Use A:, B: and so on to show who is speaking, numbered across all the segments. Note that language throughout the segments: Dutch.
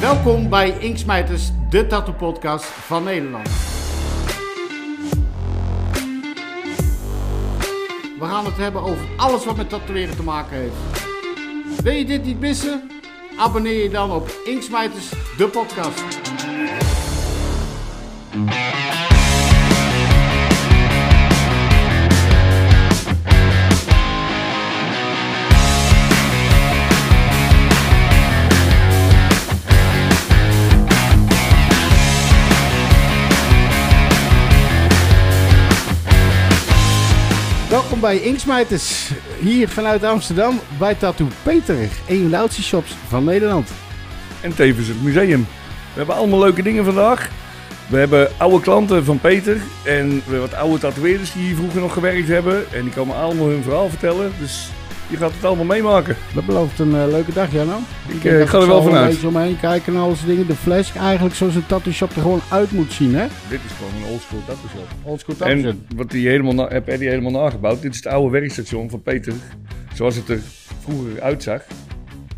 A: Welkom bij Inksmijters, de tattoo podcast van Nederland. We gaan het hebben over alles wat met tatoeëren te maken heeft. Wil je dit niet missen? Abonneer je dan op Inksmijters, de podcast. Welkom bij Inksmijters, hier vanuit Amsterdam bij Tattoo Peter, een van de oudste shops van Nederland.
B: En tevens het museum. We hebben allemaal leuke dingen vandaag. We hebben oude klanten van Peter en wat oude tatoeëerders die hier vroeger nog gewerkt hebben. En die komen allemaal hun verhaal vertellen. Dus je gaat het allemaal meemaken.
A: Dat belooft een eh, leuke dag, Janno.
B: Ik, eh, ik ga er wel vanuit.
A: Een beetje omheen kijken en al die dingen. De fles, eigenlijk zoals een tattoo shop er gewoon uit moet zien, hè?
B: Dit is gewoon een oldschool tattoo shop.
A: Oldschool tattoo shop.
B: En wat die helemaal na, heb Eddie helemaal nagebouwd. Dit is het oude werkstation van Peter. Zoals het er vroeger uitzag.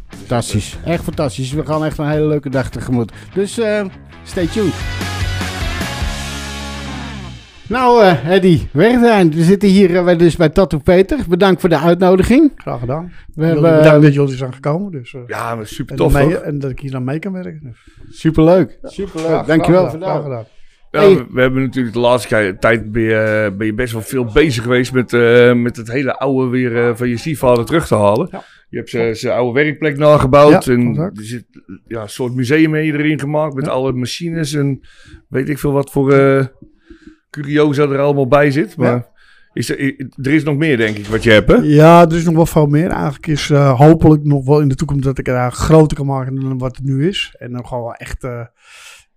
A: Fantastisch, echt fantastisch. We gaan echt een hele leuke dag tegemoet. Dus eh, stay tuned. Nou, eh Eddie, Wegdijn, we zitten hier eh, wij dus bij Tattoo Peter. Bedankt voor de uitnodiging.
C: Graag gedaan.
A: We hebben
C: Bedankt dat jullie zijn gekomen. Dus, eh,
B: Ja, maar super
C: en,
B: tof
C: mee- en dat ik hier aan mee kan werken. Dus,
A: superleuk. Superleuk.
C: graag-
A: Dankjewel
C: graag
A: voor
C: gedaan, graag gedaan.
B: Ja,
A: Hey.
B: we, we hebben natuurlijk de laatste tijd ben je, ben je best wel veel bezig geweest met, eh, met het hele oude weer eh, van je stiefvader terug te halen.
C: Ja.
B: Je hebt zijn- zijn oude werkplek nagebouwd
C: Ja,
B: en er zit ja, een soort museum erin gemaakt met
C: Ja.
B: alle machines en weet ik veel wat voor eh curiosa er allemaal bij zit. Maar
C: Ja.
B: is er, er is nog meer denk ik wat je hebt hè?
C: Ja, er is nog wel veel meer. Eigenlijk is eh, hopelijk nog wel in de toekomst dat ik het groter kan maken dan wat het nu is. En dan gewoon wel echt... eh,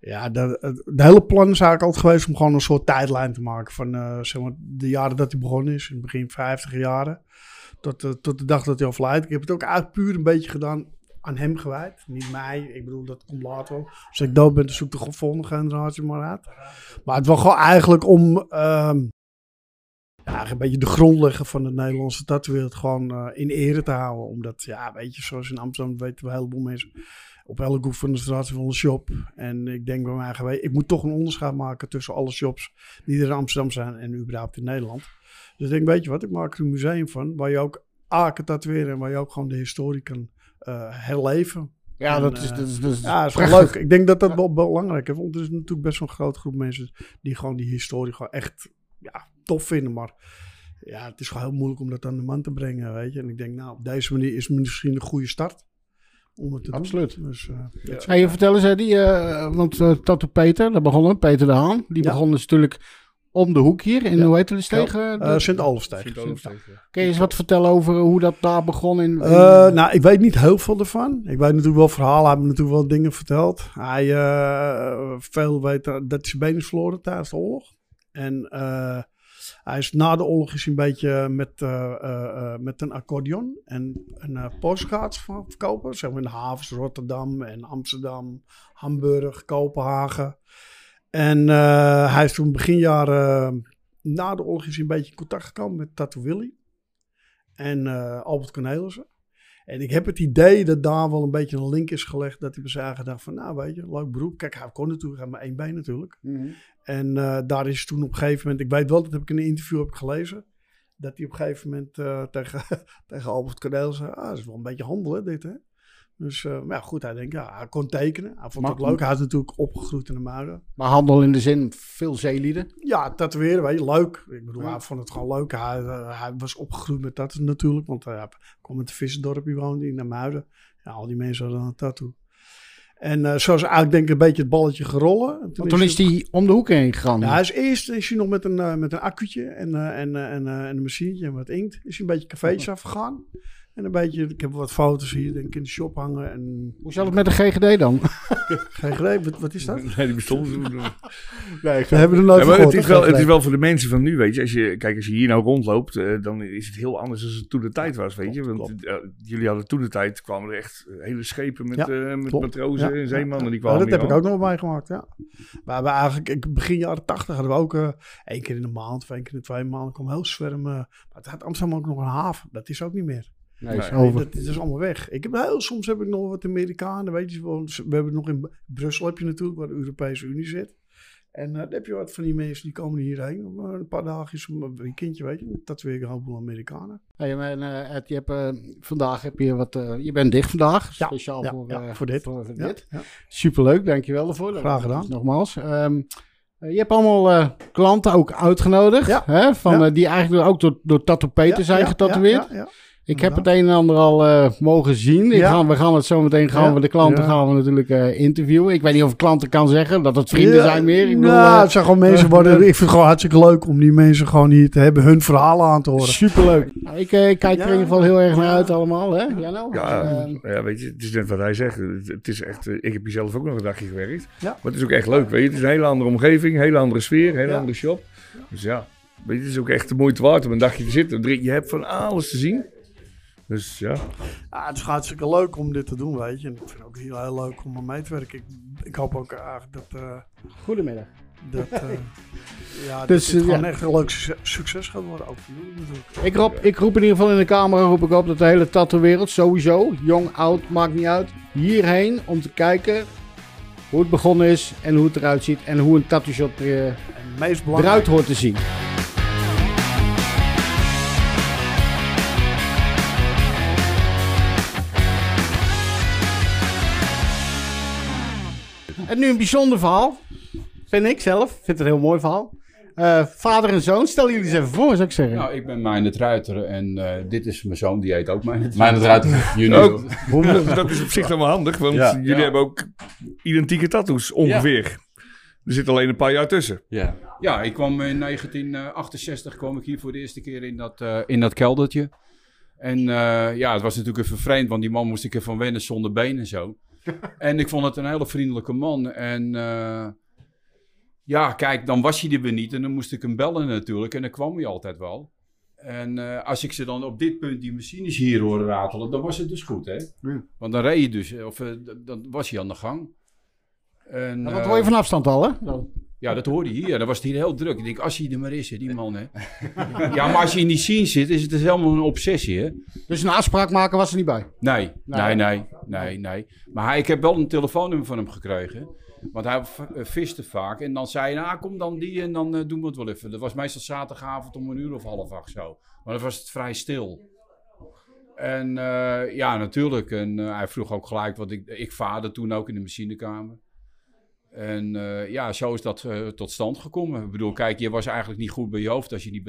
C: ja, de, het- de hele plan is eigenlijk altijd geweest om gewoon een soort tijdlijn te maken. Van eh, zeg maar, de jaren dat hij begonnen is, in het begin 50 jaren. Tot, tot de dag dat hij overlijdt. Ik heb het ook eigenlijk puur een beetje gedaan aan hem gewijd. Niet mij. Ik bedoel, dat komt later. Als ik dood ben, dan zoekt de volgende generatie maar uit. Maar het was gewoon eigenlijk om... ehm, ja, een beetje de grondlegger van het Nederlandse tattoowereld gewoon eh, in ere te houden. Omdat, ja, weet je, zoals in Amsterdam weten we een heleboel mensen op elke hoek van de straat shop. En ik denk bij mij ik moet toch een onderscheid maken tussen alle shops die er in Amsterdam zijn en überhaupt in Nederland. Dus ik denk, weet je wat, ik maak er een museum van waar je ook A kan tatoeëren en waar je ook gewoon de historie kan herleven.
A: Ja,
C: En,
A: dat is, dat is, dat is
C: Ja, dat is wel leuk. Ik denk dat dat wel belangrijk is. Want er is natuurlijk best wel een grote groep mensen die gewoon die historie gewoon echt ja, tof vinden. Maar ja, het is gewoon heel moeilijk om dat aan de man te brengen, weet je. En ik denk, nou, op deze manier is misschien een goede start. Om het te doen.
A: Absoluut.
C: Dus, eh, ja.
A: Hey, vertel eens, Eddie, eh, want Tattoo Peter, daar begonnen, Peter de Haan. Die
C: Ja.
A: begon dus natuurlijk om de hoek hier in,
C: Ja.
A: hoe heet het, de steeg? eh,
C: Eh,
A: de-
C: Sint-Olofsteeg.
A: Kun je eens wat vertellen over hoe dat daar begon? In, in-
C: Eh, nou, ik weet niet heel veel ervan. Ik weet natuurlijk wel verhalen, hij heeft me natuurlijk wel dingen verteld. Hij, eh, veel weet dat hij zijn been is verloren tijdens de oorlog. En eh, hij is na de oorlog is een beetje met, eh, eh, eh, met een accordeon en een uh, postkaart verkopen. Zeg maar in de havens Rotterdam en Amsterdam, Hamburg, Kopenhagen. En eh, hij is toen begin jaren na de oorlog is hij een beetje in contact gekomen met Tattoo Willy en eh, Albert Cornelissen. En ik heb het idee dat daar wel een beetje een link is gelegd. Dat hij bij zijn eigen dacht van, nou weet je, leuk beroep. Kijk, hij kon natuurlijk, hij maar één been natuurlijk.
A: Mhm.
C: En eh, daar is toen op een gegeven moment, ik weet wel, dat heb ik in een interview heb ik gelezen. Dat hij op een gegeven moment tegen, tegen Albert Cornelissen zei, ah, dat is wel een beetje handelen dit hè. Dus, eh, maar ja, goed, hij denkt, ja, hij kon tekenen. Hij vond het leuk. Hij is natuurlijk opgegroeid in de muiden.
A: Maar handel in de zin, veel zeelieden.
C: Ja, tatoeëren, weet je, leuk. Ik bedoel,
A: Ja.
C: hij vond het gewoon leuk. Hij, eh, hij was opgegroeid met tattoo natuurlijk, want hij kwam uit een vissendorpje woonde in de Muiden. Ja, al die mensen hadden een tattoo. En eh, zo is eigenlijk denk ik een beetje het balletje gerollen. En
A: Want toen is hij om de hoek heen gegaan.
C: Ja, hij is eerst is hij nog met een, eh, met een accu'tje en, en, en, en een machientje en wat inkt. Is hij een beetje cafeetjes afgegaan. En een beetje, ik heb wat foto's hier denk ik in de shop hangen. En
A: Hoe zat het met de GGD dan?
C: geen greep, wat, wat is dat?
B: Nee, die bestond toen.
A: Nee,
C: We hebben er nooit
B: Ja, het, is wel, het is wel voor de mensen van nu, weet je. Als je kijk, als je hier nou rondloopt, eh, dan is het heel anders dan het toen de tijd was, weet je. Want
C: Klopt.
B: eh, jullie hadden toen de tijd, kwamen er echt hele schepen met,
C: Ja,
B: eh, met matrozen
C: Ja,
B: en zeemannen. Die
C: Ja,
B: kwamen
C: dat heb ik ook nog meegemaakt, ja. Maar we eigenlijk, ik, begin jaren tachtig hadden we ook eh één keer in de maand of één keer in de twee maanden kwam heel zwerm. eh, maar het had Amsterdam ook nog een haven. Dat is ook niet meer.
A: Nee, is
B: Nee,
A: over.
C: Dat, dat is allemaal weg. Ik heb heel, soms heb ik nog wat Amerikanen, weet je. wel. We hebben nog in Brussel heb je natuurlijk, waar de Europese Unie zit. En eh, dan heb je wat van die mensen die komen hierheen. Eh, een paar dagjes, om een weekendje, weet je. Dat weer een heleboel Amerikanen.
A: Hey, maar, eh, Ed, je hebt, eh, vandaag heb je wat. eh, je bent dicht vandaag.
C: Ja,
A: speciaal
C: ja,
A: voor,
C: ja,
A: eh,
C: voor dit.
A: Voor, voor
C: Ja,
A: dit.
C: ja.
A: Superleuk, dankjewel daarvoor.
C: Graag gedaan.
A: Nogmaals. Ehm, eh, je hebt allemaal eh, klanten ook uitgenodigd.
C: Ja.
A: Hè, van,
C: Ja.
A: eh, die eigenlijk ook door, door Tattoo Peter
C: Ja,
A: zijn
C: ja,
A: getatoeëerd.
C: Ja, ja, ja.
A: Ik heb het een en ander al eh, mogen zien. Ik
C: Ja.
A: ga, we gaan het zo meteen gaan
C: Ja.
A: we de klanten
C: Ja.
A: gaan we natuurlijk eh, interviewen. Ik weet niet of ik klanten kan zeggen dat het vrienden
C: Ja,
A: zijn meer. Ik bedoel,
C: nou,
A: eh,
C: het zijn gewoon mensen worden. Ik vind het gewoon hartstikke leuk om die mensen gewoon hier te hebben, hun verhalen aan te horen.
A: superleuk. Nou, ik, eh, ik kijk er
C: Ja.
A: in ieder geval heel erg naar uit allemaal. Hè? Ja, nou,
B: Ja, ja, weet je, het is net wat hij zegt. Het, het is echt, ik heb hier zelf ook nog een dagje gewerkt.
C: Ja.
B: Maar het is ook echt leuk, weet je. Het is een hele andere omgeving, een hele andere sfeer, een hele
C: Ja.
B: andere shop. Dus ja, weet je, het is ook echt de moeite waard om een dagje te zitten. Je hebt van alles te zien. Dus ja,
C: Ja, het is hartstikke leuk om dit te doen, weet je. En ik vind het ook heel, heel leuk om aan mee te werken. Ik, ik hoop ook eigenlijk dat, eh,
A: Goedemiddag.
C: dat, eh, ja,
A: Dus,
C: dat dit
A: eh,
C: gewoon
A: ja.
C: echt een leuk succes, succes gaat worden. Ook voor jullie natuurlijk.
A: Ik roep, ik roep in ieder geval in de camera roep ik op dat de hele tattoo-wereld sowieso, jong, oud, maakt niet uit, hierheen om te kijken hoe het begonnen is en hoe het eruit ziet en hoe een tattoo shop er, eruit hoort te zien. En nu een bijzonder verhaal. Vind ik zelf. Vind het een heel mooi verhaal. Eh, vader en zoon, stel jullie eens even voor, zou ik zeggen.
D: Nou, ik ben Meijnerd Ruiter en eh, dit is mijn zoon, die heet ook Meijnerd
E: Mijn eruit junior.
B: ook, dat is op zich dan wel handig, want
E: Ja.
B: jullie
D: Ja.
B: hebben ook identieke tattoos ongeveer. Er zit alleen een paar jaar tussen.
E: Ja.
D: Ja, ik kwam in 1968 kwam ik hier voor de eerste keer in dat, eh, in dat keldertje. En eh, ja, het was natuurlijk even vreemd, want die man moest ik ervan wennen zonder been en zo. En ik vond het een hele vriendelijke man. En eh, ja, kijk, dan was hij er weer niet en dan moest ik hem bellen natuurlijk. En dan kwam hij altijd wel. En eh, als ik ze dan op dit punt die machines hier hoorde ratelen, dan was het dus goed, hè?
A: Ja.
D: Want dan reed je dus, of eh, d- dan was hij aan de gang. En,
A: Nou, dat hoor je van afstand al, hè? Zo.
D: Ja, dat hoorde je hier. Dan was het hier heel druk. Ik denk, als hij er maar is, hè, die man, hè. ja, maar als je in die scene zit, is het dus helemaal een obsessie, hè.
A: Dus een afspraak maken was er niet bij.
D: Nee,
A: Nee.
D: nee, nee, nee. Maar hij, ik heb wel een telefoonnummer van hem gekregen. Want hij eh, viste vaak. En dan zei hij, nou, kom dan die en dan eh, doen we het wel even. Dat was meestal zaterdagavond om een uur of half acht zo. Maar dan was het vrij stil. En eh, ja, natuurlijk. En eh, hij vroeg ook gelijk wat ik... Ik vaarde toen ook in de machinekamer. En eh, ja, zo is dat eh, tot stand gekomen. Ik bedoel, kijk, je was eigenlijk niet goed bij je hoofd als je niet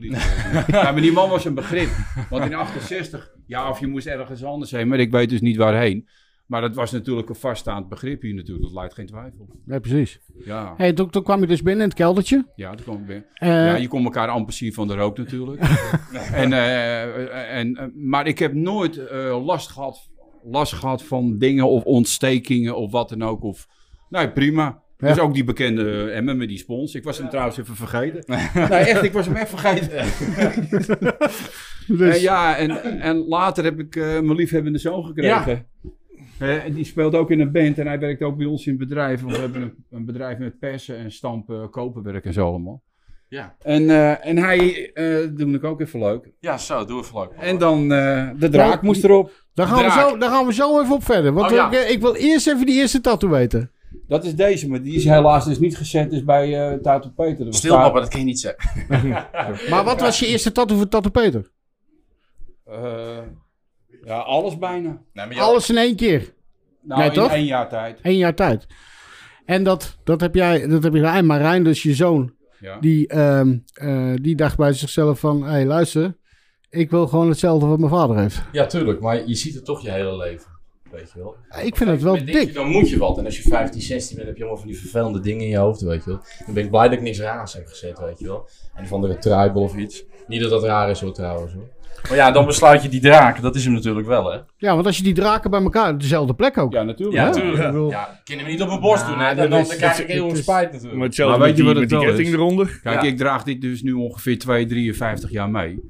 D: liet worden. ja, maar die man was een begrip. Want in 68, ja, of je moest ergens anders heen, maar ik weet dus niet waarheen. Maar dat was natuurlijk een vaststaand begrip hier natuurlijk, dat lijkt geen twijfel.
A: Nee, precies.
D: Ja,
A: Hey, toen, toen kwam je dus binnen in het keldertje.
D: ja dat kwam weer.
A: Eh,
D: Ja, je kon elkaar amper zien van de rook natuurlijk. en, en, maar ik heb nooit last, gehad, last gehad van dingen of ontstekingen of wat dan ook. Of, nee, prima.
A: Ja.
D: Dus ook die bekende Emmen met die spons. Ik was hem trouwens even vergeten. nee, echt, ik was hem echt vergeten.
A: dus,
D: En ja, en, en later heb ik eh, mijn liefhebbende zoon gekregen. Eh, en die speelt ook in een band en hij werkt ook bij ons in het bedrijf. Want we hebben een, een bedrijf met persen en stampen, koperwerk en zo allemaal.
E: Ja.
D: En, eh, en hij, eh doe ik ook even leuk.
E: Ja, zo, doe even leuk.
D: En dan, eh, de draak
A: Nou,
D: moest erop.
A: daar, gaan we zo, daar gaan we zo even op verder. Want
E: Oh, ja.
A: ik, ik wil eerst even die eerste tattoo weten.
D: Dat is deze, maar die is helaas dus niet gezet dus bij eh Tato Peter. Dat
E: Stil, papa, dat kan je niet zeggen.
A: Maar wat was je eerste tattoo voor Tattoo Peter?
D: Eh, ja, alles bijna.
E: Nee, maar
A: Alles in één keer.
D: Nou,
A: Nee,
D: in
A: toch?
D: één jaar tijd.
A: Eén jaar tijd. En dat, dat heb jij, dat heb je gedaan. Maar Rijn, dus je zoon,
D: Ja.
A: die, ehm, eh, die dacht bij zichzelf van... Hé, hey, luister. Ik wil gewoon hetzelfde wat mijn vader heeft.
E: Ja, tuurlijk, maar je ziet het toch je hele leven. Weet je wel.
A: Ik vind het wel
E: je,
A: dik.
E: Dan moet je wat. En als je 15, 16 bent, heb je allemaal van die vervelende dingen in je hoofd, weet je wel. Dan ben ik blij dat ik niks raars heb gezet, weet je wel. En van de tribal of iets. Niet dat dat raar is hoor, trouwens hoor. Maar ja, dan besluit je die draak. Dat is hem natuurlijk wel, hè?
A: Ja, want als je die draken bij elkaar... op Dezelfde plek ook.
D: ja, natuurlijk.
E: Ja,
D: Ja.
E: natuurlijk.
A: Bedoel-
E: Ja, kan hem niet op mijn borst doen, hè? Dan, dan,
A: is-
E: dan krijg ik heel veel spijt natuurlijk.
B: Maar hetzelfde
D: Maar weet je wat
B: met
D: het
B: die ketting
D: is?
B: eronder.
D: Kijk,
E: Ja.
D: ik draag dit dus nu ongeveer 2, 53 jaar mee.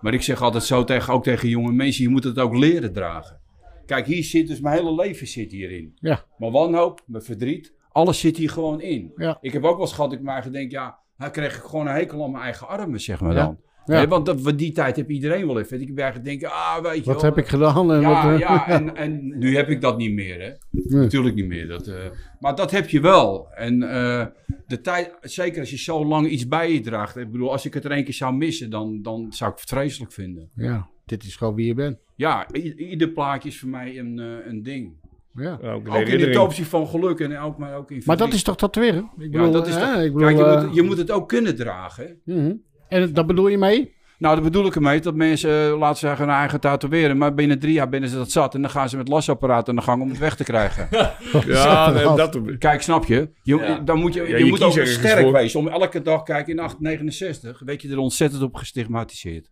D: Maar ik zeg altijd zo tegen, ook tegen jonge mensen, je moet het ook leren dragen. Kijk, hier zit dus mijn hele leven zit hierin.
A: Ja.
D: Mijn wanhoop, mijn verdriet, alles zit hier gewoon in.
A: Ja.
D: Ik heb ook wel eens gehad, ik maar gedacht, ja, hij kreeg ik gewoon een hekel aan mijn eigen armen, zeg maar dan.
A: Ja.
D: Want dat, die tijd heb iedereen wel even. Ik heb eigenlijk denken, ah, weet je
A: Wat heb ik gedaan? En
D: Ja,
A: wat, eh,
D: ja en, en nu heb ik dat niet meer, hè.
A: Nee.
D: Natuurlijk niet meer. Dat, eh, maar dat heb je wel. En eh, de tijd, zeker als je zo lang iets bij je draagt. Ik bedoel, als ik het er één keer zou missen, dan, dan zou ik het vreselijk vinden.
A: ja, dit is gewoon wie je bent.
D: Ja, ieder plaatje is voor mij een, eh, een ding.
A: Ja.
B: Ja, ook
D: in de toopsie van geluk en ook, maar ook in
A: Maar dat is toch tatoeëren? Ik bedoel,
D: Ja, dat is
A: hè,
D: toch-
A: ik bedoel,
D: Kijk, je,
A: eh,
D: moet, je moet het ook kunnen dragen. hè.
A: mhm. En dat bedoel je mee?
D: Nou, daar bedoel ik ermee dat mensen, eh, laten ze zeggen, hun eigen tatoeëren. Maar binnen drie jaar binnen ze dat zat. En dan gaan ze met lasapparaat aan de gang om het weg te krijgen.
B: Ja, nee, dat,
D: Kijk, snap je? je
E: Ja.
D: Dan moet je, je,
B: Ja, je
D: moet ook sterk wezen. Om elke dag, kijk, in 869 weet je er ontzettend op gestigmatiseerd.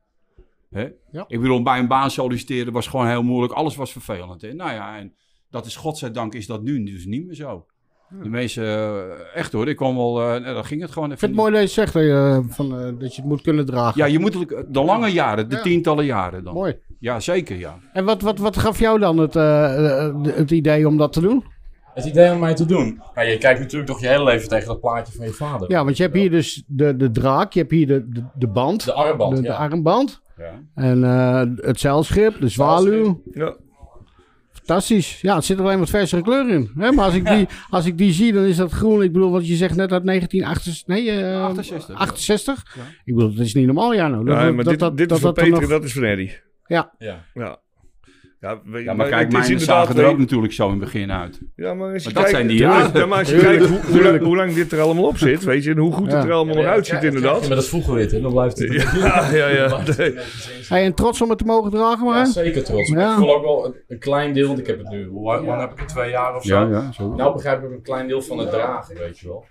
D: Hè?
A: Ja.
D: Ik bedoel, bij een baan solliciteren was gewoon heel moeilijk. Alles was vervelend. Hè? Nou ja, en dat is godzijdank is dat nu dus niet meer zo. De mensen, eh, echt hoor, ik kwam wel, eh, nou, dan ging het gewoon
A: Ik
D: even
A: vind het mooi dat je zegt dat je, van, eh, dat je het moet kunnen dragen.
D: Ja, je moet de lange jaren, de
A: Ja.
D: tientallen jaren dan.
A: Mooi.
D: Ja, zeker ja.
A: En wat, wat, wat gaf jou dan het, eh, eh, het idee om dat te doen?
E: Het idee om mij te doen. Ja, je kijkt natuurlijk toch je hele leven tegen dat plaatje van je vader.
A: Ja, want je hebt hier dus de, de draak, je hebt hier de, de, de band,
E: De armband,
A: de, de
E: ja.
A: armband.
D: Ja.
A: En eh, het zeilschip, de zwaluw.
B: ja.
A: Fantastisch. Ja, het zit er alleen wat versere kleur in. Hè? Maar als ik, die, als ik die zie, dan is dat groen. Ik bedoel, wat je zegt net uit 1968. Nee, eh,
D: 68.
A: 68.
D: Ja.
A: Ik bedoel, dat is niet normaal. Dat,
B: Ja,
A: dat,
B: maar
A: dat,
B: dit,
A: dat,
B: dit
A: dat,
B: is
A: dat er
B: Peter
A: nog-
B: dat is van Eddie.
E: Ja.
B: Ja. Ja, we-
D: Ja, maar kijk,
B: is
D: mijn zagen er ook natuurlijk zo in het begin uit.
B: Ja, maar als je
D: Maar dat
B: kijkt,
D: zijn die
B: ja,
D: jaren.
B: ja, maar als je kijkt hoe, hoe, lang, hoe lang dit er allemaal op zit, weet je, en hoe goed
A: Ja.
B: het er allemaal nog uitziet inderdaad.
E: Maar dat vroeger weten, dan blijft het.
B: Ja, ja, ja. Nee.
A: Hey, en trots om het te mogen dragen, maar.
E: Ja,
A: hè?
E: zeker trots.
A: Ja.
E: Ik voel ook wel een, een klein deel, want ik heb het nu, hoe lang heb ik het? Twee jaar of zo?
D: ja, zo.
E: Nou begrijp ik een klein deel van het dragen, weet je wel.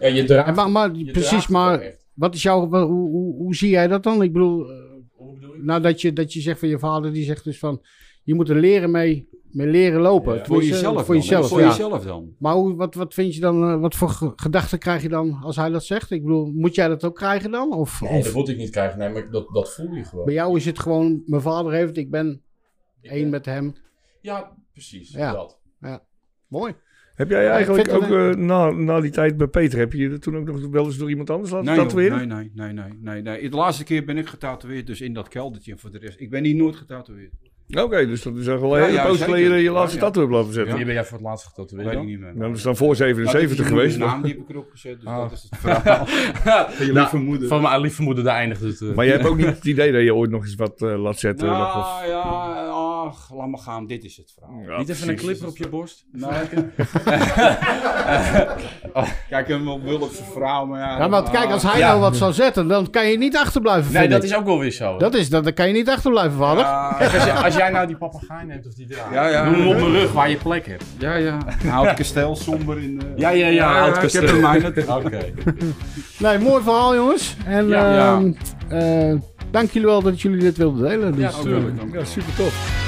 E: Ja, je draagt.
A: En maar, maar
E: je
A: precies,
E: draagt
A: maar wat is jouw, hoe, hoe, hoe zie jij dat dan? Ik bedoel, eh,
E: Hoe bedoel je?
A: nou dat je, dat je zegt van je vader, die zegt dus van, je moet er leren mee, mee leren lopen.
E: Ja.
D: Voor jezelf
A: Voor
D: dan,
A: jezelf,
D: Voor
A: ja.
D: jezelf dan.
A: Maar hoe, wat, wat vind je dan, eh, wat voor ge- gedachten krijg je dan als hij dat zegt? Ik bedoel, moet jij dat ook krijgen dan? Of,
E: Nee,
A: of
E: dat moet ik niet krijgen. Nee, maar dat, dat voel je gewoon.
A: bij jou is het gewoon, mijn vader heeft, ik ben één met hem.
E: Ja, precies.
A: Ja.
E: Dat.
A: Mooi.
B: Heb jij eigenlijk ook eh, na, na die tijd bij Peter, heb je je toen ook nog wel eens door iemand anders laten
D: Nee, joh,
B: tatoeëren?
D: nee, nee, nee, nee, nee, nee. De laatste keer ben ik getatoeëerd, dus in dat keldertje. En voor de rest, ik ben hier nooit getatoeëerd.
B: Oké, dus dat is echt wel een
D: Ja,
B: hele poos geleden je laatste tattoo hebt laten zetten.
E: Wanneer ben jij voor het laatst
D: Weet
E: getatoeëerd
D: ik
E: dan?
D: niet meer.
B: Nou, dat is dan voor 77
D: Nou,
B: geweest.
D: De naam die heb ik erop gezet, dus
E: Ah.
D: dat is het verhaal. Van je lieve moeder.
E: Van mijn lieve moeder, daar eindigt het. eh.
B: Maar je hebt ook niet het idee dat je ooit nog eens wat eh, laat zetten?
D: Nou ja, ach, laat maar gaan, dit is het verhaal.
B: Ja,
E: Niet even een clipper op je borst?
D: Nou, Kijk, een Wulpse vrouw, maar ja...
A: Ja, maar kijk, als hij
E: Ja.
A: nou wat zou zetten, dan kan je niet achterblijven.
E: Nee,
A: vind
E: dat
A: ik.
E: is ook wel weer zo.
A: Dat is, dat, dan kan je niet achterblijven, vader.
D: Ja,
E: Kijk, als, je- als jij nou die papegaai neemt of die draak,
D: Ja, ja.
E: doe hem op mijn rug waar je plek hebt.
D: ja, ja. Oud kasteel, somber in... eh,
E: Ja, ja, ja, oud
D: ik
E: kasteel. Oké.
A: Nee, mooi verhaal, jongens. En
E: Ja,
D: ja.
A: ehm, eh, dank jullie wel dat jullie dit wilden delen. Dus,
E: Ja,
A: eh,
E: tuurlijk.
B: Ja, super tof.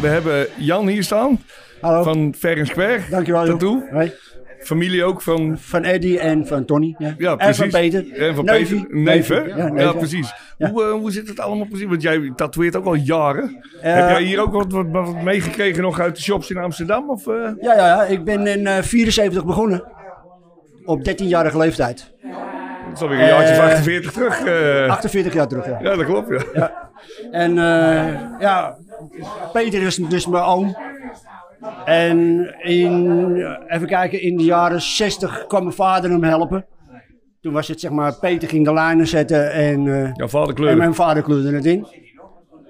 B: We hebben Jan hier staan
F: Hallo,
B: van Fair Square.
F: dankjewel.
B: Tattoo.
F: Hoi.
B: Familie ook van...
F: Van Eddie en van Tony. Ja.
B: Ja,
F: en
B: precies.
F: van Peter.
B: En van. Peter.
F: Neefie,
B: Ja,
F: ja,
B: precies.
F: Ja.
B: Hoe, eh, hoe zit het allemaal precies? Want jij tatoeëert ook al jaren.
F: Eh,
B: Heb jij hier ook wat, wat, wat meegekregen nog uit de shops in Amsterdam? Of, eh?
F: Ja, ja, ja, ik ben in eh 74 begonnen. Op 13-jarige leeftijd.
B: Dat is alweer een jaartje
F: Eh,
B: of 48 terug. eh.
F: 48 jaar terug, ja.
B: Ja, dat klopt, ja.
F: En eh, ja, Peter is dus mijn oom. En in, even kijken, in de jaren 60 kwam mijn vader hem helpen. Toen was het zeg maar, Peter ging de lijnen zetten en, eh,
B: Jouw vader
F: en mijn vader kleurde het in.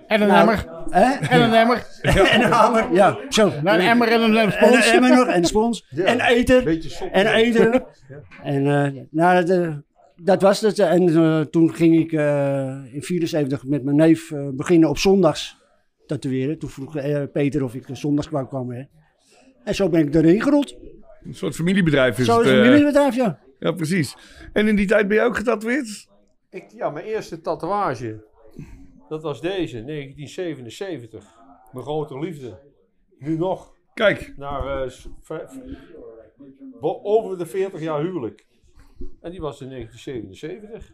A: En een
F: Nou,
A: emmer.
F: Hè?
A: En een emmer.
F: en een hamer, ja, zo.
A: Nou, een emmer en een, een
F: En
A: spons.
F: een emmer nog, en een spons. En eten. En eten. En eh, nou, dat, eh, dat was het. En eh, toen ging ik eh, in 74 met mijn neef eh, beginnen op zondags tatoeëren. Toen vroeg eh, Peter of ik zondags kwam komen. Hè. En zo ben ik erin gerold.
B: Een soort familiebedrijf is
F: Zo
B: het.
F: het
B: eh,
F: familiebedrijf, ja.
B: ja, precies. En in die tijd ben je ook getatoeëerd?
G: Ik, ja, mijn eerste tatoeage. Dat was deze, 1977. Mijn grote liefde. Nu nog.
B: Kijk,
G: Naar, eh, over de 40 jaar huwelijk. En die was in 1977.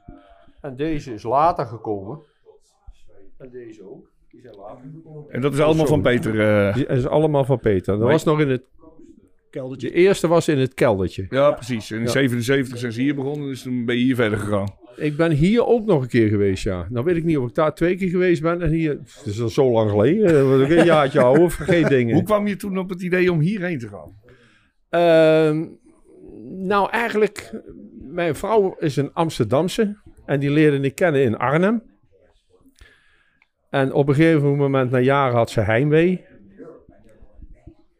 G: En deze is later gekomen. En deze ook.
B: En dat is allemaal van Peter. eh.
G: Die is allemaal van Peter. Dat
B: Maar-
G: was nog in het
F: keldertje.
G: De eerste was in het keldertje.
B: Ja, precies. In
G: Ja.
B: 77 zijn ze hier begonnen, dus toen ben je hier verder gegaan.
G: Ik ben hier ook nog een keer geweest, ja. Nou weet ik niet of ik daar twee keer geweest ben. En hier, het is al zo lang geleden. Dat was ook een jaartje ouder, vergeet dingen.
B: Hoe kwam je toen op het idee om hierheen te gaan?
G: Ehm, nou, eigenlijk, mijn vrouw is een Amsterdamse. En die leerde ik kennen in Arnhem. En op een gegeven moment, na jaren, had ze heimwee.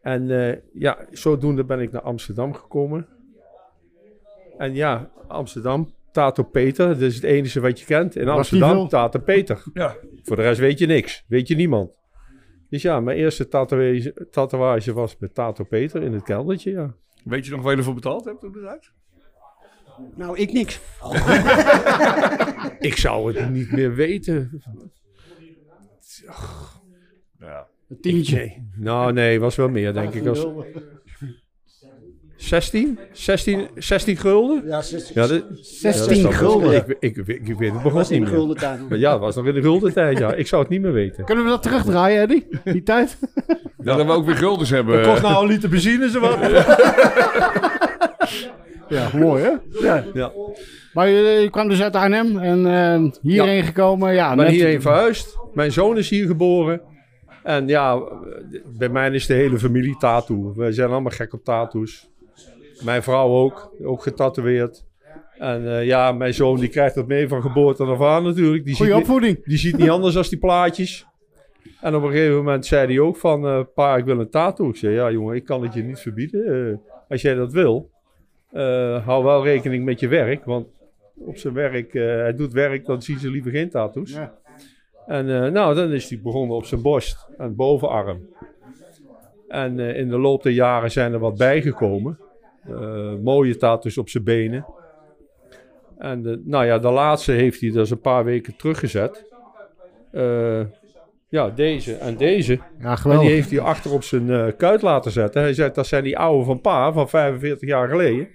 G: En eh, ja, zodoende ben ik naar Amsterdam gekomen. En ja, Amsterdam, Tato Peter, dat is het enige wat je kent. In
A: Was
G: Amsterdam, Tato Peter.
B: Ja.
G: Voor de rest weet je niks, weet je niemand. Dus ja, mijn eerste tatoeage, tatoeage was met Tato Peter in het keldertje, ja.
B: Weet je nog waar je ervoor betaald hebt op de tijd?
F: Nou, ik niks.
G: Ik zou het niet meer weten.
B: Ja.
A: Een tientje.
G: Nee. Nou, nee, was wel meer, denk ik. Als 16? 16, 16 gulden?
F: Ja, 16,
G: Ja, dat,
A: 16
G: ja, dat is dan-
A: gulden.
G: Ik, ik, ik, ik weet het
F: was
G: begon
F: in
G: niet meer.
F: gulden tijd.
G: Maar ja, dat was nog in de gulden tijd, ja. Ik zou het niet meer weten.
A: Kunnen we dat terugdraaien, Eddie? Die tijd?
B: Ja, dat we ook weer guldens hebben.
G: Kost nou een liter benzine, zo wat?
A: Ja, mooi hè? Ja.
G: Ja.
A: Maar je, je kwam dus uit Arnhem en eh, hierheen gekomen. Ja,
G: Ik ben
A: net-
G: hierheen verhuisd. Mijn zoon is hier geboren. En ja, bij mij is de hele familie tattoo. We zijn allemaal gek op tattoos. Mijn vrouw ook, ook getatoeëerd. En eh, ja, mijn zoon die krijgt dat mee van geboorte af aan natuurlijk. Die
A: Goeie
G: ziet, niet,
A: opvoeding.
G: die ziet niet anders als die plaatjes. En op een gegeven moment zei hij ook van, eh, pa, ik wil een tattoo. Ik zei, ja jongen, ik kan het je niet verbieden. Als jij dat wil, hou wel rekening met je werk. Want op zijn werk, eh, hij doet werk, dan zien ze liever geen tattoos.
A: Ja.
G: En eh, nou, dan is hij begonnen op zijn borst en bovenarm. En eh, in de loop der jaren zijn er wat bijgekomen. Mooie tattoos op zijn benen. En de, nou ja, de laatste heeft hij dus een paar weken teruggezet. Ja, deze en deze.
A: Ja,
G: En die heeft hij achter op zijn kuit laten zetten. Hij zei, dat zijn die oude van pa, van 45 jaar geleden.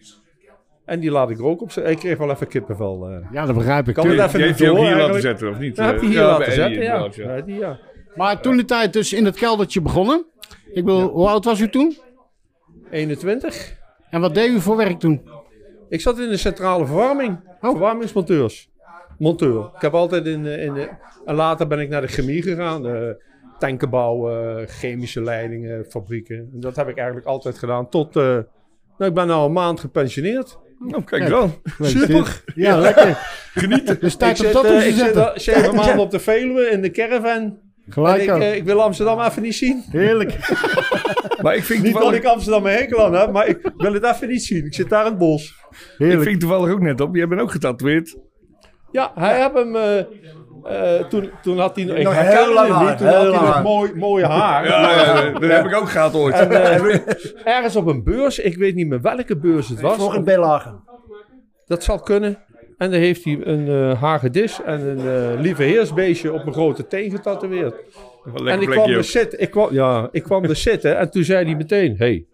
G: En die laat ik er ook op zetten. Ik kreeg wel even kippenvel. eh.
A: Ja, dat begrijp ik.
G: Kan het even
B: Die
G: niet door,
B: hier laten zetten, of niet?
G: Dat heb je
B: Eh,
G: hier
B: ja,
G: laten zetten, ja.
B: ja.
G: Ja, die, ja.
A: Maar toen de tijd dus in het keldertje begonnen. Ik wil, hoe oud was u toen?
G: 21.
A: En wat deed u voor werk toen?
G: Ik zat in de centrale verwarming. Verwarmingsmonteurs. Monteur. Ik heb altijd in, de- in de... En later ben ik naar de chemie gegaan. eh tanken bouwen, chemische leidingen, fabrieken. En dat heb ik eigenlijk altijd gedaan tot... eh, nou, ik ben al een maand gepensioneerd.
B: Nou, kijk dan.
A: Super. Ja, lekker.
B: Genieten.
A: Dus tijd
G: ik
A: om
G: zit,
A: tattoos
G: eh, ik zit zeven maanden op de Veluwe in de caravan. En
A: Gelijk
G: ik, eh, ik wil Amsterdam even niet zien.
A: Heerlijk.
B: Maar ik vind,
G: Niet dat ik Amsterdam een hekel aan heb, maar ik wil het even niet zien. Ik zit daar in het bos.
B: ik
A: Heerlijk.
B: vind toevallig ook net op. Jij bent ook getatoeëerd.
G: Ja, hij heeft hem... eh, eh, toen, toen had hij nog...
F: Nog heel lang
G: niet.
F: haar,
G: Toen
F: heel
G: had hij
F: lang
G: nog
F: haar.
G: mooi, mooie haar.
B: Ja, ja, dat heb ik ook gehad ooit.
G: En, eh, ergens op een beurs, ik weet niet meer welke beurs het was.
F: Vroeg in Bellagen.
G: Dat zal kunnen. En dan heeft hij een eh hagedis en een eh, lieve heersbeestje op mijn grote teen getatoeëerd. En ik kwam, er zitten, ik, kwam, ja, ik kwam er zitten en toen zei hij meteen: Hey,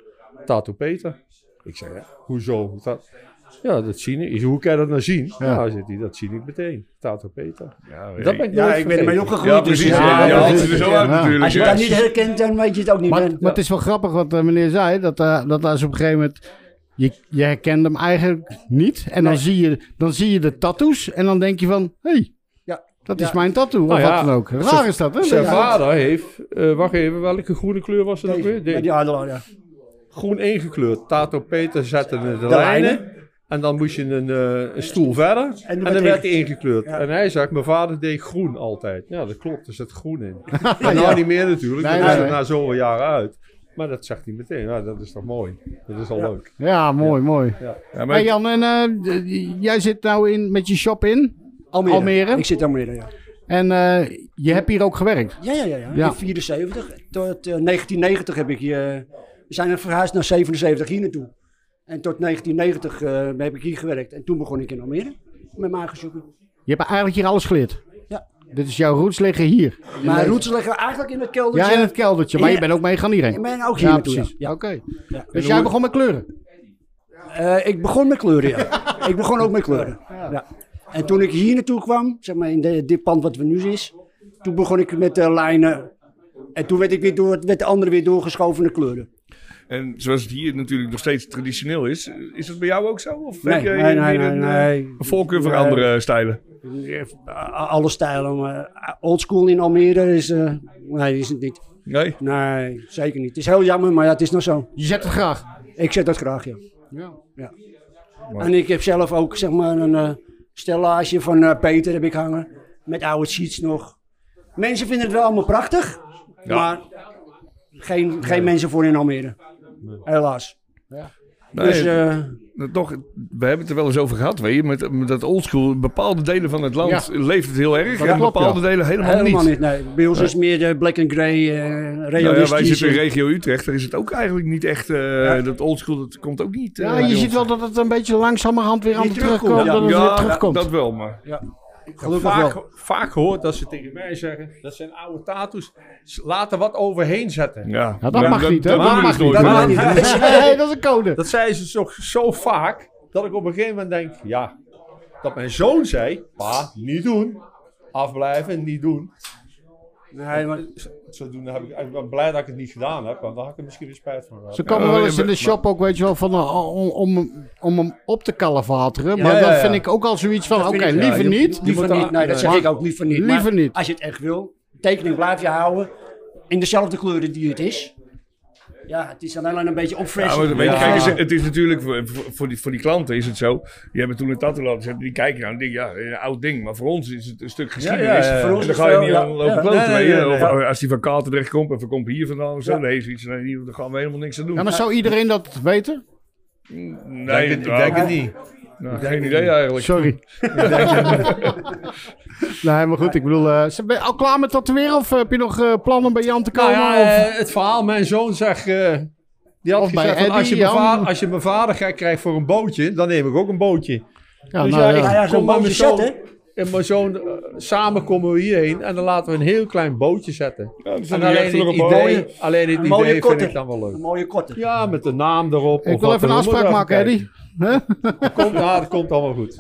G: Tato Peter. Ik zei: ja, Hoezo? Dat, ja, dat zie ik. Hoe kan je dat nou zien? Ja, zegt hij: Dat zie ik meteen. Tato Peter.
B: Ja,
G: Dat ben ik
F: Ja, ik ben ermee
G: vergeten.
F: opgegroeid.
B: ja,
F: dus
B: precies.
F: ja,
B: Ja,
A: ja,
B: ja,
A: dat
B: het
A: is-
B: zo uit
A: ja.
B: natuurlijk.
F: Als je
B: ja.
F: dat niet herkent, dan weet je het ook niet.
A: Maar,
F: hè?
A: maar het is wel grappig wat de meneer zei. Dat, eh, dat als op een gegeven moment... Je, je herkent hem eigenlijk niet. En dan,
F: Nee.
A: zie je, dan zie je de tattoos. En dan denk je van... Hé, hey,
F: Ja.
A: dat
F: Ja.
A: is mijn tattoo.
G: Nou
A: of
G: ja,
A: wat dan ook. Raar is dat, hè?
G: Zijn
A: Ja.
G: vader heeft, eh, wacht even, welke groene kleur was het ook weer? De-
F: die adelaar, ja.
G: groen ingekleurd. Tato Peter zette de, de,
F: De
G: lijnen.
F: lijnen.
G: En dan moest je een, eh, een stoel verder. En,
F: dan
G: dan
F: werd
G: werd hij ingekleurd.
F: Ja.
G: En hij zegt, mijn vader deed groen altijd. Ja, dat klopt. Er zit groen in. Maar nou niet meer natuurlijk.
A: Nee,
G: dat is
A: nee,
G: er
A: nee.
G: na zoveel jaren uit. Maar dat zegt hij meteen. Nou, dat is toch mooi. Dat is al leuk.
A: Ja, mooi, mooi.
B: Ja, maar
A: Hey Jan, en eh, jij zit nou in, met je shop in.
F: Almere.
A: Almere?
F: Ik zit in Almere, ja.
A: En eh, je hebt hier ook gewerkt.
F: Ja, ja, ja. ja.
A: Ja.
F: In 74. Tot eh, 1990 heb ik hier... we zijn er verhuisd naar 77 hier naartoe. En tot 1990 eh, heb ik hier gewerkt. En toen begon ik in Almere. Met mijn eigen.
A: Je hebt eigenlijk hier alles geleerd.
F: Ja.
A: Dit is jouw roots liggen hier.
F: Mijn roots liggen eigenlijk in het keldertje.
A: Ja, in het keldertje. Maar je bent ook mee gaan hierheen.
F: Ik ben ook hier
A: Ja,
F: naartoe,
A: precies.
F: ja.
A: Oké.
F: Ja.
A: Dus jij begon met kleuren.
F: Eh, ik begon met kleuren, ja. ik begon ook met kleuren. Ja. En toen ik hier naartoe kwam, zeg maar in de, dit pand wat we nu is, toen begon ik met de lijnen. En toen werd, ik weer door, werd de andere weer doorgeschoven naar kleuren.
B: En zoals het hier natuurlijk nog steeds traditioneel is, is dat bij jou ook zo? Of
F: Nee,
B: heb
F: nee, nee,
B: een, eh,
F: nee.
B: een voorkeur voor
F: Nee.
B: andere stijlen?
F: Alle stijlen, maar oldschool in Almere is, eh, nee, is het niet.
B: Nee?
F: Nee, zeker niet. Het is heel jammer, maar ja, het is nog zo.
A: Je zet het graag.
F: Ik zet dat graag, ja.
A: Ja.
F: ja. En ik heb zelf ook zeg maar een eh, stellage van eh, Peter heb ik hangen. Met oude sheets nog. Mensen vinden het wel allemaal prachtig. Maar geen, geen mensen voor in Almere. Helaas.
B: Nee,
F: Dus eh,
B: Nou, Toch, we hebben het er wel eens over gehad, weet je, met, met dat oldschool. Bepaalde delen van het land
A: Ja.
B: leeft het heel erg.
A: Dat
B: en
A: klopt,
B: bepaalde
A: ja.
B: delen helemaal,
F: helemaal
B: niet.
F: niet. Nee. Bij ons is het meer de black and grey, eh
B: Nou ja,
F: realistisch.
B: wij zitten in regio Utrecht, daar is het ook eigenlijk niet echt. eh, Dat oldschool, dat komt ook niet. eh,
A: Ja, je ziet wel dat het een beetje langzamerhand weer aan
F: terugkomt,
A: terugkomt.
F: ja.
A: Dat het weer
B: Ja,
A: terugkomt.
B: dat wel, maar.
G: Vaak,
F: wel.
G: vaak gehoord dat ze tegen mij zeggen, dat zijn oude tattoos, laat er wat overheen zetten.
B: Ja,
A: Ja, dat mag niet, hè?
B: Dat,
A: mag
B: dus
A: niet.
B: nooit.
A: Dat mag niet. Nee, dat is een code.
G: Dat zei ze zo, zo vaak, dat ik op een gegeven moment denk, ja, dat mijn zoon zei, pa, niet doen. Afblijven, niet doen.
F: Nee, maar
G: Zodoende heb ik, ik ben blij dat ik het niet gedaan heb, want daar had ik er misschien weer spijt van.
A: Ze komen
B: Ja,
A: wel eens in de
B: maar-
A: shop ook, weet je wel, van, uh, om, om, om hem op te kalafateren. Maar dat
G: ja.
A: vind ik ook al zoiets van, oké, liever
G: ja, je-
A: niet.
F: liever
G: moet
F: niet. Nee, dat zeg
A: Maar-
F: ik ook liever niet.
A: Liever
F: maar
A: niet.
F: Als je het echt wil, tekening blijf je houden. In dezelfde kleuren die het is. Ja, het is alleen een beetje opfrissen.
B: maar weet je,
G: Ja.
B: kijk, eens, het is natuurlijk voor, voor, die, voor die klanten is het zo. Die hebben toen een tattoo laten zetten. Die kijken nou en denken, ja, een oud ding. Maar voor ons is het een stuk geschiedenis.
G: ja, ja. Voor
F: ons
B: dan
F: is
B: ga je niet
F: ja.
B: aan lopen
F: Ja.
B: kloten.
G: Nee, nee,
B: weet je.
G: nee, nee,
B: of
G: ja.
B: als die van Katendrecht komt en van komt hier vandaan of zo.
F: Ja.
B: Nee, daar gaan we helemaal niks aan doen.
A: Ja, maar zou iedereen dat weten?
B: nee,
G: denk het, ik
B: nou,
G: denk het niet.
B: Nou, geen idee eigenlijk.
A: Sorry. nee, maar goed, ik bedoel, eh, ze- ben je al klaar met tatoeëren of heb je nog eh, plannen bij Jan te
G: Nou
A: komen?
G: ja,
A: of-
G: eh, het verhaal, mijn zoon zegt, eh, die had
A: Of
G: gezegd, van, als, je
A: Jan.
G: vader, als je mijn vader gek krijgt voor een bootje, dan neem ik ook een bootje.
A: ja,
G: dus
A: nou,
G: ja,
A: ja.
G: ik-
F: Ja, zo'n bootje zetten.
G: En mijn zoon, samen komen we hierheen en dan laten we een heel klein bootje zetten.
B: Ja, dus
G: En
B: dan
G: alleen het
B: een
G: idee,
B: mooie.
G: alleen het
F: Een
G: idee vind
F: korte.
G: ik dan wel
F: Een
G: leuk.
F: mooie korte.
G: Ja, met de naam erop.
A: Ik wil even een afspraak maken,
G: kijken.
A: Eddie. Huh?
G: Komt, ja, dat komt allemaal goed.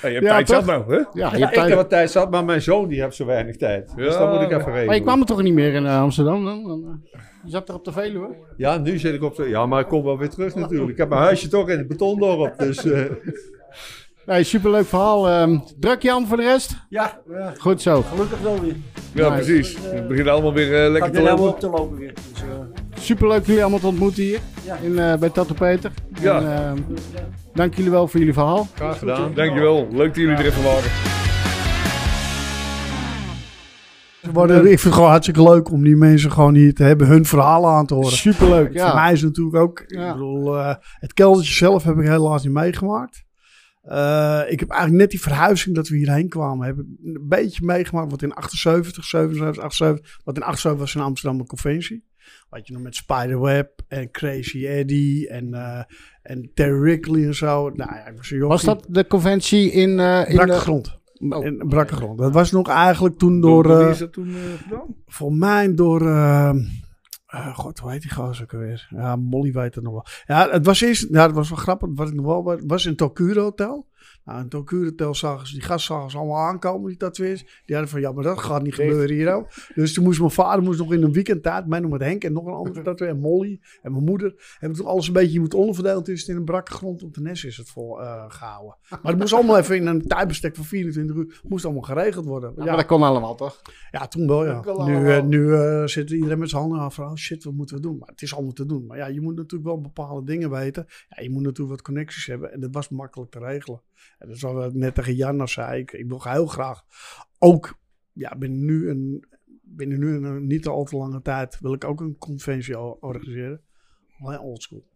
B: Hey, je hebt
A: Ja,
B: tijd
A: toch?
B: zat nou, hè?
A: Ja, je
G: Ja,
A: hebt
G: ik
A: tijd.
G: heb wat tijd zat, maar mijn zoon die heeft zo weinig tijd. Dus
B: Ja,
G: dat moet ik even regelen.
A: Maar je kwam er toch niet meer in eh, Amsterdam dan? dan eh, je zat er op de Veluwe.
G: Ja, nu zit ik op de... Ja, maar ik kom wel weer terug natuurlijk. Ik heb mijn huisje toch in het betondorp, dus... eh,
A: Nee, superleuk verhaal. ehm druk Jan voor de rest?
F: Ja, ja,
A: Goed zo.
F: gelukkig wel weer.
B: Ja, precies. Het begint allemaal weer lekker te
F: weer helemaal
B: lopen.
F: op te lopen weer. Dus, eh,
A: Superleuk jullie allemaal te ontmoeten hier in, eh, bij Tattoo Peter.
B: Ja.
A: En, ehm, dank jullie wel voor jullie verhaal.
G: graag gedaan.
B: Dankjewel. Leuk dat jullie er even waren.
C: Worden- Ik vind het gewoon hartstikke leuk om die mensen gewoon hier te hebben, hun verhalen aan te horen.
A: Superleuk,
C: Voor
A: ja.
C: mij is het natuurlijk ook,
A: Ja.
C: ik bedoel, eh, het keldertje zelf heb ik helaas niet meegemaakt. Eh, ik heb eigenlijk net die verhuizing dat we hierheen kwamen, heb ik een beetje meegemaakt. Wat in 78, 77, 78, wat in 78 was in Amsterdam een conventie. Wat je nog met Spiderweb en Crazy Eddie en, eh, en Terry Rickley en zo. Nou ja, ik was een
A: Was dat de conventie in, eh in
C: Brakke
A: de...
C: grond.
A: Oh.
C: In brakke grond. Dat was nog eigenlijk toen door,
B: Door wie
C: eh,
B: is dat toen gedaan?
C: voor mij door, eh, eh, god, hoe heet die gozer ook alweer? Ja, Molly weet het nog wel. Ja, het was eerst, ja, het was wel grappig, wat ik nog wel was in het Tokuro Hotel. Nou, het Tokuro Hotel zagen ze, die gasten zagen ze allemaal aankomen, die tatoeëers. Die hadden van, ja, maar dat gaat niet gebeuren hier ook. Dus toen moest mijn vader moest nog in een weekendtijd, mij nog met Henk en nog een andere tatoeëer, en Molly en mijn moeder. Hebben toen alles een beetje moeten onderverdeeld. Is het in een brakke grond op de nes is het vol eh, gehouden. Maar het moest allemaal even in een tijdbestek van 24 uur, moest allemaal geregeld worden.
A: Ja, maar dat kon allemaal toch?
C: Ja, toen wel, ja. Nu, nu eh, zit iedereen met zijn handen aan van, oh shit, wat moeten we doen? Maar het is allemaal te doen. Maar ja, je moet natuurlijk wel bepaalde dingen weten. Ja, je moet natuurlijk wat connecties hebben. En dat was makkelijk te regelen. En dat is wat ik net tegen Jan zei. Ik, ik wil heel graag ook, ja, binnen nu een, binnen nu een niet al te lange tijd, wil ik ook een conventie organiseren. Alleen oldschool.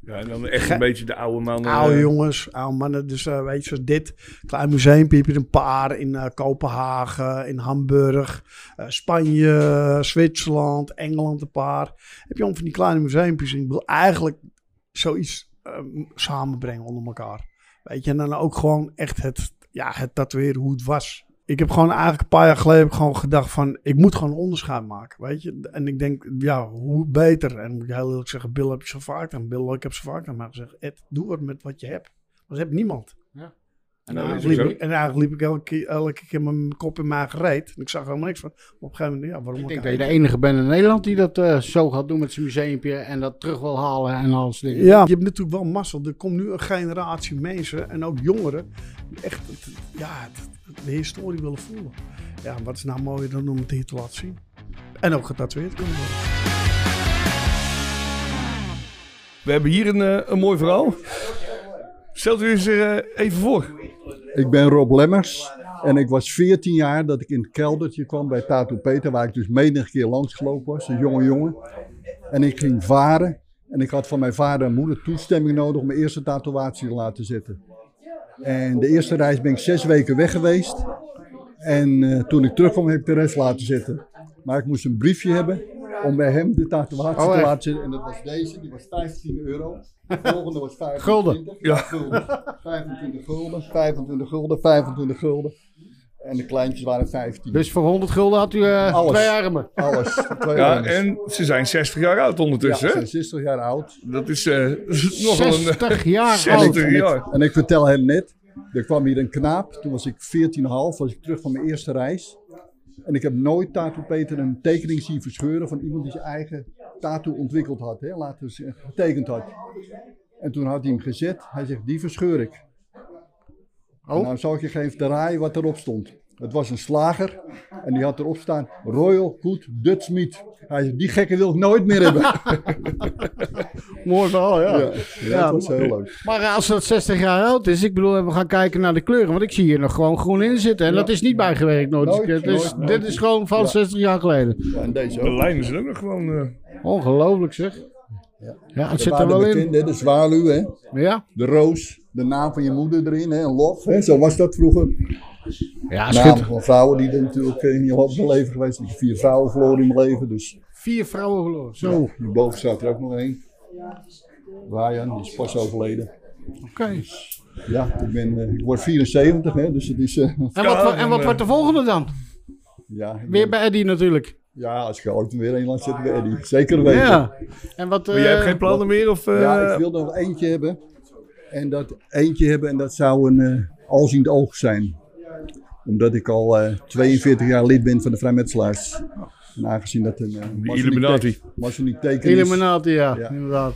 B: Ja, en dan echt een beetje de oude man. eh,
C: Oude jongens, oude mannen. Dus eh, weet je, zoals dit. Klein museumpje heb je een paar in eh, Kopenhagen, in Hamburg, eh, Spanje, Zwitserland, Engeland een paar. Heb je allemaal van die kleine museumpjes. En ik wil eigenlijk zoiets eh, samenbrengen onder elkaar. Weet je, en dan ook gewoon echt het, ja, het tatoeëren hoe het was. Ik heb gewoon eigenlijk een paar jaar geleden heb ik gewoon gedacht van, ik moet gewoon een onderscheid maken, weet je. En ik denk, ja, hoe beter. En moet ik heel eerlijk zeggen, Bill heb je zo vaak aan. Bill, ik heb zo vaak aan mij gezegd, Ed, doe wat met wat je hebt. Want je hebt niemand.
A: Ja.
C: En,
B: Nou,
C: eigenlijk
B: dat is
C: liep ik, en eigenlijk liep ik elke keer, elke keer met mijn kop in mijn eigen reet. En ik zag helemaal niks van. Maar op een gegeven moment, ja, waarom
A: Ik denk dat je de enige bent in Nederland die dat eh, zo gaat doen met zijn museumpje en dat terug wil halen en alles dingen.
C: Ja, je hebt natuurlijk wel mazzel. Er komt nu een generatie mensen en ook jongeren die echt het- ja, het- de historie willen voelen. Ja, wat is nou mooier dan om het hier te laten zien? En ook getatoeëerd kunnen worden.
B: We hebben hier een, eh, een mooi verhaal. Stelt u zich eh, even voor.
H: Ik ben Rob Lemmers en ik was 14 jaar dat ik in het keldertje kwam bij Tato Peter, waar ik dus menig keer langs gelopen was, een jonge jongen. En ik ging varen en ik had van mijn vader en moeder toestemming nodig om mijn eerste tatoeatie te laten zetten. En de eerste reis ben ik zes weken weg geweest en eh, toen ik terugkwam heb ik de rest laten zetten. Maar ik moest een briefje hebben om bij hem de tatoeatie
A: Oh,
H: te laten zetten. En dat was deze, die was 15 euro. De volgende was 25.
A: Gulden.
H: Ja, gulden. 25 gulden, 25 gulden, 25 gulden. En de kleintjes waren 15.
A: Dus voor 100 gulden had u eh,
H: Alles.
A: twee armen.
H: Alles. Twee
B: Ja,
H: armen.
B: en ze zijn 60 jaar oud
H: ja,
B: ondertussen.
H: ze
B: hè?
H: zijn 60 jaar oud.
B: Dat is eh, nogal een...
A: 60 jaar
B: 60
A: oud.
H: En
B: jaar.
H: ik, en ik vertel hem net, er kwam hier een knaap, toen was ik 14,5, was ik terug van mijn eerste reis. En ik heb nooit Tattoo Peter een tekening zien verscheuren van iemand die zijn eigen tattoo ontwikkeld had, hè, laten we zeggen, getekend had. En toen had hij hem gezet, hij zegt, die verscheur ik.
A: Oh.
H: Nou zal ik je even draaien wat erop stond. Het was een slager en die had erop staan Royal Good Dutch Meat. Hij die gekken wil ik nooit meer hebben.
A: Mooi verhaal, ja.
H: ja, ja, dat was heel leuk.
A: Maar als dat 60 jaar oud is, ik bedoel, we gaan kijken naar de kleuren. Want ik zie hier nog gewoon groen in zitten. En dat is niet bijgewerkt nooit. is, dit is gewoon van
H: Ja.
A: 60 jaar geleden.
H: Ja, en deze
B: De
H: ook.
B: lijnen zijn ook nog gewoon... eh,
A: Ongelooflijk zeg.
H: Ja.
A: Ja, het zit er wel in.
H: bekend, hè, de zwaluw, hè?
A: Ja?
H: de roos, de naam van je moeder erin, hè? een lof. Hè? Zo was dat vroeger.
A: Ja,
H: Naam
A: schitterend.
H: van vrouwen die er natuurlijk eh, in je mijn leven geweest. Ik heb vier vrouwen verloren in mijn leven. Dus
A: Vier vrouwen verloren. Zo,
H: zo. hierboven staat er ook nog één. Ryan, die is pas overleden.
A: oké.
H: Ja, ik, ben, eh, ik word 74, hè, dus het is... eh,
A: En wat, en wat wordt de volgende dan?
H: ja,
A: Weer bij Eddie natuurlijk.
H: ja, als ik ooit weer een laat zitten bij Eddie. Zeker weten.
A: Ja. En wat...
B: maar jij hebt geen plannen meer? Of, eh,
H: Ja, ik wil er nog eentje hebben. En dat eentje hebben en dat zou een eh alziend oog zijn. Omdat ik al eh, 42 jaar lid ben van de vrijmetselaars. En aangezien dat een uh,
B: Illuminati.
H: masoniek teken is.
A: Illuminati, ja,
H: Ja.
A: inderdaad.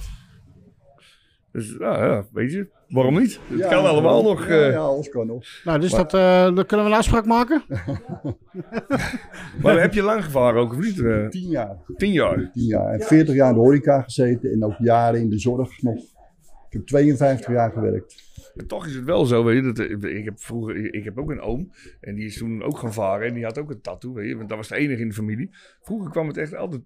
B: Dus ja, ja, weet je, waarom niet? Het
H: Ja,
B: kan allemaal
H: ja,
B: nog.
H: Ja,
B: eh,
H: ja, alles kan nog.
A: Nou, dus dat, eh, dan kunnen we een afspraak maken?
B: Maar heb je lang gevaren ook, of niet? Eh,
H: 10 jaar.
B: tien jaar.
H: 10 jaar. En 40 jaar in de horeca gezeten en ook jaren in de zorg nog. Ik heb 52 jaar gewerkt.
B: Toch is het wel zo, weet je. Dat, eh, ik heb vroeger, ik heb ook een oom. En die is toen ook gaan varen. En die had ook een tattoo, weet je. Want dat was de enige in de familie. Vroeger kwam het echt altijd...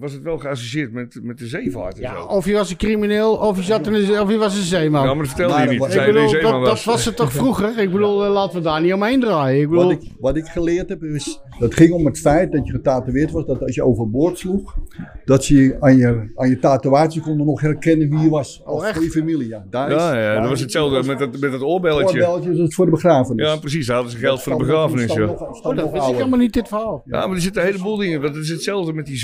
B: Was het wel geassocieerd met, met de zeevaart en
A: Ja,
B: zo.
A: of je was een crimineel, of je, zat in een, of je was een zeeman.
B: Ja, maar dat vertelde
H: Maar
B: je
H: dat
B: niet.
H: was-
B: Dat
A: ik bedoel,
B: zeeman
A: dat, dat
B: was.
A: was het toch vroeger? Ik bedoel, eh, laten we daar niet omheen draaien. Ik bedoel,
H: Wat ik, wat ik geleerd heb is, dat ging om het feit dat je getatoeëerd was, dat als je overboord sloeg, dat ze je aan je, aan je tatoeatie konden nog herkennen wie je was. Als
A: Oh, echt?
H: voor je familie, ja. Daar is-
B: Ja, ja,
H: daar
B: dat was
H: is-
B: hetzelfde met dat, met dat oorbelletje.
H: Oorbelletje is het voor de begrafenis.
B: Ja, precies. Daar hadden ze geld voor de
H: Dat
B: begrafenis,
H: nog-
A: oh, dat wist ik helemaal niet, dit verhaal.
B: Ja, maar er zitten een heleboel dingen. Want het is hetzelfde met die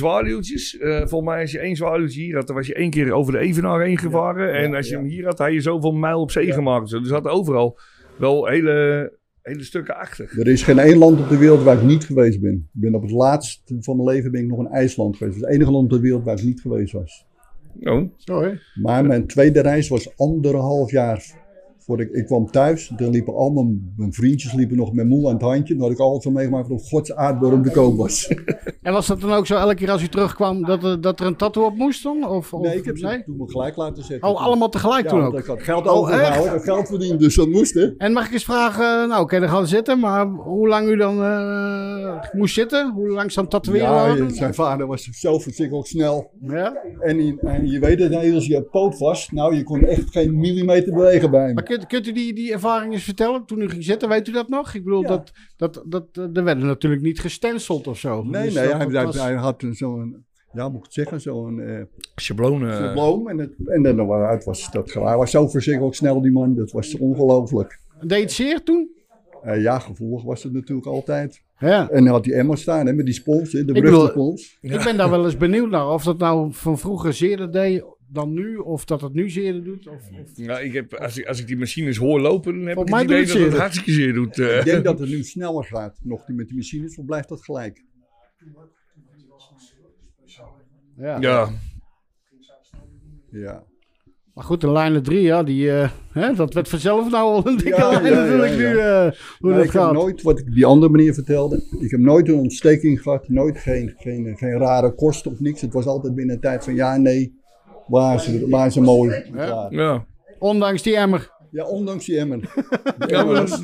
B: zwaluwtjes. Eh, volgens mij als je één zwaluwtje hier had, dan was je één keer over de Evenaar heen gevaren. en als je hem hier had, had je zoveel mijl op zee gemaakt. Dus er zaten overal wel hele, hele stukken achter.
H: Er is geen één land op de wereld waar ik niet geweest ben. Ik ben op het laatst van mijn leven ben ik nog in IJsland geweest. Het is enige land op de wereld waar ik niet geweest was.
B: Oh,
A: Zo, hè?
H: Maar mijn tweede reis was anderhalf jaar voordat ik, ik kwam thuis. Toen liepen al mijn, mijn vriendjes liepen nog met moe aan het handje. Toen had ik altijd van meegemaakt dat Gods aardbodem te koop was.
A: En was dat dan ook zo elke keer als u terugkwam dat, er- dat er een tattoo op moest dan? Of, of-
H: Nee, ik heb ze toen me gelijk laten zetten.
A: Oh, allemaal tegelijk
H: ja,
A: toen ook?
H: ik had geld
A: Oh,
H: overgehouden, ik had geld verdiend, dus dat moest hè.
A: En mag ik eens vragen, nou oké, dan gaan we zitten, maar hoe lang u dan eh, moest zitten? Hoe lang ze aan het tatoeëren
H: Ja, je- zijn vader was zo verschrikkelijk snel.
A: Ja?
H: En, en je weet het, als je poot vast, nou je kon echt geen millimeter bewegen bij
A: Maar
H: me.
A: Kunt, kunt u die, die ervaring eens vertellen? Toen u ging zitten, weet u dat nog? Ik bedoel,
H: Ja.
A: dat, dat, dat, eh, er werden natuurlijk niet gestenceld of zo.
H: Nee,
A: Dus
H: nee,
A: dat-
H: hij,
A: dat was-
H: hij had een zo'n, ja moet ik het zeggen, zo'n eh
B: schabloon.
H: En, het, en dan waaruit was dat. Hij was zo verschrikkelijk snel die man, dat was ongelooflijk.
A: Deed het zeer toen?
H: Eh, ja, gevoelig was het natuurlijk altijd.
A: Ja.
H: En dan had die Emma staan hè, met die spons, hè, de
A: Ik
H: beruchte spons.
A: Ik ben daar wel eens benieuwd naar of dat nou van vroeger zeer deed dan nu? Of dat het nu zeer doet? Of, of...
B: Nou, ik heb, als, ik, als ik die machines hoor lopen, dan heb ik het
A: mij
B: idee
A: doet
B: dat
A: het
B: hartstikke zeer doet. eh.
H: Ik denk dat het nu sneller gaat nog met die machines, of blijft dat gelijk?
A: Ja.
B: ja,
H: Ja.
A: Maar goed, de lijnen 3, ja, die, eh, hè, dat werd vanzelf nou al een dikke
H: Ja,
A: lijn
H: ja, ja,
A: natuurlijk
H: ja.
A: nu, eh, hoe
H: Nou,
A: dat
H: ik heb
A: gaat.
H: nooit, wat ik die andere meneer vertelde, ik heb nooit een ontsteking gehad, nooit geen, geen, geen rare kosten of niks. Het was altijd binnen een tijd van ja, nee, waar ze, waar ze mooi.
B: ja.
A: Ondanks die emmer.
H: Ja, ondanks die emmer.
B: ja maar dat is,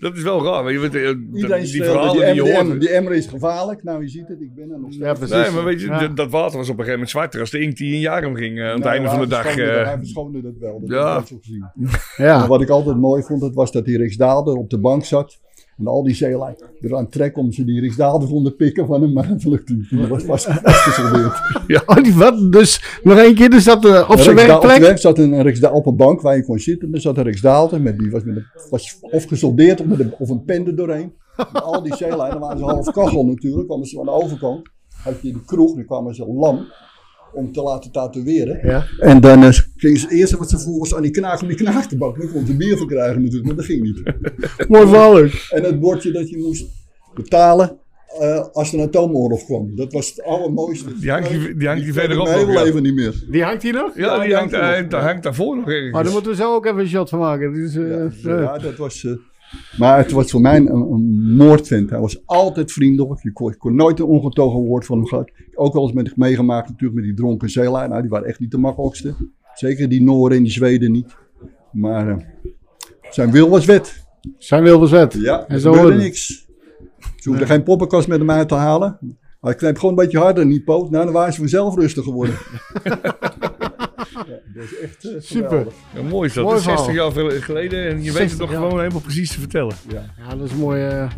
B: dat is wel raar. weet Je, weet, eh,
H: Iedereen
B: die verhalen
H: die,
B: die
H: emmer,
B: je
H: die, emmer,
B: hoort.
H: die emmer is gevaarlijk. Nou, je ziet het, ik ben er nog steeds.
A: Ja, precies.
B: Nee, maar weet je,
A: Ja.
B: dat- water was op een gegeven moment zwarter als de inkt die in jaren ging eh, aan het
H: Nou,
B: einde van de dag. eh.
H: Hij verschoonde dat wel, dat
B: Ja.
H: zo gezien.
A: Ja.
H: Maar wat ik altijd mooi vond, dat was dat die Riksdaalder op de bank zat. En al die zeelui eraan trekken om ze die Riksdaalder konden pikken van hem. Maar dat lukte niet. Die was vast.
A: Oh, die wat? Dus nog één keer, dus dat eh, op zijn werkplek.
H: Op, werk zat een Riksda- op een bank waar je kon zitten. Er zat een Riksdaalder. Met, die was, met een, was of gesoldeerd of, met een, of een pen er doorheen. En al die zeelui, dan waren ze half kachel natuurlijk. kwamen ze aan de overkant. Had je de kroeg, dan kwamen ze lam. Om te laten tatoeëren.
A: Ja.
H: En dan eh, gingen ze het eerste wat ze vroegen was aan die knaag om die knaag te bakken. Dan kon ze bier voor krijgen natuurlijk, maar dat ging niet.
A: Mooi verhaal.
H: En het bordje dat je moest betalen eh, als er een atoomoorlog kwam. Dat was het allermooiste.
B: Die hangt hier- die hangt
H: ik
B: verderop nog, ja.
H: leven niet meer.
A: Die hangt hier nog?
B: Ja, die hangt, daar hangt daarvoor nog ergens.
A: Maar daar moeten we zo ook even een shot van maken. Dus, eh,
H: Ja,
A: eh,
H: ja, dat was. Maar het was voor mij een, een moordvent. Hij was altijd vriendelijk. Je kon, ik kon nooit een ongetogen woord van hem gehad. Ook wel eens met meegemaakt natuurlijk met die dronken zeelui. Nou, die waren echt niet de makkelijkste. Zeker die Noren en die Zweden niet. Maar eh, zijn wil was wet.
A: Zijn wil was wet.
H: Ja,
A: En zo
H: gebeurde niks. Ze hoefden geen poppenkast met hem uit te halen. Hij kneep gewoon een beetje harder in die poot. Nou, dan waren ze vanzelf rustig geworden. ja, dat is echt eh,
A: Super.
B: Ja, mooi is dat.
A: Mooi
B: dat is 60
A: verhaal.
B: jaar geleden en je weet het
A: 60
B: nog
A: jaar.
B: gewoon helemaal precies te vertellen.
A: Ja, dat is een mooi, eh,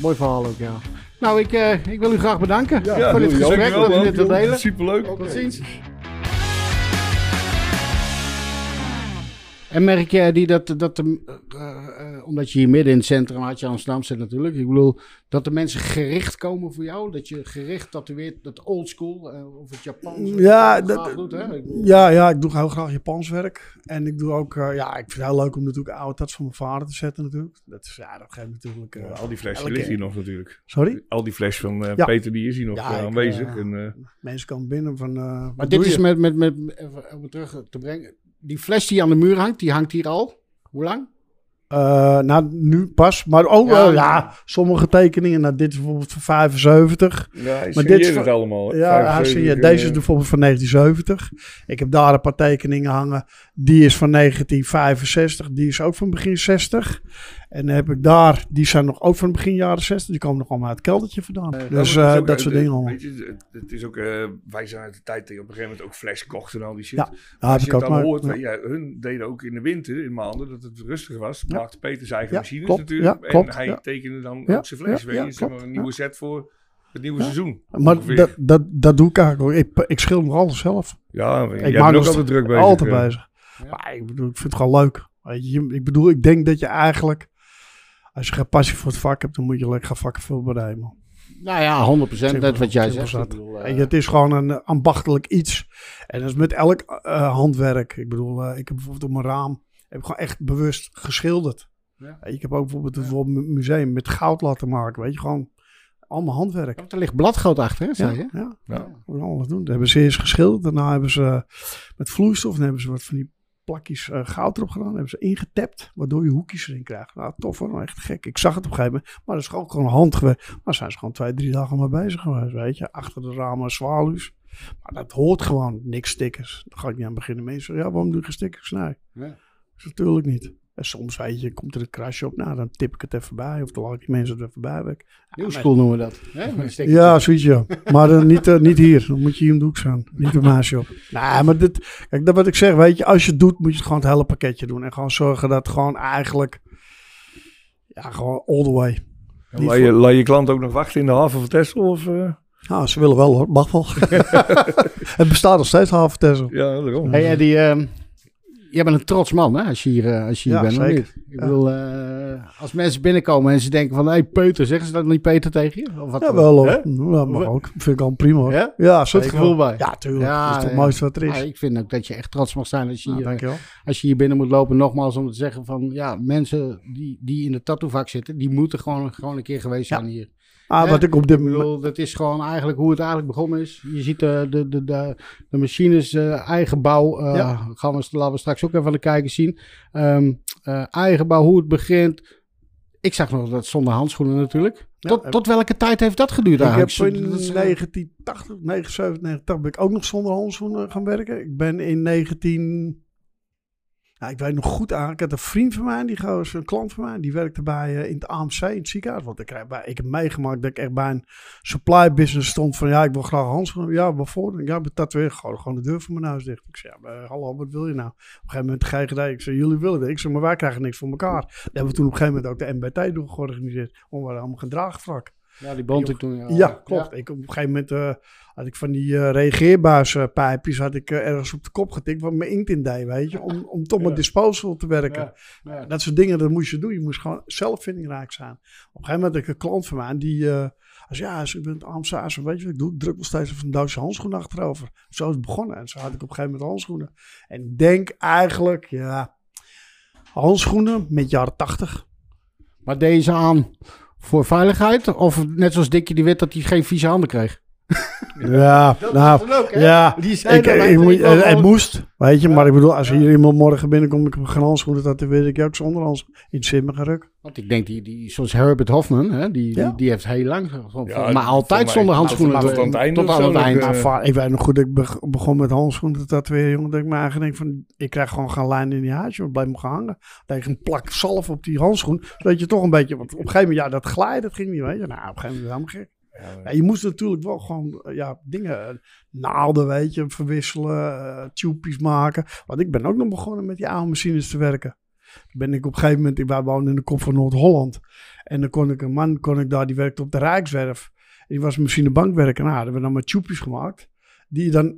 A: mooi verhaal ook, ja. Nou, ik, eh, ik wil u graag bedanken
H: Ja,
A: voor dit gesprek, dat u dit wilt delen.
B: Superleuk.
A: Tot ziens. En merk jij die dat, dat de, eh, eh, omdat je hier midden in het centrum had je Amsterdam zit natuurlijk. Ik bedoel, dat de mensen gericht komen voor jou. Dat je gericht tatoeëert, dat oldschool uh, of het Japans.
C: Ja,
A: dat, doet, hè? Ik bedoel,
C: Ja, ja, ik doe heel graag Japans werk. En ik doe ook, eh, ja, ik vind het heel leuk om natuurlijk oude tats van mijn vader te zetten natuurlijk. Dat is, ja, dat geeft natuurlijk... eh,
B: Al die fles die
C: elke-
B: ligt hier nog natuurlijk.
C: Sorry?
B: Al die fles van eh,
C: Ja.
B: Peter die is hier nog
C: Ja,
B: eh,
C: ik,
B: aanwezig.
C: eh,
B: en, eh,
C: Mensen komen binnen van... eh,
A: Maar dit is met, met, met, even om het terug te brengen. Die fles die aan de muur hangt, die hangt hier al. Hoe lang?
C: Eh, nou, nu pas. Maar ook
A: Ja.
C: ja, sommige tekeningen. Nou, dit is bijvoorbeeld van 75.
B: ja, hij
C: maar dit is
B: het allemaal.
C: Ja,
B: 75
C: hij zie je, deze is
B: eh,
C: bijvoorbeeld van 1970. Ik heb daar een paar tekeningen hangen. Die is van 1965. Die is ook van begin 60. En dan heb ik daar, die zijn nog ook van begin jaren 60. Die komen nog allemaal uit het keldertje vandaan. dus
B: Ja, het is
C: eh,
B: ook,
C: dat
B: eh,
C: soort dingen allemaal.
B: Weet je, het, het is ook, eh, wij zijn uit de tijd dat je op een gegeven moment ook fles kocht en al die shit.
C: Ja, Ja,
B: als
C: heb
B: je
C: ik
B: het
C: ook
B: dan
C: maar.
B: hoort,
C: ja.
B: hun deden ook in de winter, in maanden, dat het rustiger was.
C: Ja.
B: Peter zijn eigen
C: Ja,
B: machines
C: klopt.
B: natuurlijk.
C: Ja, klopt.
B: En hij
C: Ja.
B: tekende dan
C: Ja,
B: ook zijn fles.
C: ja,
B: weet
C: ja,
B: je, zeg maar
C: klopt.
B: een nieuwe set voor het nieuwe seizoen.
C: Maar
B: ongeveer.
C: dat, dat, dat doe ik eigenlijk ook. Ik, ik schilder nog alles zelf.
B: ja,
C: Ik
B: jij
C: maak
B: ook
C: nog
B: altijd druk bezig.
C: Altijd
B: eh.
C: bezig. Maar ik bedoel, ik vind het gewoon leuk. Weet je, ik bedoel, ik denk dat je eigenlijk... Als je geen passie voor het vak hebt, dan moet je lekker gaan vakken veel bereiken.
A: Nou ja, 100% net wat jij zegt. Ik bedoel, eh,
C: het is gewoon een ambachtelijk iets. En dat is met elk eh, handwerk. Ik bedoel, ik heb bijvoorbeeld op mijn raam heb ik gewoon echt bewust geschilderd.
A: Ja.
C: Ik heb ook bijvoorbeeld een museum met goud laten maken. Weet je, gewoon allemaal handwerk.
A: Want er ligt bladgoud achter, hè, zei
C: Ja,
A: je?
C: ja.
B: Ja.
C: Moet je alles doen. Dat hebben ze eerst geschilderd. Daarna hebben ze met vloeistof dan hebben ze wat van die plakjes eh, goud erop gedaan. hebben ze ingetapt, waardoor je hoekjes erin krijgt. Nou, tof hoor, echt gek. Ik zag het op een gegeven moment, maar dat is ook gewoon handgewerkt. Maar zijn ze gewoon twee, drie dagen mee bezig geweest, weet je. Achter de ramen zwaluws. Maar dat hoort gewoon, niks stickers. Dan ga ik niet aan beginnen. Mensen zeggen, ja, waarom doe je geen stickers? Nee,
A: Ja.
C: Natuurlijk niet. En soms, weet je, komt er een krasje op. Nou, dan tip ik het even bij. Of dan laat ik die mensen het even bij. werken.
A: New school noemen we dat. Hè?
C: Ja, zoiets ja. Maar dan niet, eh, niet hier. Dan moet je hier om de hoek staan. Niet een maasje op. Nee, maar dit, kijk, dat wat ik zeg, weet je, als je het doet, moet je het gewoon het hele pakketje doen. En gewoon zorgen dat gewoon eigenlijk, ja, gewoon all the way.
B: En Laat je, laat je klant ook nog wachten in de haven van Texel? Of, eh?
C: Ja, ze willen wel hoor, mag wel. het bestaat nog steeds half Tesla.
B: Ja, daarom.
A: Hey, ehm, jij bent een trots man, hè, als je hier, eh, als je hier
C: Ja,
A: bent, of
C: zeker.
A: niet? Ik
C: Ja.
A: bedoel, eh, als mensen binnenkomen en ze denken van, hé, hey, Peuter, zeggen ze dat niet Peter tegen je? Of wat
C: Ja, wel hoor.
A: Hè?
C: Ja, maar ook. Vind ik al prima hoor.
A: Ja?
C: Ja,
A: Zit het gevoel bij?
C: Ja, tuurlijk.
A: Ja,
C: dat is het mooiste wat er is.
A: Ik vind ook dat je echt trots mag zijn als je,
C: Nou,
A: hier,
C: dankjewel.
A: als je hier binnen moet lopen. Nogmaals om te zeggen van, ja, mensen die, die in de tattoo-vak zitten, die moeten gewoon, gewoon een keer geweest zijn hier.
C: Ah, wat ik op dit
A: Ik
C: moment...
A: dat is gewoon eigenlijk hoe het eigenlijk begonnen is. Je ziet de, de, de, de, de machines, eh, eigen bouw. eh,
C: Ja.
A: gaan we, laten we straks ook even aan de kijkers zien. Eh, eigen bouw, hoe het begint. Ik zag nog dat zonder handschoenen natuurlijk.
C: Ja,
A: tot,
C: heb-
A: tot welke tijd heeft dat geduurd
C: Ik heb
A: eigenlijk?
C: in
A: Dat is-
C: 1980, 79, 89 ben ik ook nog zonder handschoenen gaan werken. Ik ben in 19... Ja, ik weet nog goed aan. Ik had een vriend van mij, die gozer, een klant van mij, die werkte bij eh, in het AMC in het ziekenhuis. Want ik, bij, ik heb meegemaakt dat ik echt bij een supply business stond van ja, ik wil graag handschoenen. Ja, waarvoor? Ja, met dat weer gewoon, gewoon de deur van mijn huis dicht. Ik zei, ja, maar, hallo, wat wil je nou? Op een gegeven moment GGD, ik zei, jullie willen dit. Ik zei, maar wij krijgen niks voor elkaar. Daar hebben we toen op een gegeven moment ook de MBT door georganiseerd. Om we allemaal geen draagvlak.
A: Ja, die bond ik toen. Ja,
C: Ja, klopt. Ik, op een gegeven moment eh, had ik van die eh reageerbuispijpjes had ik eh, ergens op de kop getikt waar mijn inkt in deed, weet je. Om, om toch met disposal te werken. Dat soort dingen, dat moest je doen. Je moest gewoon zelf vindingrijk zijn. Op een gegeven moment had ik een klant van mij die... eh als ja, als ik ben Amsterdam, weet je wat ik doe? Ik druk nog steeds even een Duitse handschoen achterover. Zo is het begonnen. En zo had ik op een gegeven moment handschoenen. En ik denk eigenlijk, ja... Handschoenen met jaren tachtig.
A: Maar deze aan voor veiligheid? Of net zoals Dikkie die weet dat hij geen vieze handen kreeg?
C: Ja, nou,
A: is ook, hè?
C: ja.
A: Die
C: Ik,
A: dat
C: ik,
A: hij-
C: ik moet-
A: ik wil
C: eh, het moest, weet je. Maar ik bedoel, als hier iemand morgen binnenkomt, ik heb geen handschoenen, dat weet ik ook zonder handschoenen. Interesseert me geen ruk.
A: Want ik denk, die, die, zoals Herbert Hofman, hè, die,
C: Ja.
A: die, die heeft heel lang,
B: Ja,
A: maar altijd
B: mij-
A: zonder
B: tot-
A: handschoenen.
B: tot aan het einde
A: Tot aan het
B: dat, eh,
C: Nou, ik weet nog goed, dat ik beg- begon met handschoenen te tatoeëren, jongen. Dat ik me eigenlijk denk van, ik krijg gewoon geen lijn in die huis, joh. Blijf me gaan hangen. Dat ik een plak zalf op die handschoen, zodat je toch een beetje, want op een gegeven moment, ja, dat glijden, dat ging niet, weet je. Nou, op een gegeven moment helemaal gek. Ja, je moest natuurlijk wel gewoon eh, ja, dingen, eh, naalden, weet je, verwisselen, tupies maken. Want ik ben ook nog begonnen met die oude machines te werken. Toen ben ik op een gegeven moment, ik wij woonden in de kop van Noord-Holland. En dan kon ik een man, kon ik daar, die werkte op de Rijkswerf. En die was machinebankwerker. Nou, daar hebben we dan maar tupies gemaakt. Die je dan,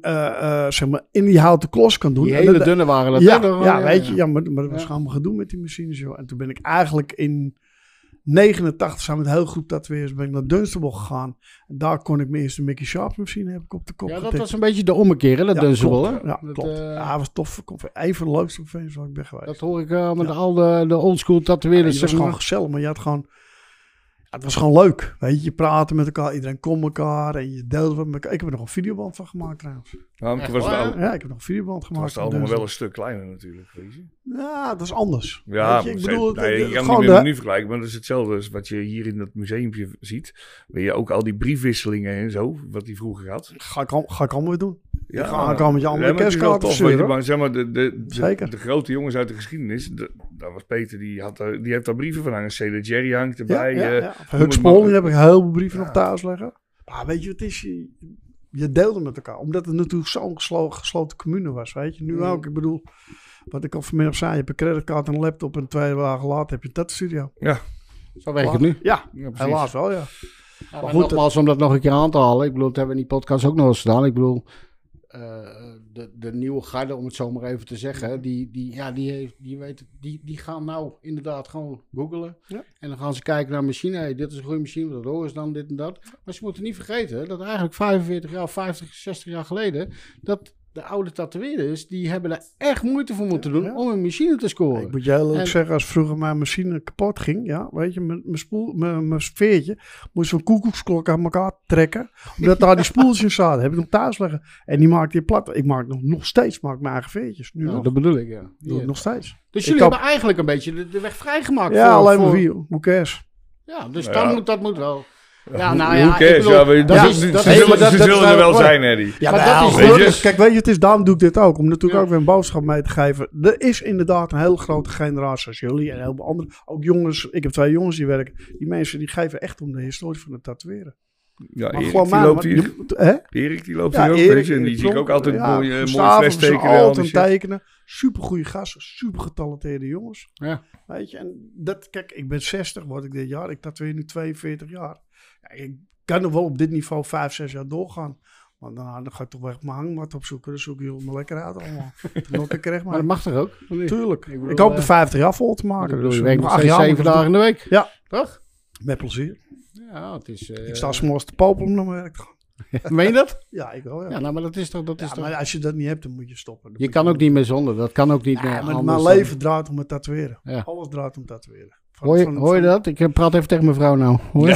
C: zeg maar, in die houten klos kan doen.
A: Die
C: En
A: hele
C: dat-
A: dunne waren dat.
C: ja, ja, weet je, ja, maar, maar dat was
A: Ja.
C: gewoon gedoe met die machines, joh. En toen ben ik eigenlijk in 89 samen met een heel groep tatoeëers ben ik naar Dunstable gegaan. En daar kon ik mijn eerste Mickey Sharp machine heb ik op de kop
A: Ja, dat
C: getikt.
A: was een beetje de ommekeer, hè, dat
C: Ja,
A: Dunstable,
C: klopt.
A: hè?
C: Ja,
A: Dat,
C: klopt.
A: eh,
C: ja, was tof. Een van de leukste conventies waar ik ben geweest.
A: Dat hoor ik eh, met al de, de oldschool tatoeëerders.
C: het was gewoon gezellig, maar je had gewoon... het was gewoon leuk, weet je. Je praatte met elkaar, iedereen kon elkaar en je deelde met elkaar. Ik heb er nog een videoband van gemaakt trouwens.
B: Nou, toen was het,
A: waar?
B: al,
C: Ja, ik heb nog een videoband gemaakt.
B: was het
C: van
B: allemaal wel een stuk kleiner natuurlijk, weet je.
C: Ja, dat is anders.
B: Ja,
C: Weet je, ik bedoel,
B: nee,
C: het-
B: je kan het niet
C: de-
B: nu vergelijken, maar dat is hetzelfde als wat je hier in dat museumpje ziet. Weet je ook al die briefwisselingen en zo, wat hij vroeger had.
C: Ga ik, al- ga ik allemaal weer doen.
B: Ja,
C: Ik ga aankomen met je andere
B: maar het is wel
C: kerstkaarten
B: maar zeg maar, de, de, de,
C: Zeker.
B: de grote jongens uit de geschiedenis, de- daar was Peter, die, had, die heeft daar brieven van hangen. CD Jerry hangt erbij.
C: ja,
B: eh,
C: ja. Van
B: noem
C: Hux
B: het maar.
C: Pauling heb ik heel veel brieven
B: Ja.
C: nog thuis liggen. Maar weet je wat het is? Je, je deelde met elkaar. Omdat het natuurlijk zo'n geslo- gesloten commune was, weet je. Nu
A: Mm.
C: ook. Ik bedoel, wat ik al vanmiddag zei. Je hebt een creditcard en een laptop en twee dagen later heb je dat studio.
A: Zo werkt het nu.
C: Ja,
B: Ja,
C: helaas wel, ja.
A: Ja, maar
C: goed,
A: nogmaals, om dat nog een keer aan te halen. Ik bedoel, dat hebben we in die podcast ook nog eens gedaan. Ik bedoel, eh, de, de nieuwe garde, om het zo maar even te zeggen. Die, die, ja, die, heeft, die, weet, die, die gaan nou inderdaad gewoon googlen.
C: Ja.
A: En dan gaan ze kijken naar machine. Hey, dit is een goede machine, wat horen is dan dit en dat. Maar ze moeten niet vergeten dat eigenlijk 45 jaar, 50, 60 jaar geleden... dat de oude tatoeëerders, die hebben daar echt moeite voor moeten doen
C: Ja.
A: om een machine te scoren.
C: Ik moet eerlijk
A: En-
C: zeggen, als vroeger mijn machine kapot ging, ja, weet je, mijn, mijn, spoel, mijn, mijn veertje, moest zo'n koekoeksklok aan elkaar trekken, omdat daar die spoeltjes in zaten. Heb ik nog thuis liggen. En die maakte je plat. Ik maak nog, nog steeds maak ik mijn eigen veertjes. Nu
A: Ja,
C: nog.
A: dat bedoel ik, ja.
C: Doe ik
A: Ja.
C: nog steeds.
A: Dus
C: Ik
A: jullie
C: kap-
A: hebben eigenlijk een beetje de, de weg vrijgemaakt.
C: Ja,
A: voor-
C: alleen maar
A: voor-
C: wie, hoe cares.
A: Ja, dus
B: ja.
A: moet, dat moet wel. Ja, nou ja, ik
B: cares?
A: bedoel,
B: Ja, maar
A: dat
B: ze-
A: is-
B: ze
A: dat is-
B: ze
A: dat is
B: zullen er wel zijn, Eddie.
C: Ja,
A: Maar dat is
C: weet je, kijk, weet je, het is, daarom doe ik dit ook. Om natuurlijk
A: Ja.
C: ook weer een boodschap mee te geven. Er is inderdaad een hele grote generatie zoals jullie en heel veel anderen. Ook jongens, ik heb twee jongens die werken. Die mensen die geven echt om de historie van het tatoeëren.
B: Ja,
C: Maar
B: Erik,
C: gewoon
B: die
C: maar,
B: loopt
C: maar
B: hier.
C: hè?
B: Erik, die loopt
C: Ja,
B: hier ook,
C: Erik,
B: weet je. En die zie ik ook altijd
C: ja,
B: mooie, mooie fles tekenen. en al
C: altijd tekenen. Super goede gasten, super getalenteerde jongens.
A: Ja.
C: Weet je, en dat, kijk, ik ben 60, word ik dit jaar. Ik tatoeëer nu 42 jaar. Ik kan nog wel op dit niveau 5, 6 jaar doorgaan. Want dan, dan ga ik toch weg mijn hangmat opzoeken. Dan zoek je me lekker uit allemaal. nog een keer echt
A: Maar
C: maar.
A: dat mag toch ook?
C: Tuurlijk.
A: Ik
C: Ik, hoop de
A: eh,
C: 50 jaar vol te
A: Ik
C: maken.
A: bedoel,
C: Dus
A: je
C: nog
A: werkt nog
C: acht jaar
A: zeven
C: ik
A: dagen in de week.
C: Ja.
A: Toch?
C: Met plezier.
A: Ja, het is... eh,
C: ik sta s'morgens te popelen om naar mijn werk te gaan.
A: Meen je dat?
C: Ja, ik wel, ja.
A: Ja, nou, maar dat is toch... Dat is toch...
C: maar als je dat niet hebt, dan moet je stoppen. Dan
A: Je kan ook niet meer zonder. Dat kan ook niet
C: Ja,
A: meer
C: maar
A: anders
C: mijn
A: dan-
C: leven draait om het tatoeëren.
A: Ja.
C: Alles draait om tatoeëren. Van-
A: Hoor je,
C: van-
A: hoor je
C: van-
A: dat? Ik eh, praat even tegen mijn vrouw nou. Hoor je?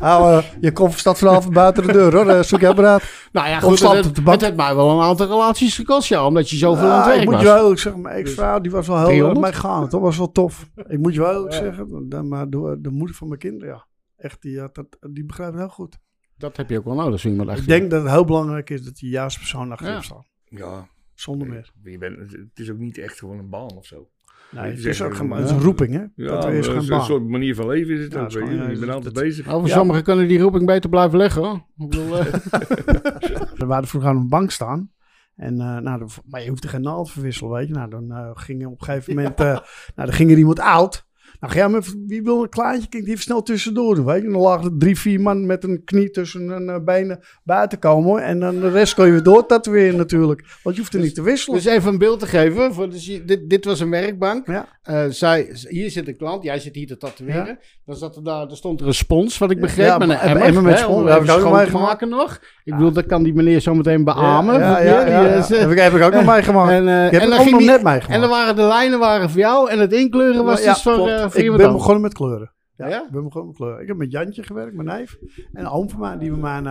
C: Nou, eh, je koffer staat vanavond buiten de deur hoor. Eh, zoek jij maar uit.
A: Nou ja, goed, het,
C: op de
A: het, heeft mij wel een aantal relaties gekost, ja. Omdat je zoveel aan het
C: Ja,
A: werk
C: ik moet
A: was.
C: je wel eerlijk zeggen, mijn ex-vrouw die was wel heel
A: 300?
C: meegaand. Dat was wel tof. Ik moet je wel eerlijk zeggen, de, maar de, de moeder van mijn kinderen, ja. Echt, die, had dat, die begrijpt het heel goed.
A: Dat heb je ook wel nodig, zo iemand
C: Ik
A: je.
C: denk dat het heel belangrijk is dat je de juiste persoon achter je
A: Ja.
C: staan.
B: Ja,
C: Zonder meer.
B: je bent, het is ook niet echt gewoon een baan of zo.
C: Nee,
B: je
C: het is ook
B: het
C: is een
B: een-
C: roeping, hè?
B: Ja,
C: dat is
B: een,
C: geen
B: een soort manier van leven is het
C: Ja,
B: ook.
C: is gewoon,
B: je. bent
C: het-
B: altijd bezig.
A: Over
C: Ja.
A: sommigen kunnen die roeping beter blijven leggen, hoor. Ik bedoel, eh,
C: We waren vroeger aan een bank staan. En, eh, nou, maar je hoeft er geen naald verwisselen, weet je. Nou, dan eh, ging er op een gegeven moment... eh, nou, dan ging er iemand oud. Nou, ga jij maar wie wil een klaantje? Kijk, die even snel tussendoor doen, weet je. En dan lagen er drie, vier man met een knie tussen hun eh, benen buiten komen. En dan de rest kon je weer door tatoeëren natuurlijk. Want je hoeft er niet te wisselen.
A: dus even een beeld te geven. Voor, dus je- dit, dit was een werkbank.
C: Ja.
A: Eh, zij, hier zit een klant. Jij zit hier te tatoeëren. Dan zat er daar, er stond er een spons, wat ik begreep.
C: Ja,
A: met een
C: een
A: emmer.
C: emmer met spons. heb ik ook meegemaakt.
A: nog. Ik bedoel, dat kan die meneer zo meteen beamen.
C: Ja, ja, ja, ja.
A: eh,
C: Heb, ik, ook nog meegemaakt.
A: En,
C: Ik heb
A: en dan
C: nog net meegemaakt.
A: En dan waren de lijnen waren voor jou en het inkleuren was
C: Ja,
A: dus voor,
C: ik ben
A: anders.
C: begonnen met kleuren. Ja,
A: Ja?
C: ik ben begonnen met kleuren. Ik heb met Jantje gewerkt, mijn neef. En een oom van mij, die bij mij... eh,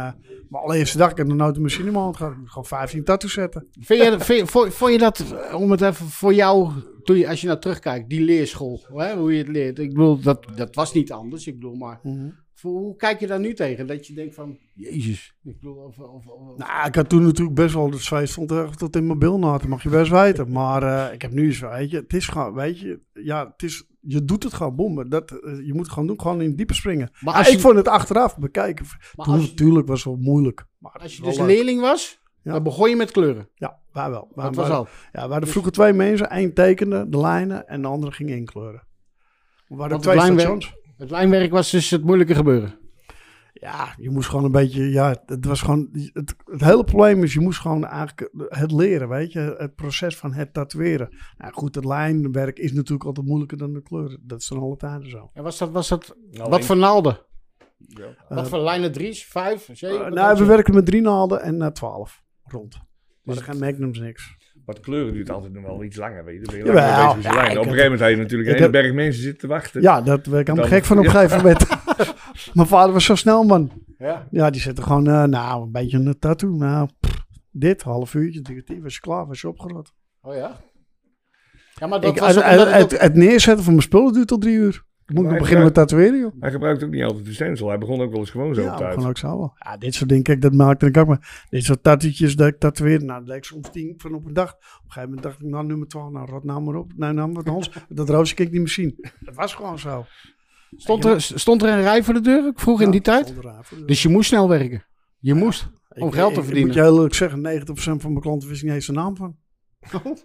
C: mijn allereerste dag, ik heb nog nooit een machine in mijn hand gehad. Ik gewoon 15 tattoos zetten.
A: Vind je, vind, vond, vond je dat, eh, om het even voor jou, toen je, als je nou terugkijkt, die leerschool, hè, hoe je het leert. Ik bedoel, dat, dat was niet anders. Ik bedoel, maar voor, hoe kijk je daar nu tegen? Dat je denkt van, jezus. Ik bedoel, of, of, of-
C: Nou, ik had toen natuurlijk best wel... Het zweet stond tot in mijn bil na. Dat mag je best weten. Maar eh, ik heb nu eens, weet je... Het is gewoon, weet je... Ja, het is... Je doet het gewoon bommen. Dat, eh, je moet het gewoon doen. Gewoon in het diepe springen.
A: Maar
C: Ah,
A: als
C: ik
A: je-
C: vond het achteraf bekijken.
A: Maar
C: toen
A: als
C: natuurlijk was het wel moeilijk. Maar
A: als je dus
C: leuk.
A: leerling was,
C: Ja.
A: dan begon je met kleuren.
C: Ja, wij wel.
A: Dat was al.
C: Ja, we hadden vroeger twee mensen. Eén tekende de lijnen en de andere ging inkleuren. Hadden
A: Want
C: twee stations.
A: Het lijnwerk was dus het moeilijke gebeuren.
C: Ja, je moest gewoon een beetje... Ja, het was gewoon... Het, het hele probleem is, je moest gewoon eigenlijk het leren, weet je. Het proces van het tatoeëren. Nou goed, het lijnwerk is natuurlijk altijd moeilijker dan de kleuren. Dat is dan alle tijden zo.
A: En was dat, was dat
B: Nou,
A: wat voor naalden?
B: Ja.
A: Wat voor lijnen? Drie's, vijf, zeven?
C: Eh,
A: Wat
C: nou, we werken met drie naalden en uh, twaalf rond. Maar
B: Dus
C: er geen magnums niks.
B: De kleuren duurt altijd nog wel iets langer, weet je. Bezig
C: ja,
B: Op een gegeven moment heb je natuurlijk een hele berg mensen zitten te wachten.
C: Ja, dat ik helemaal
B: Dan-
C: gek van op een gegeven moment. Mijn vader was zo snel, man.
A: Ja.
C: Ja, die zette gewoon, eh, nou, een beetje een tattoo. Nou, pff, dit, half uurtje, kwartier, was je klaar, was je opgerot.
A: Oh ja? Ja, maar dat
C: Ik,
A: was
C: het, het,
A: het
C: neerzetten van mijn spullen duurt tot drie uur. Ik moet
B: Maar
C: nog beginnen met tatoeëren, joh.
B: Hij gebruikt ook niet altijd de stencil. Hij begon ook wel eens gewoon zo
C: Ja,
B: op tijd.
C: gewoon ook zo wel. Ja, dit soort dingen, kijk, dat maakte ik ook maar. Dit soort tattoetjes dat ik tatoeëerde, nou, dat deed ik soms tien van op een dag. Op een gegeven moment dacht ik, nou, nummer 12, nou, rot nou maar op. Nou, nou, met Hans, dat roosje keek niet meer zien. Dat was gewoon zo.
A: Stond er, stond er een rij voor de deur, vroeg in die tijd?
C: Stond eraan voor de-
A: Dus je moest snel werken. Je moest, om
C: Ik-
A: geld te
C: ik-
A: verdienen.
C: Ik moet je heel eerlijk zeggen, 90% van mijn klanten wist ik niet eens de naam van.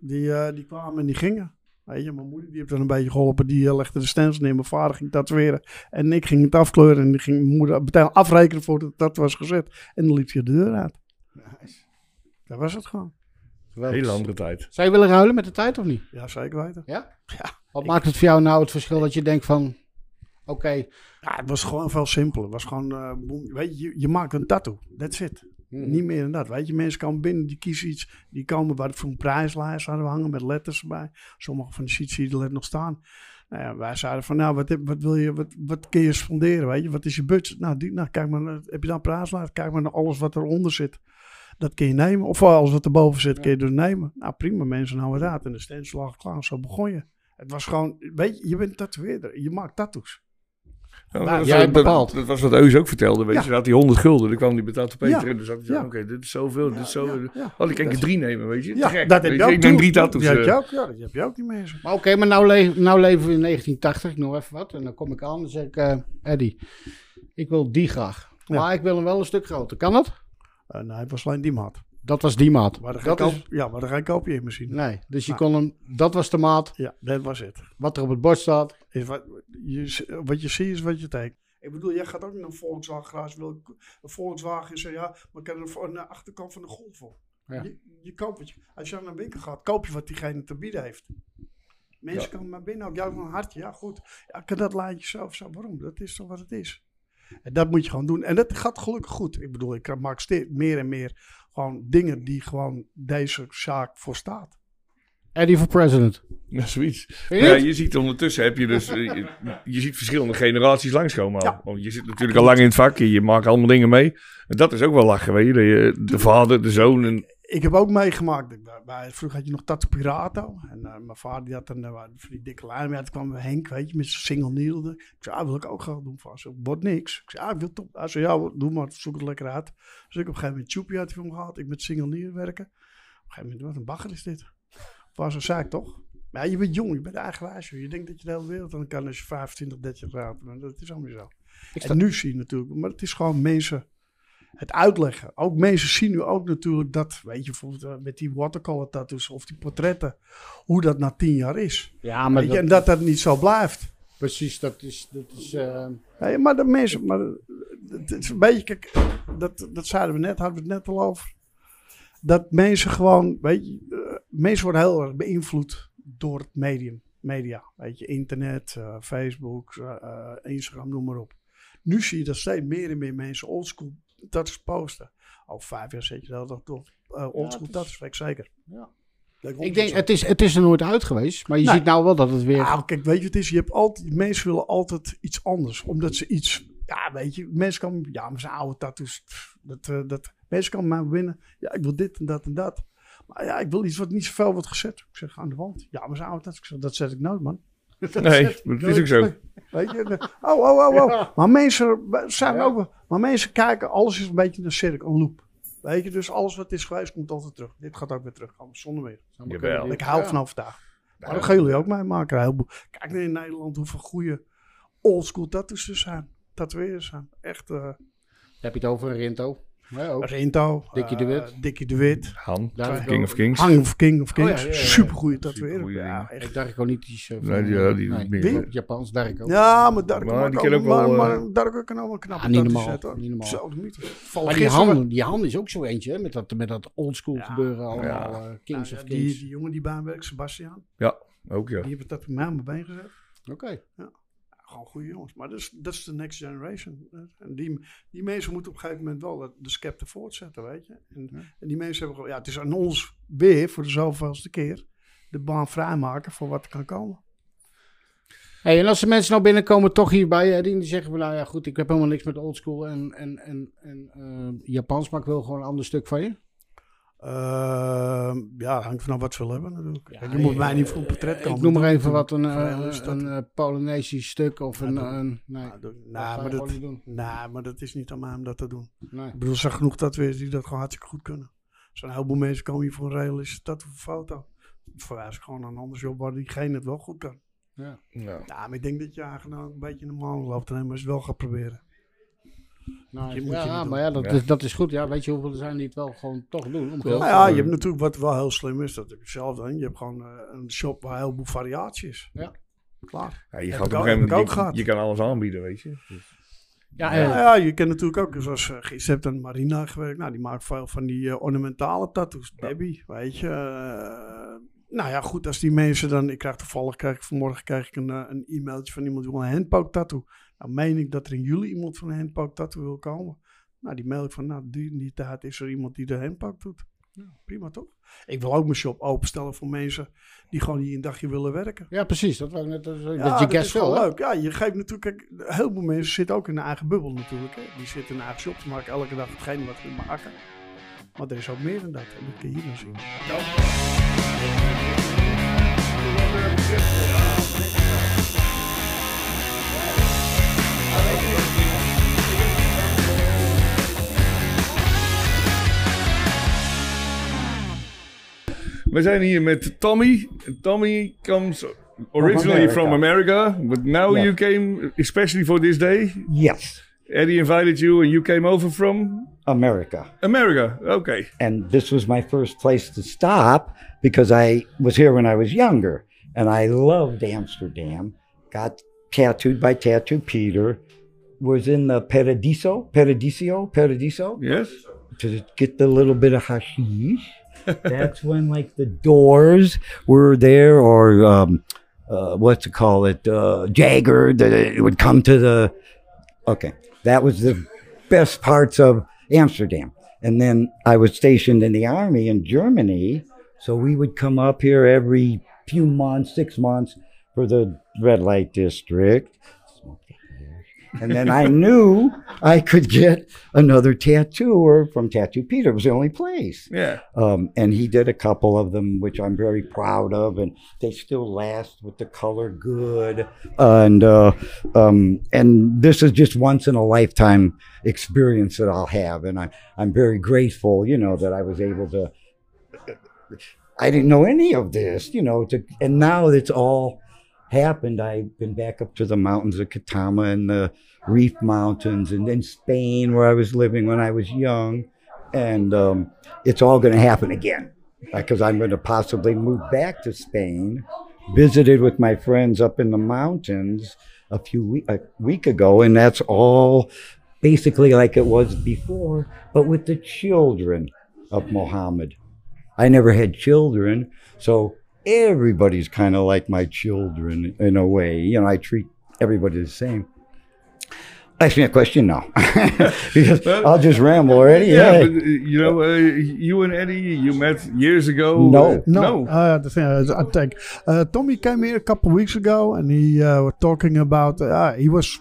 C: die, eh, die kwamen en die gingen. Weet je, mijn moeder die heeft dan een beetje geholpen. Die eh, legde de stencil neer. Mijn vader ging tatoeëren. En ik ging het afkleuren. En die ging mijn moeder meteen afrekenen voordat het dat was gezet. En dan liep je de deur uit. Dat was het gewoon.
B: Hele andere tijd.
A: Zou je willen ruilen met de tijd of niet?
C: Ja, zeker weten.
A: Ja? Wat maakt het voor jou nou het verschil dat je denkt van... Oké,
C: Ja, het was gewoon veel simpeler. Het was gewoon, eh, boem. weet je, je, je maakt een tattoo. That's it.
A: Mhm.
C: Niet meer dan dat. Weet je, mensen komen binnen, die kiezen iets. Die komen waar voor een prijslijst hadden we hangen met letters erbij. Sommige van de sheets zie je letter nog staan. Nou ja, wij zeiden van, nou, wat, wat wil je, wat, wat kun je sponderen, weet je? Wat is je budget? Nou, die, nou kijk maar, heb je dan een prijslijst? Kijk maar naar alles wat eronder zit. Dat kun je nemen. Of alles wat erboven zit, kun je dus nemen. Nou, prima, mensen, nou wat uit. En de stencil lag klaar, zo begon je. Het was gewoon, weet je, je bent tatoeëerder. Je maakt tattoos.
B: Ja,
C: Nou,
B: dat,
A: jij
B: was, dat,
A: bepaalt.
B: dat was wat Eus ook vertelde. Weet
C: Ja.
B: je, dat had hij 100 gulden. Dan kwam hij betaald op Peter.
C: Ja.
B: En dan zat hij oké, dit is zoveel, dit is zoveel.
C: Ja, ja.
B: Oh, ik kan er drie nemen, weet je.
C: Ja,
B: gek,
C: dat heb je ook.
B: Ik neem drie tattoos.
C: Die heb je
B: eh.
C: ook, ja, dat heb je ook, die mensen.
A: maar oké, maar nou, le nou leven we in 1980, ik noem even wat. En dan kom ik aan en zeg ik, eh Eddie, ik wil die graag.
C: Ja.
A: Maar ik wil hem wel een stuk groter. Kan dat?
C: Uh, nee, het was alleen die maat.
A: Dat was die maat.
C: Maar
A: Dat
C: koop,
A: is,
C: Ja, maar er geen koopje in misschien.
A: nee, dus je
C: Nou.
A: kon hem, dat was de maat.
C: Ja, dat was het.
A: Wat er op het bord staat.
C: Is wat, je, wat je ziet is wat je tekent. Ik bedoel, jij gaat ook naar een Volkswagen garage, wil ik een Volkswagen en zeg ja, maar ik heb er voor de achterkant van de golf voor.
A: Ja.
C: Je, je koopt wat je, als je naar een winkel gaat, koop je wat diegene te bieden heeft. Mensen komen maar binnen, ook jou van een hartje, ja goed. Ja, ik kan dat lijntje zo of zo, waarom? Dat is toch wat het is. En dat moet je gewoon doen. En dat gaat gelukkig goed. Ik bedoel, ik maak steeds meer en meer gewoon dingen die gewoon deze zaak voor staat.
A: Eddie voor president.
B: Ja, zoiets. Ja, je ziet ondertussen heb je dus, eh, je, je ziet verschillende generaties langskomen al.
C: Ja.
B: Want je zit natuurlijk al lang in het vak en je maakt allemaal dingen mee. En dat is ook wel lachen, weet je. Je de vader, de zoon en...
C: ik heb ook meegemaakt. ik- bij- vroeger had je nog Tattoo Pirato. En eh, mijn vader die had dan uh, van die dikke lijn. Maar toen kwam Henk, weet je, met zijn single needle. Ik zei, ah, wil ik ook graag doen vast. Ik wordt niks. Ik zei, ah, ik wil top. Hij zei, ja, doe maar, zoek het lekker uit. Dus ik op een gegeven moment Choopie had van gehad. Ik met single needle werken. Op een gegeven moment, wat een bagger is dit. Was een zaak toch? Maar ja, je bent jong, je bent eigenwijs. Je denkt dat je de hele wereld aan kan als je 25, 30 jaar bent. Dat is allemaal zo. En nu zie je natuurlijk, maar het is gewoon mensen het uitleggen. Ook mensen zien nu ook natuurlijk dat, weet je, bijvoorbeeld eh, met die watercolor tattoos of die portretten, hoe dat na tien jaar is.
A: Ja, maar
C: Weet je, en dat dat niet zo blijft.
A: precies, dat is... Dat is eh,
C: Nee, maar de mensen, maar het is een beetje, kijk, dat, dat zeiden we net, hadden we het net al over. Dat mensen gewoon, weet je, eh, mensen worden heel erg beïnvloed door het medium, media. Weet je, internet, Facebook, Instagram, noem maar op. Nu zie je dat steeds meer en meer mensen oldschool tattoos posten. Over vijf jaar zet je dat toch door uh, oldschool
A: het is-
C: ik zeker.
A: Ja.
C: Dat
A: ik denk, het is, het is er nooit uit geweest. Maar je
C: Nee.
A: ziet nou wel dat het weer...
C: Ah, kijk, weet je wat het is? Je hebt altijd, mensen willen altijd iets anders. Omdat ze iets, ja, weet je, mensen komen, ja, maar zijn oude tattoos, dat, eh, dat, mensen komen maar binnen, ja, ik wil dit en dat en dat. Maar ja, ik wil iets wat niet zoveel wordt gezet. Ik zeg, aan de wand. Ja, maar zijn oude tattoos, ik zeg, dat zet ik nooit, man. Dat
B: Nee,
C: zet
B: dat is ook zo.
C: Weet je, de- oh, oh, oh, oh.
A: Ja.
C: Maar mensen zijn
A: Ja.
C: ook, maar mensen kijken, alles is een beetje een cirkel, een loop. Weet je, dus alles wat is geweest komt altijd terug. Dit gaat ook weer terug, zonder meer. Ik hou
A: Ja.
C: van overdag. Maar dat gaan jullie ook meemaken. Een heleboel. Kijk naar in Nederland hoeveel goede oldschool tattoos er zijn. Tatoeëerders zijn. Echt uh,
A: Heb je het over een Rinto? Ja, ook.
C: Rinto.
A: Dikkie de
C: eh,
A: Wit.
C: Dikkie de Wit.
B: Han, King of Kings.
C: Hang of King of Kings.
A: Oh, ja, ja, ja, ja.
C: Supergoeie tatoeëerder. Ja, echt.
A: Ik Darko niet iets uh,
B: Nee, die- ja, die-
A: nee,
B: meer.
A: die- Japans, Darko.
C: Ja, maar daar
B: Maar
C: kan
B: die
C: ook,
B: ken ook
C: maar,
B: wel,
C: maar,
B: eh,
C: daar kan ook wel knappe
A: Ah, niet normaal, niet normaal.
C: Zo.
A: Maar
C: Val
A: die
C: gisteren-
A: Han, die Han is ook zo eentje, hè? Met dat, met dat oldschool
C: Ja.
A: gebeuren allemaal.
B: Ja.
A: eh, Kings
C: Nou,
A: of
C: ja,
A: Kings.
C: die, die jongen die bij hem werkt, Sebastian.
B: Ook ja.
C: Die het dat met mij aan mijn been gezet.
A: Oké.
C: Gewoon goede jongens. Maar dat is, dat is de next generation. En die, die mensen moeten op een gegeven moment wel de, scepter voortzetten, weet je. En, en die mensen hebben gewoon... Ja, het is aan ons weer, voor de zoveelste keer, de baan vrijmaken voor wat er kan komen.
A: Hey, en als de mensen nou binnenkomen, toch hierbij, hè, die zeggen van, nou ja, goed, ik heb helemaal niks met oldschool en, en, en, en eh, Japans, maar ik wil gewoon een ander stuk van je.
C: Ehm, ja, hangt vanaf wat ze willen hebben natuurlijk.
A: Ja,
C: je moet mij niet voor een portret komen.
A: Ik noem maar even wat, een, eh, een eh, Polynesisch stuk of een,
C: Ja,
A: een nee, dat
C: Nou,
A: je
C: maar dat,
A: niet doen.
C: nou, maar dat is niet aan mij om dat te doen.
A: Nee.
C: Ik bedoel, er zijn genoeg tatoeëerders die dat gewoon hartstikke goed kunnen. Er zijn een heleboel mensen komen hier voor een realistische tattoo of foto. Verwijs gewoon een ander job waar diegene het wel goed kan.
A: Ja.
B: Ja.
C: Ja, maar ik denk dat je eigenlijk nou een beetje een man loopt als je het wel gaat proberen.
A: Nou, ja, maar ja, dat,
B: Ja.
A: Is, dat is goed. Ja, weet je hoeveel er zijn die het wel gewoon toch doen? Om geld
C: Nou
A: te
C: ja, je hebt natuurlijk wat wel heel slim is, dat heb ik zelf dan. Je hebt gewoon eh, een shop waar heel veel variatie is.
A: Ja.
C: Klaar.
B: Ja, je, gaat op
C: ook-
B: een je, je kan alles aanbieden, weet je. Dus-
A: Ja,
C: Ja,
A: eh,
C: ja, je kent natuurlijk ook, zoals uh, gisteren hebt aan Marina gewerkt. Nou, die maakt veel van die eh, ornamentale tattoos. Debbie, weet je. eh, nou ja, goed, als die mensen dan... Ik krijg toevallig, krijg ik, vanmorgen krijg ik een, eh, een e-mailtje van iemand die wil een handpoke tattoo. Nou, meen ik dat er in juli iemand van een handpoke tattoo wil komen. Nou, die mail ik van, nou, die, die tijd is er iemand die de handpoke doet. Ja, prima toch? Ik wil ook mijn shop openstellen voor mensen die gewoon hier een dagje willen werken.
A: ja, precies. Dat, wou net, dat,
C: Ja,
A: dat je
C: dat
A: guest
C: is
A: hè?
C: leuk. Ja, je geeft natuurlijk, kijk, heel veel mensen zitten ook in hun eigen bubbel natuurlijk. Hè. Die zitten in hun eigen shop, ze maken elke dag hetgene wat ze maken. Maar er is ook meer dan dat. En dat kun je hier dan zien.
B: We zijn hier met Tommy. Tommy comes originally from America, but now
I: Yeah.
B: you came especially for this day.
I: Yes,
B: Eddie invited you and you came over from
I: America.
B: America. Okay.
I: And this was my first place to stop because I was here when I was younger and I loved Amsterdam. Got tattooed by Tattoo Peter. was in the Paradiso, Paradiso, Paradiso.
B: Yes.
I: To get the little bit of hashish. That's when like the Doors were there, or um, uh, what's to call it, uh, Jagger. That it would come to the. Okay, that was the best parts of Amsterdam. And then I was stationed in the army in Germany, so we would come up here every few months, six months, for the red light district. And then I knew I could get another tattooer from Tattoo Peter. It was the only place.
B: Yeah.
I: Um, and he did a couple of them, which I'm very proud of, and they still last with the color good. And uh, um, and this is just once in a lifetime experience that I'll have, and I'm I'm very grateful, you know, that I was able to. I didn't know any of this, you know, to, and now it's all happened. I've been back up to the mountains of Katama and the Reef Mountains, and then Spain, where I was living when I was young, and um, it's all going to happen again because I'm going to possibly move back to Spain. Visited with my friends up in the mountains a few week, a week ago, and that's all basically like it was before, but with the children of Mohammed. I never had children, so everybody's kind of like my children in a way. You know, I treat everybody the same. Ask me a question now, because I'll just ramble already.
B: Yeah,
I: Hey.
B: but uh, you know, uh, you and Eddie, you met years ago.
I: No.
B: Uh,
C: No, Uh, the thing is, I think uh, Tommy came here a couple of weeks ago, and he uh, was talking about. Uh, he was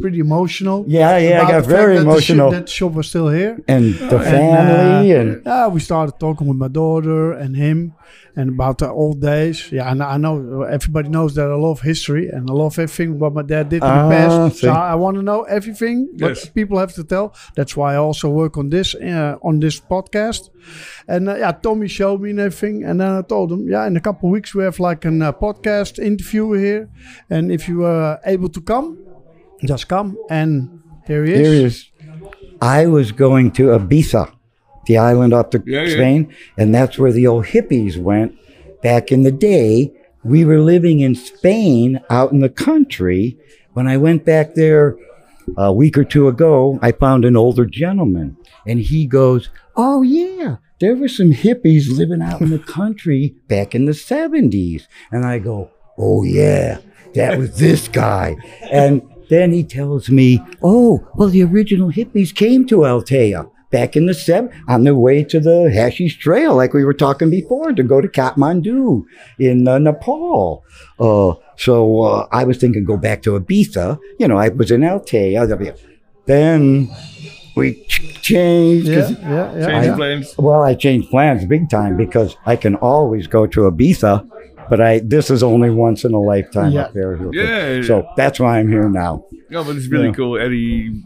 C: pretty emotional.
I: Yeah, yeah, I got very
C: that the shop-
I: emotional.
C: that shop was still here,
I: And the family and-
C: yeah, we started talking with my daughter and him, and about the old days. Yeah, and I know everybody knows that I love history and I love everything what my dad did in
I: Ah,
C: the past.
I: see.
C: So I want to know everything what
B: Yes.
C: people have to tell. That's why I also work on this uh, on this podcast. And uh, yeah, Tommy showed me and everything, and then I told him, yeah, in a couple of weeks we have like a uh, podcast interview here, and if you are able to come, just come. And here he is.
I: Here he is. I was going to Ibiza, the island off the
C: Yeah, yeah.
I: Spain, and that's where the old hippies went back in the day. We were living in Spain out in the country. When I went back there a week or two ago, I found an older gentleman, and he goes, Oh, yeah, there were some hippies living out in the country back in the 70s. And I go, Oh, yeah, that was this guy. And then he tells me, Oh, well, the original hippies came to Altea back in the seven on their way to the Hashish Trail, like we were talking before, to go to Kathmandu in uh, Nepal. Uh, so uh, I was thinking go back to Ibiza. You know, I was in Altea. Then we ch- changed. 'cause
C: Yeah, yeah, yeah.
B: Changed
I: I-
B: plans.
I: Well, I changed plans big time because I can always go to Ibiza, but I this is only once in a lifetime
B: Yeah.
I: affair.
B: Yeah.
I: So that's why I'm here now.
B: Yeah, but it's really
I: Yeah.
B: cool. Eddie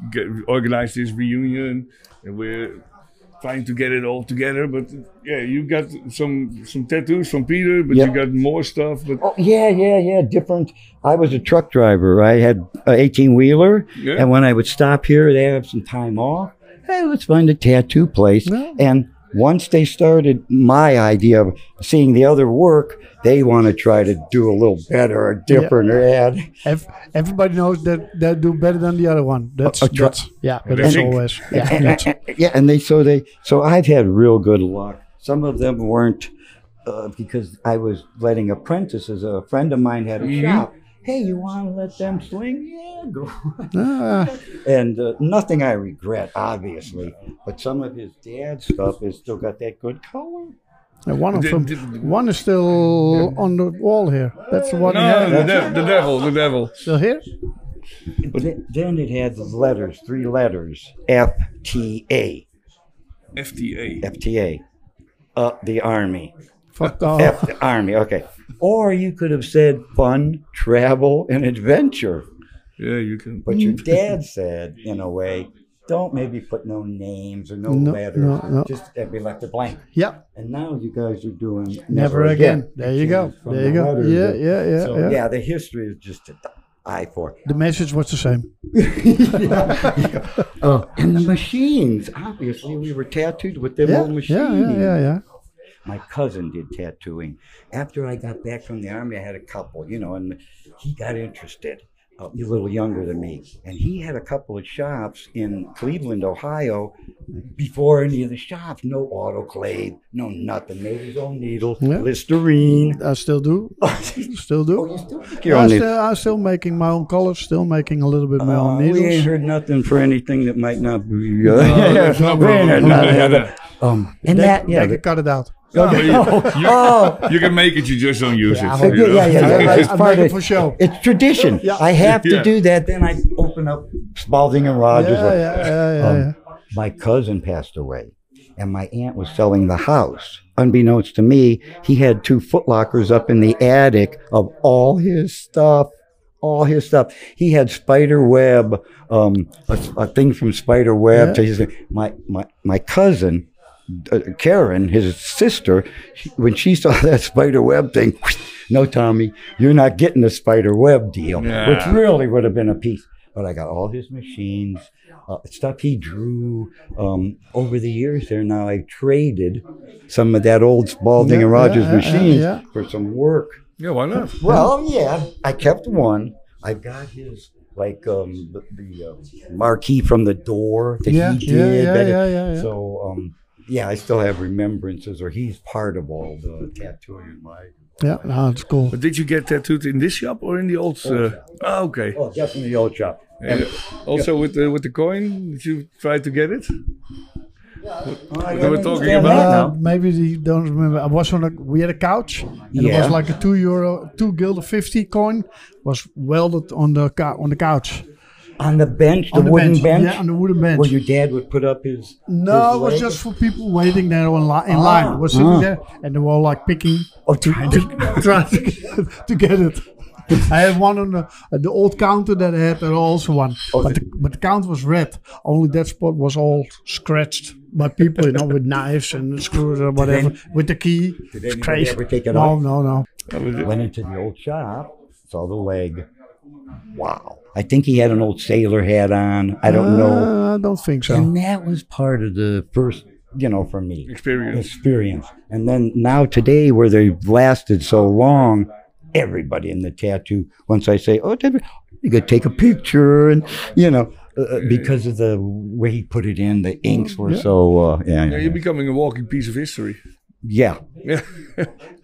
B: organized this reunion, and we're trying to get it all together. But yeah, you got some some tattoos from Peter, but
I: Yep.
B: you got more stuff. But
I: Oh, yeah, yeah, yeah. Different. I was a truck driver. I had an 18 wheeler.
B: Yeah.
I: And when I would stop here, they have some time off. Hey, let's find a tattoo place. And once they started my idea of seeing the other work, they want to try to do a little better or different or add.
C: Ev- everybody knows that they do better than the other one. That's,
I: a truck.
C: that's yeah, but that's always yeah.
I: and,
C: that's-
I: and- yeah, and they so they so I've had real good luck. Some of them weren't uh, because I was letting apprentices. A friend of mine had a
C: Mhm.
I: shop. Hey, you want to let them swing? Yeah, go.
C: Ah.
I: and uh, nothing I regret, obviously. But some of his dad's stuff has still got that good color.
C: And one of
I: Did-
C: them,
I: did-
C: one is still on the wall here. That's the one. he
B: no, the, de- the devil, the devil.
C: Still here?
I: But then it had the letters, three letters, F T A.
B: FTA.
I: FTA. Uh, the Army.
C: Fuck off.
I: F the Army, okay. Or you could have said fun, travel, and adventure.
B: Yeah, you can.
I: But your dad said, in a way, don't maybe put no names or no,
C: No,
I: letters.
C: no, no.
I: Just uh, be left it blank.
C: Yep.
I: And now you guys are doing never,
C: Never again. There you go.
I: From
C: There
I: the
C: you go.
I: letters
C: Yeah, yeah, yeah,
I: So
C: yeah.
I: yeah, the history is just to die for.
C: The message was the same.
I: Oh, and the machines. Obviously, we were tattooed with them
C: Yeah,
I: old machines.
C: yeah, yeah, yeah, yeah.
I: My cousin did tattooing. After I got back from the army, I had a couple, you know, and he got interested. a little younger than me, and he had a couple of shops in Cleveland, Ohio. Before any of the shops, no autoclave, no nothing. Made his own needle,
C: Yeah.
I: Listerine.
C: I still do. still do.
I: Oh, you still make your
C: I
I: own
C: still,
I: needle?
C: I'm still making my own colors. Still making a little bit my own
I: needles. we ain't
C: needles.
I: heard nothing for anything that might not be. Uh,
B: there's no
I: we ain't heard
B: problem.
I: nothing.
B: Yeah, yeah.
I: Um, and
C: They-
I: that, yeah,
C: they can cut it out.
B: No, you, you-
I: oh,
B: you can make it, you just don't use
C: Yeah,
B: it. You
I: yeah,
B: know?
I: yeah, yeah, It's part of
C: for show.
I: It's tradition.
C: Yeah.
I: I have to
B: Yeah.
I: do that. Then I open up Spalding and Rogers.
C: Yeah, yeah, yeah, yeah,
I: Um. My cousin passed away, and my aunt was selling the house. Unbeknownst to me, he had two footlockers up in the attic of all his stuff. All his stuff. He had spider web, um, a, a thing from spider web. To his, my my my cousin, uh, Karen, his sister, she, when she saw that spider web thing, no, Tommy, you're not getting the spider web deal, which really would have been a piece. But I got all his machines, uh, stuff he drew. Um, over the years, there now I've traded some of that old Spalding and Rogers
C: yeah, yeah,
I: machines
C: yeah.
I: for some work.
B: Yeah, why not?
I: Well, yeah, I kept one. I've got his like um, the, the uh, marquee from the door that
C: Yeah,
I: he did.
C: yeah, yeah, yeah, yeah.
I: So um, yeah, I still have remembrances, or he's part of all the tattooing in my.
C: Yeah, no, it's cool.
B: But did you get tattooed in this shop or in the old? Uh, oh, okay.
I: Oh, definitely the old shop.
B: And also with the with the coin, did you try to get it? We were talking
C: Uh,
B: about.
C: maybe you don't remember. I was on a. We had a couch, and it was like a two euro, two gilder fifty coin was welded on the cou- on the couch.
I: On the bench, the
C: On the
I: wooden
C: bench,
I: bench,
C: yeah, on the wooden bench.
I: where your dad would put up his.
C: No,
I: his
C: it was
I: leg?
C: just for people waiting there on li- in line. It was sitting
I: ah.
C: there, and they were all like picking
I: Oh, trying to.
C: trying to get, to get it. I have one on the uh, the old counter that I had there also one,
I: Oh,
C: but the, but the counter was red. Only that spot was all scratched by people, you know, with knives and screws or whatever, with the key.
I: Did
C: It's
I: anybody
C: crazy.
I: ever take it
C: no,
I: off?
C: no, no.
I: Went into the old shop, saw the leg. Wow. I think he had an old sailor hat on. I don't know.
C: Uh, I don't think so.
I: And that was part of the first, you know, for me.
B: Experience.
I: experience. And then now today, where they've lasted so long, everybody in the tattoo, once I say, oh, you could take a picture, and you know, uh, because of the way he put it in, the inks were
C: Yeah.
I: so, uh, yeah,
B: Yeah,
I: yeah,
B: you're becoming a walking piece of history.
I: Yeah.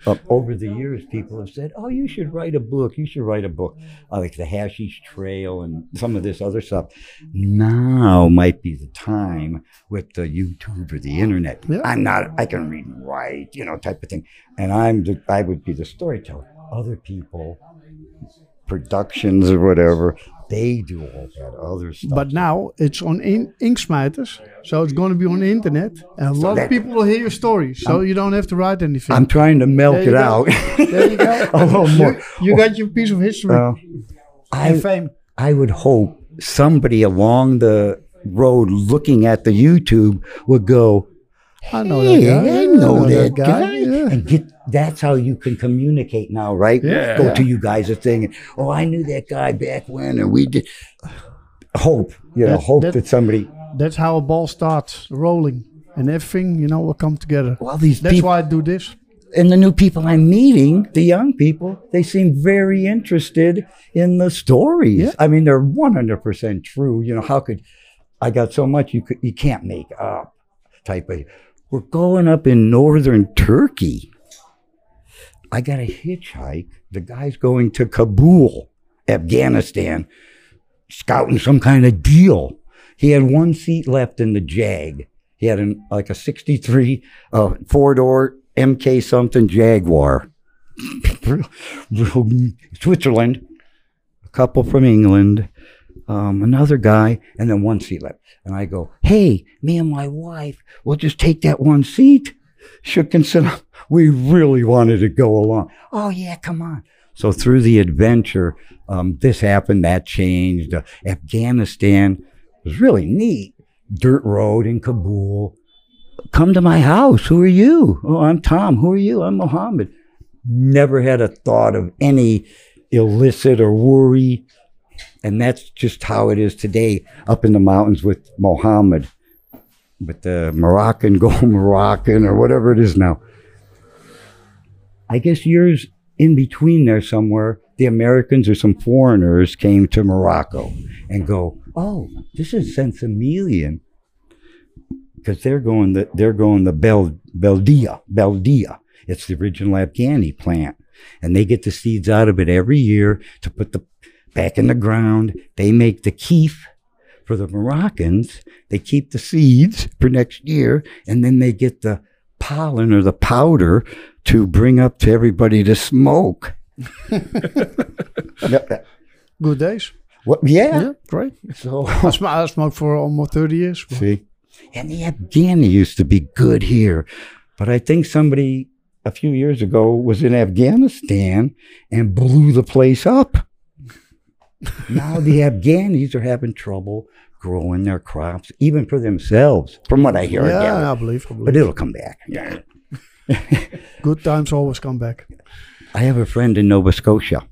I: Uh, over the years, people have said, "Oh, you should write a book. You should write a book, uh, like the Hashish Trail and some of this other stuff." Now might be the time with the YouTube or the internet.
C: Yeah.
I: I'm not. I can read and write, you know, type of thing, and I'm. The, I would be the storyteller. Other people, productions or whatever, they do all that other stuff.
C: But now it's on in- so it's going to be on the internet, and a lot of people will hear your story, so you don't have to write anything.
I: I'm trying to milk it
C: go.
I: out
C: there you go.
I: a little more.
C: You, you got your piece of history
I: Uh, I
C: fame.
I: I would hope somebody along the road looking at the YouTube would go,
C: I know
I: hey,
C: that guy.
I: I know that,
C: guy.
I: guy.
C: Yeah.
I: And get that's how you can communicate now, right?
B: Yeah.
I: Go to you guys a thing. and, Oh, I knew that guy back when, and we did. Hope, you know,
C: That-
I: hope
C: that-
I: that, somebody.
C: That's how a ball starts rolling, and everything you know will come together.
I: Well, these
C: That's why I do this.
I: and the new people I'm meeting, the young people, they seem very interested in the stories.
C: Yeah.
I: I mean, they're 100% true. You know, how could I got so much you could you can't make up type of. We're going up in northern Turkey. I got a hitchhike. The guy's going to Kabul, Afghanistan, scouting some kind of deal. He had one seat left in the Jag. He had an, like a 63 uh, four door MK something Jaguar. Switzerland, a couple from England, um, another guy, and then one seat left. And I go, hey, me and my wife, we'll just take that one seat. Shook said, we really wanted to go along. Oh, yeah, come on. So through the adventure, um, this happened, that changed. Uh, Afghanistan was really neat. Dirt road in Kabul. Come to my house. Who are you? Oh, I'm Tom. Who are you? I'm Mohammed. Never had a thought of any illicit or worry. And that's just how it is today up in the mountains with Mohammed, with uh, the Moroccan, go Moroccan, or whatever it is now. I guess years in between there somewhere, the Americans or some foreigners came to Morocco and go, oh, this is Sensimilian. Because they're going the they're going the Bel Beldia Beldia. It's the original Afghani plant, and they get the seeds out of it every year to put the back in the ground. They make the keef for the Moroccans. They keep the seeds for next year, and then they get the pollen or the powder to bring up to everybody to smoke. Yep.
C: Good days.
I: What? Yeah.
C: Yeah, great.
I: So
C: I sm- I smoked for almost 30 years.
I: see, and the Afghani used to be good here, but I think somebody a few years ago was in Afghanistan and blew the place up. Now the Afghanis are having trouble growing their crops, even for themselves, from what I hear.
C: Yeah,
I: gather.
C: I believe. I
I: But it'll come back. Yeah.
C: Good times always come back.
I: I have a friend in Nova Scotia,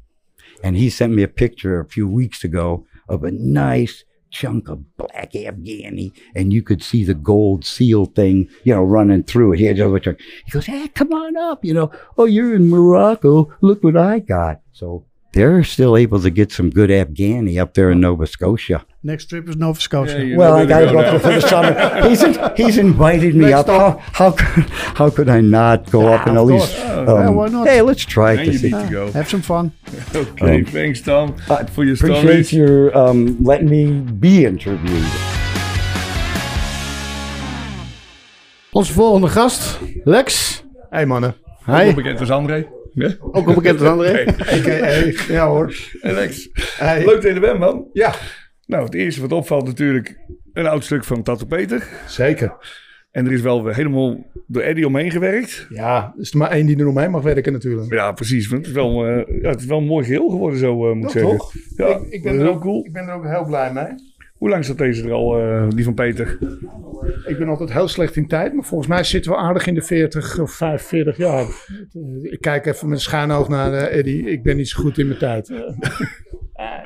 I: and he sent me a picture a few weeks ago of a nice chunk of black Afghani, and you could see the gold seal thing, you know, running through it. He, had a little- he goes, "Hey, come on up, you know. Oh, you're in Morocco. Look what I got." So they're still able to get some good Afghani up there in Nova Scotia.
C: Next trip is Nova Scotia.
B: Yeah,
I: Well, I got to
B: to
I: go
B: go
I: up there for the summer. He's in, he's invited me
C: Next
I: up. How, how could how could I not go up and at
C: of
I: least?
C: course.
I: um,
C: Yeah, why not?
I: Hey, let's try
B: And
I: to
B: you
I: see.
B: go.
C: Have some fun.
B: Okay,
I: Um,
B: thanks Tom
I: I
B: for your
I: appreciate
B: stories.
I: your um, letting me be interviewed.
A: Onze volgende gast, Lex.
J: Hey mannen.
B: Ook
A: Hi.
B: wel bekend als André. Ja?
A: Ook al bekend als André.
J: AKA, ja hoor.
B: Alex,
J: Hey.
B: leuk dat je er bent man.
J: Ja,
B: Nou, het eerste wat opvalt natuurlijk een oud stuk van Tato Peter.
J: zeker.
B: En er is wel weer helemaal door Eddie omheen gewerkt.
J: Ja, er is er maar één die er omheen mag werken natuurlijk.
B: Ja, precies. want Het is wel, eh, ja, het is wel een mooi geheel geworden zo, eh, moet ik zeggen.
J: toch?
B: Ja,
J: ik, ik, ben er ook,
B: cool.
J: ik ben er ook heel blij mee.
B: Hoe lang staat deze er al, eh, die van Peter?
J: Ik ben altijd heel slecht in tijd, maar volgens mij zitten we aardig in de 40 of 45 jaar. Ik kijk even met schuin oog naar eh, Eddie. Ik ben niet zo goed in mijn tijd. Eh,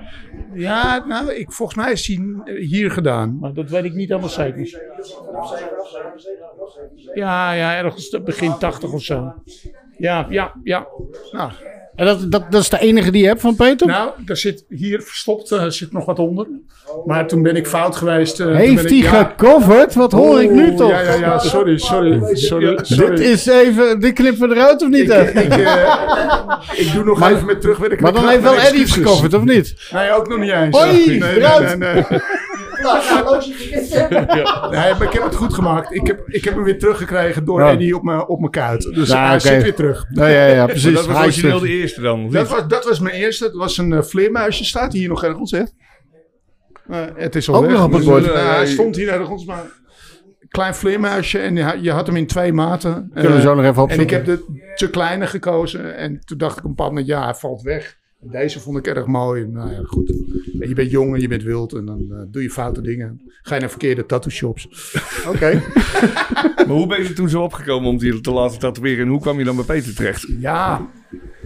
J: ja, nou, ik, volgens mij is hij hier gedaan, maar dat weet ik niet helemaal zeker. Ja, ja, ergens begin 80 of zo. Ja, ja, ja. Nou,
A: En dat, dat, dat is de enige die je hebt van Peter?
J: nou, er zit hier verstopt eh, zit nog wat onder. Maar toen ben ik fout geweest. eh,
A: Heeft
J: ben
A: hij
J: ik- ja.
A: gecoverd? Wat hoor ik nu
J: Oeh,
A: toch?
J: Ja, ja, ja, sorry, sorry. sorry, sorry.
A: Dit is even, dit knippen we eruit of niet?
J: ik,
A: hè?
J: ik, eh, ik doe nog
A: Maar-
J: even met terugwerken.
A: maar dan heeft wel Eddie gecoverd, of niet?
J: Nee, ook nog niet eens.
A: Hoi,
J: nee, nee,
A: eruit.
J: nee, Nee, maar ik heb het goed gemaakt. Ik heb, ik heb hem weer teruggekregen door
A: Ja.
J: Eddie op mijn op mijn kuit. Dus hij zit weer terug.
A: Ja, ja,
B: Maar
A: precies.
B: dat was origineel de eerste dan,
J: Dat was, dat was mijn eerste. Het was een eh, vleermuisje. Staat hier nog ergens, hè? Eh, het is al
A: Ook
J: weg.
A: nog op het
J: Dus,
A: bord.
J: eh, hij stond hier ergens, maar... Klein vleermuisje en je had- hem in twee maten.
A: Kunnen we
J: Eh,
A: zo nog even
J: En ik
A: opzoeken.
J: heb de te kleine gekozen. En toen dacht ik een bepaald moment, ja, hij valt weg. Deze vond ik erg mooi. Nou ja, goed. En je bent jong en je bent wild. En dan eh, doe je foute dingen. Ga je naar verkeerde tattoo shops. Oké.
B: Maar hoe ben je er toen zo opgekomen om die te laten tatoeëren? En hoe kwam je dan bij Peter terecht?
J: Ja,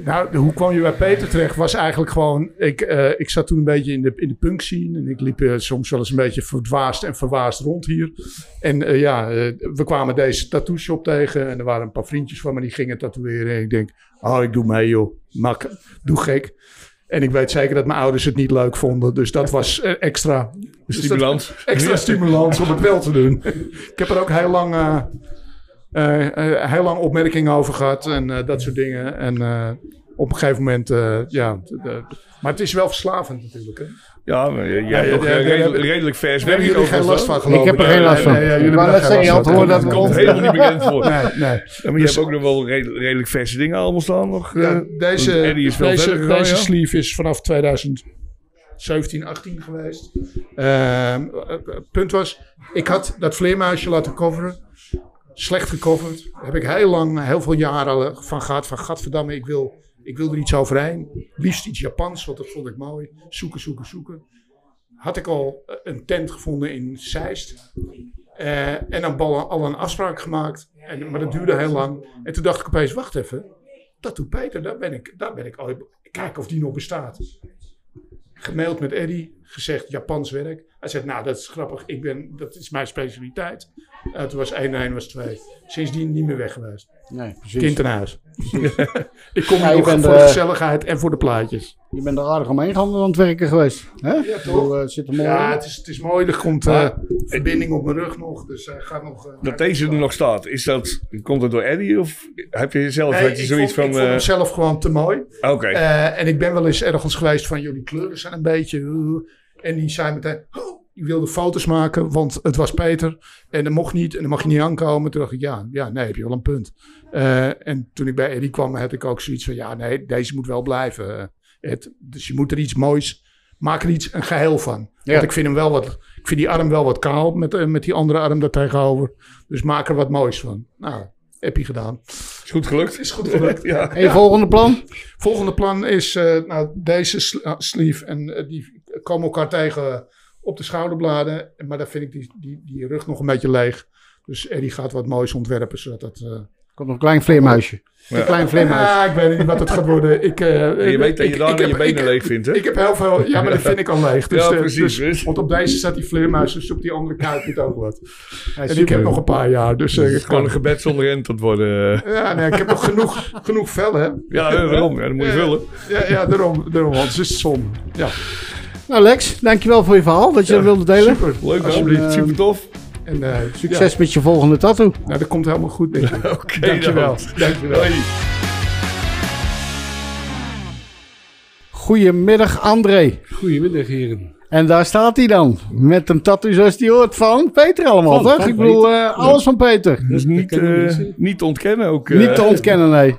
J: nou, hoe kwam je bij Peter terecht? Was eigenlijk gewoon. Ik, eh, ik zat toen een beetje in de, in de punk scene. En ik liep eh, soms wel eens een beetje verdwaasd en verwaasd rond hier. En eh, ja, we kwamen deze tattoo shop tegen. En er waren een paar vriendjes van me die gingen tatoeëren. En ik denk, oh, ik doe mee, joh. Mak, doe gek. En ik weet zeker dat mijn ouders het niet leuk vonden. Dus dat was extra. Dus
B: Stimulans.
J: extra stimulans om het wel te doen. ik heb er ook heel lang, heel lang opmerkingen over gehad en eh, dat soort dingen. En eh, op een gegeven moment, eh, ja. maar het is wel verslavend natuurlijk. Hè?
B: Ja, maar jij
J: Ja,
B: hebt eh,
J: daar
B: redelijk, vers
J: Daar hebben jullie geen last van geloof
A: Ik heb er geen last van.
J: Daar
A: zeggen,
J: geen
A: je horen
J: van.
A: dat
B: Dat komt helemaal niet bekend voor.
J: Nee, nee.
B: Maar je hebt ook nog wel redelijk, verse dingen allemaal staan nog. eh.
J: Deze, deze, deze sleeve is vanaf 2017, 18 geweest. Ehm, eh, het punt was, ik had dat vleermuisje laten coveren. Slecht gecoverd. Heb ik heel lang, heel veel jaren van gehad. Van, gadverdamme, ik wil, ik wil er iets overheen. Liefst iets Japans, want dat vond ik mooi. Zoeken, zoeken, zoeken. Had ik al eh, een tent gevonden in Zeist. Eh, en dan al, al een afspraak gemaakt. En, maar dat duurde heel lang. En toen dacht ik opeens, wacht even. Tattoo Peter, daar ben ik, daar ben ik ooit. Kijken of die nog bestaat. Gemaild met Eddie. gezegd Japans werk. Hij zegt, nou dat is grappig, ik ben, dat is mijn specialiteit. Uh, toen was 1 en 1 was 2. Sindsdien niet meer weg geweest.
A: Nee, precies.
J: Kind in huis. ik kom
A: Ja,
J: nog voor de
A: eh,
J: gezelligheid en voor de plaatjes.
A: Je bent er aardig omheen gaan aan het werken geweest. Hè?
J: Ja,
A: bedoel, eh, het zit er mooi
J: Ja, het is, het is mooi. Er komt eh, verbinding op mijn rug nog. Dus hij gaat nog... eh,
B: Dat deze er nog staat, is dat, komt dat door Eddie of heb je zelf
J: Nee,
B: je zoiets
J: vond,
B: van...
J: ik vond hem
B: eh,
J: zelf gewoon te mooi.
B: Oké.
J: Eh, en ik ben wel eens ergens geweest van jullie kleuren zijn een beetje... uh, en die zei meteen... Oh, die wilde foto's maken, want het was Peter. En dat mocht niet en dan mag je niet aankomen. Toen dacht ik, ja, ja nee, heb je wel een punt. Eh, en toen ik bij Eddie kwam, had ik ook zoiets van... Ja, nee, deze moet wel blijven. eh, Ed. Dus je moet er iets moois... Maak er iets, een geheel van.
A: Ja.
J: Want ik vind hem wel wat... Ik vind die arm wel wat kaal met, eh, met die andere arm daar tegenover. Dus maak er wat moois van. Nou, heb je gedaan.
B: Is goed gelukt.
J: Is goed gelukt.
B: ja.
A: En je volgende plan?
J: Volgende plan is eh, nou, deze uh, sleeve. En die komen elkaar tegen op de schouderbladen. Maar daar vind ik die, die, die rug nog een beetje leeg. Dus Eddie gaat wat moois ontwerpen. Zodat dat, eh,
A: Komt nog een klein vleermuisje. Een klein vleermuisje.
J: Ja, ik weet niet wat het gaat worden. Ik, eh,
B: je weet dat je daar je benen
J: ik-
B: leeg vindt, hè?
J: Ik heb heel veel... Ja, maar dat vind ik al leeg. Dus,
B: Ja,
J: eh,
B: precies,
J: dus- want op deze staat die vleermuis. Dus op die andere kuit moet ook wat. en ik heb nog een paar jaar. Dus, eh,
B: Het is
J: ik
B: gewoon
J: kan-
B: een gebed zonder end dat worden.
J: Ja, nee, ik heb nog genoeg, genoeg vellen, hè?
B: Ja, daarom. Ja, dat moet je vullen.
J: Ja, ja daarom, daarom, want het is zonde. Ja.
A: Nou Lex, dankjewel voor je verhaal. Dat je dat wilde delen.
J: Super,
B: leuk
J: alsjeblieft.
A: En,
B: super tof.
J: En, eh,
A: Succes
J: ja.
A: met je volgende tattoo.
J: Nou, dat komt helemaal goed, denk ik.
B: Oké,
J: Dankjewel.
B: dan.
J: Dankjewel.
B: Hoi.
A: Goedemiddag André.
K: Goedemiddag heren.
A: En daar staat hij dan. Met een tattoo zoals die hoort van Peter allemaal,
K: Van-
A: toch?
K: van
A: Ik bedoel, eh, alles van Peter.
B: Dus niet, eh,
K: niet
B: te ontkennen ook. eh.
A: Niet te ontkennen, nee.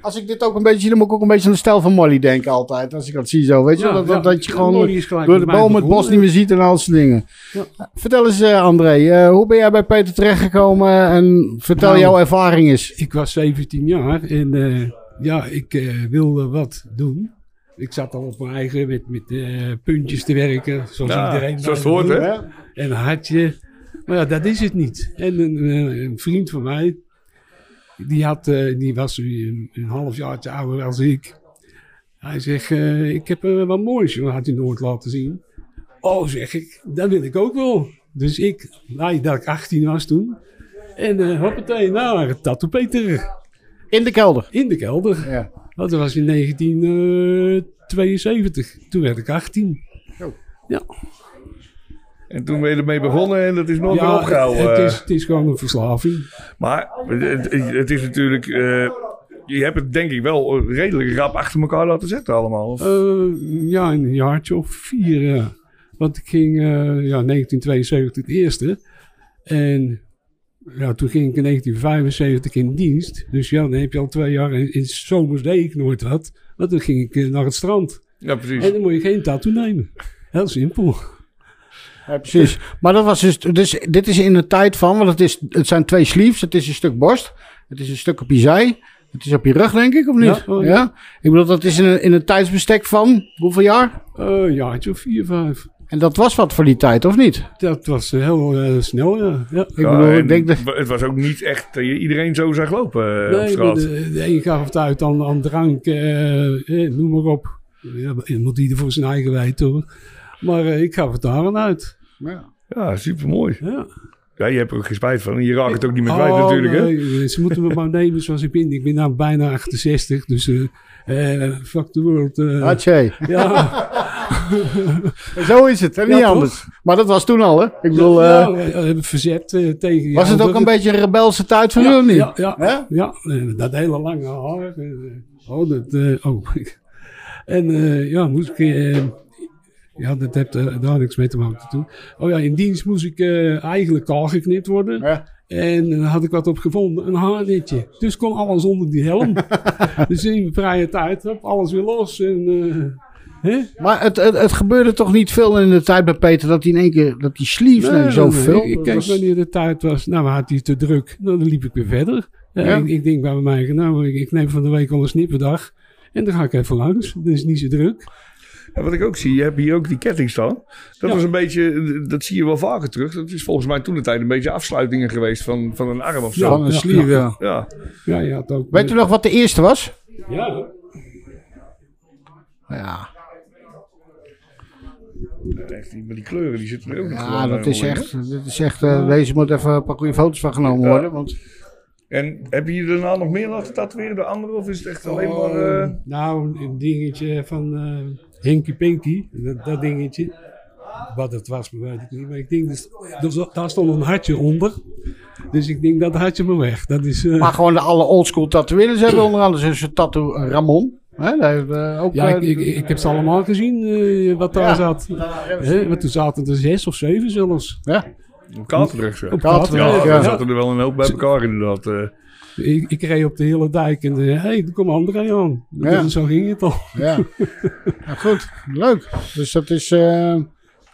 A: Als ik dit ook een beetje zie, dan moet ik ook een beetje aan de stijl van Molly denken altijd. Als ik dat zie zo, weet je.
K: Ja,
A: dat,
K: ja.
A: dat, dat je gewoon door de boom het bos niet meer ziet en al dat soort dingen. Vertel eens eh, André, eh, hoe ben jij bij Peter terechtgekomen en vertel
K: Nou,
A: jouw ervaring eens.
K: Ik was 17 jaar en eh, ja, ik eh, wilde wat doen. Ik zat al op mijn eigen met, met eh, puntjes te werken, zoals
B: Ja,
K: iedereen.
B: zoals het hoort, hè?
K: En een hartje. Maar ja, dat is het niet. En een, een vriend van mij, die, had, eh, die was een, een half jaartje ouder als ik. Hij zegt, eh, ik heb wat moois, dat had hij nooit laten zien. Oh, zeg ik, dat wil ik ook wel. Dus ik, nou, dat ik 18 was toen. En eh hoppatee, nou, tattoo Peter.
A: In de kelder?
K: In de kelder.
A: Ja.
K: Dat was in 1972. Toen werd ik 18. Ja.
B: En toen ben je ermee begonnen en dat is nooit
K: Ja,
B: meer opgehouden.
K: het is, het is gewoon een verslaving.
B: Maar het, het is natuurlijk... eh, je hebt het denk ik wel redelijk rap achter elkaar laten zetten allemaal. Of?
K: Eh, ja, een jaartje of vier. ja. Want ik ging eh, ja, 1972 het eerste. En ja, toen ging ik in 1975 in dienst. Dus ja, dan heb je al twee jaar. En in zomers deed ik nooit wat. Want dan ging ik naar het strand.
B: Ja, precies.
K: En dan moet je geen tattoo nemen. Heel simpel.
A: Ja, precies. Maar dat was dus, dus, dit is in de tijd van, want het, is, het zijn twee sleeves. Het is een stuk borst. Het is een stuk op je zij. Het is op je rug, denk ik, of niet?
K: Ja, oh,
A: ja.
K: ja.
A: Ik bedoel, dat is in een, in een tijdsbestek van hoeveel jaar?
K: Eh, een jaartje of vier, vijf.
A: En dat was wat voor die tijd, of niet?
K: Dat was heel eh, snel, ja. ja.
A: Ik bedoel, ik denk dat...
B: Het was ook niet echt dat je iedereen zo zag lopen eh, op
K: Nee, maar
B: straat.
K: de, de een gaf het uit aan, aan drank, eh, eh, noem maar op. Ja, moet ieder voor zijn eigen weten hoor. Maar eh, ik gaf het daar aan uit.
A: Ja,
B: ja super mooi.
K: Ja.
B: Ja, je hebt er ook geen spijt van. Je raakt het ook niet meer kwijt
K: Oh,
B: natuurlijk. Hè?
K: nee, Ze moeten me maar nemen zoals ik ben. Ik ben nou bijna 68, dus eh eh, fuck the world. eh.
A: Hatje.
K: Ja.
A: Zo is het, en
K: Ja,
A: niet
K: toch?
A: anders. Maar dat was toen al, hè? Ik bedoel,
K: ja,
A: eh,
K: we hebben verzet tegen...
A: was het ook een beetje een rebelse tijd voor jullie?
K: Ja, ja, ja. dat hele lange haar. oh, dat, eh, oh. En eh, ja, moest ik... ja, dat heeft eh, daar niks mee te maken toen. Oh ja, in dienst moest ik eh, eigenlijk kaal geknipt worden. En dan had ik wat op gevonden, een haarnetje. Dus kon alles onder die helm. dus in mijn vrije tijd, hop, alles weer los. En, eh, hè?
A: Maar het, het, het gebeurde toch niet veel in de tijd bij Peter dat hij in één keer, dat die sleeves
K: Nee,
A: nee, zo
K: nee,
A: veel.
K: Ik, ik
A: was-
K: wanneer de tijd was. Nou, had hij te druk. Nou, dan liep ik weer verder. Ja,
A: Ja.
K: ik, ik denk bij mij, nou, ik, ik neem van de week al een snipperdag. En dan ga ik even langs. Dat is niet zo druk.
B: En wat ik ook zie, je hebt hier ook die ketting staan. Dat
K: Ja.
B: was een beetje, dat zie je wel vaker terug. Dat is volgens mij toen de tijd een beetje afsluitingen geweest van, van een arm of zo.
A: Van een sleeve, ja.
B: Ja.
K: Ja, je had ook...
A: Weet u nog wat de eerste was?
K: Ja.
A: Ja.
B: Echt, maar die kleuren die zitten er ook nog
A: Ja,
B: gewoon,
A: dat
B: eh,
A: is
B: mooi in,
A: echt, dat is echt eh, deze moet even een paar goede foto's van genomen
B: Ja.
A: worden. Want
B: En heb je je daarna nog meer laten tatoeëren door anderen? Of is het echt alleen maar... eh,
K: Nou, een dingetje van eh Hinky Pinky, dat, dat dingetje. Wat het was, weet ik niet. Maar ik denk, dus, dus daar stond een hartje onder. Dus ik denk, dat hartje maar weg. Dat is, eh,
A: Maar gewoon de alle oldschool tatoeëerders hebben onder andere dus een tattoo Ramon. Hè, daar heeft, eh, ook,
K: ja,
A: eh,
K: ik, ik, ik heb ze allemaal gezien eh, wat daar
A: Ja.
K: zat. Toen zaten er zes of zeven zelfs.
A: Ja.
B: Op ja.
K: Op
B: er
K: ja.
B: zaten er wel een hoop bij elkaar inderdaad.
K: Ik, ik reed op de hele dijk en hé, hey, er komt André aan.
A: Ja.
K: Zo ging het al.
A: Ja. ja, goed. Leuk. Dus dat is eh,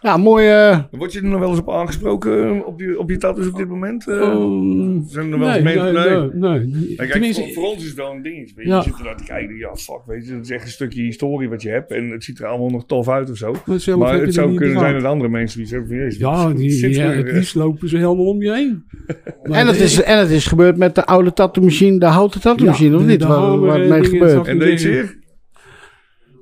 A: ja, mooi. eh,
B: Word je er nog wel eens op aangesproken eh, op je, op je tattoos op dit moment? Eh,
K: Um,
B: zijn er nog wel eens
K: nee,
B: mensen?
K: nee, nee, nee.
B: Kijk,
K: Tenminste-
B: voor, voor ons is het wel een dingetje. Weet je.
K: Ja.
B: Je zit er naar te kijken. Ja, fuck, weet je. Het is echt een stukje historie wat je hebt. En het ziet er allemaal nog tof uit of zo.
K: Maar
B: het
K: er
B: zou kunnen zijn dat andere mensen die zeggen van... Jezus,
K: Ja, die,
B: zit
K: ja, het liefst lopen ze helemaal om je heen.
A: En, het is, en het is gebeurd met de oude tattoo machine, de houten tattoo machine,
K: Ja,
A: of niet? Waar, het mee gebeurt.
B: En deed
K: zeggen.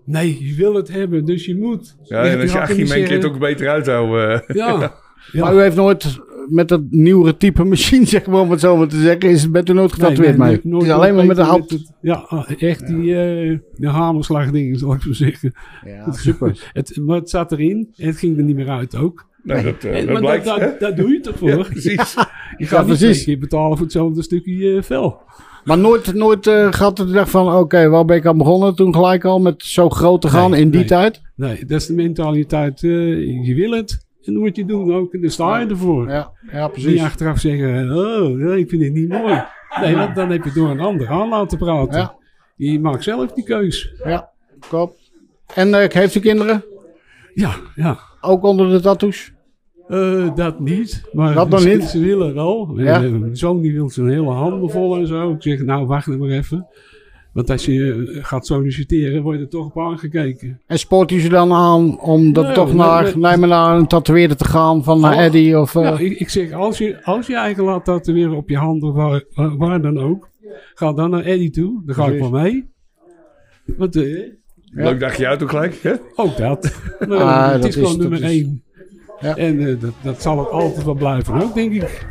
K: Nee, je wil het hebben, dus je moet.
B: Ja, en als je
K: had
B: 18
K: hem
B: bent, kun je het ook beter uithouden. eh.
K: Ja.
A: Maar u heeft nooit met dat nieuwere type machine, zeg maar, om het zo maar te zeggen, is, bent u nooit getatoeëerd mee. Het is alleen maar met de
K: het- Ja, echt die, eh de hamerslagdingen, zal ik zo zeggen.
A: Ja, super.
K: het, maar het zat erin en het ging er niet meer uit ook.
B: Nee, dat, eh,
K: En-
B: dat
K: maar
B: blijkt,
K: dat, dat, dat doe je toch voor?
B: Ja, precies.
K: Je gaat
A: Ja, precies.
K: keer betalen voor hetzelfde stukje vel.
A: Maar nooit, nooit eh, gehad dat u dacht van, oké, waar ben ik aan begonnen? Toen gelijk al met zo groot te gaan
K: Nee,
A: in die
K: nee.
A: tijd?
K: Nee, dat is de mentaliteit. eh, je wil het en dan moet je het doen ook. En dan sta je ervoor.
A: Ja, ja
K: Niet
A: precies.
K: achteraf zeggen, oh, ik vind het niet mooi. Nee, dan heb je door een ander aan laten praten.
A: Ja.
K: Je maakt zelf die keus.
A: Ja, klopt. En eh, heeft u kinderen?
K: Ja, ja.
A: Ook onder de tattoos?
K: Eh, dat niet. Maar
A: Dat nog niet?
K: Ze willen wel.
A: Ja.
K: Eh, Mijn zoon die wil zijn hele handen vol en zo. Ik zeg, nou wacht nog maar even. Want als je eh, gaat solliciteren, word je er toch op aangekeken.
A: En spoort u ze dan aan om dat
K: Nee,
A: toch
K: nee,
A: naar,
K: nee.
A: naar, naar een tatoeëerder te gaan van naar
K: Oh.
A: Eddie? Of, eh,
K: Ja, ik, ik zeg, als je, als je eigen laat tatoeëren op je handen, waar, waar, dan ook, ga dan naar Eddie toe. Dan ga ik wel mee. Want, eh,
B: Leuk dagje uit ook gelijk, hè?
K: ook dat.
A: Ah,
K: het
A: dat
K: is gewoon
A: is-
K: nummer
A: dat is-
K: één.
A: Ja.
K: En eh, dat, dat zal het altijd wel blijven ook, denk ik.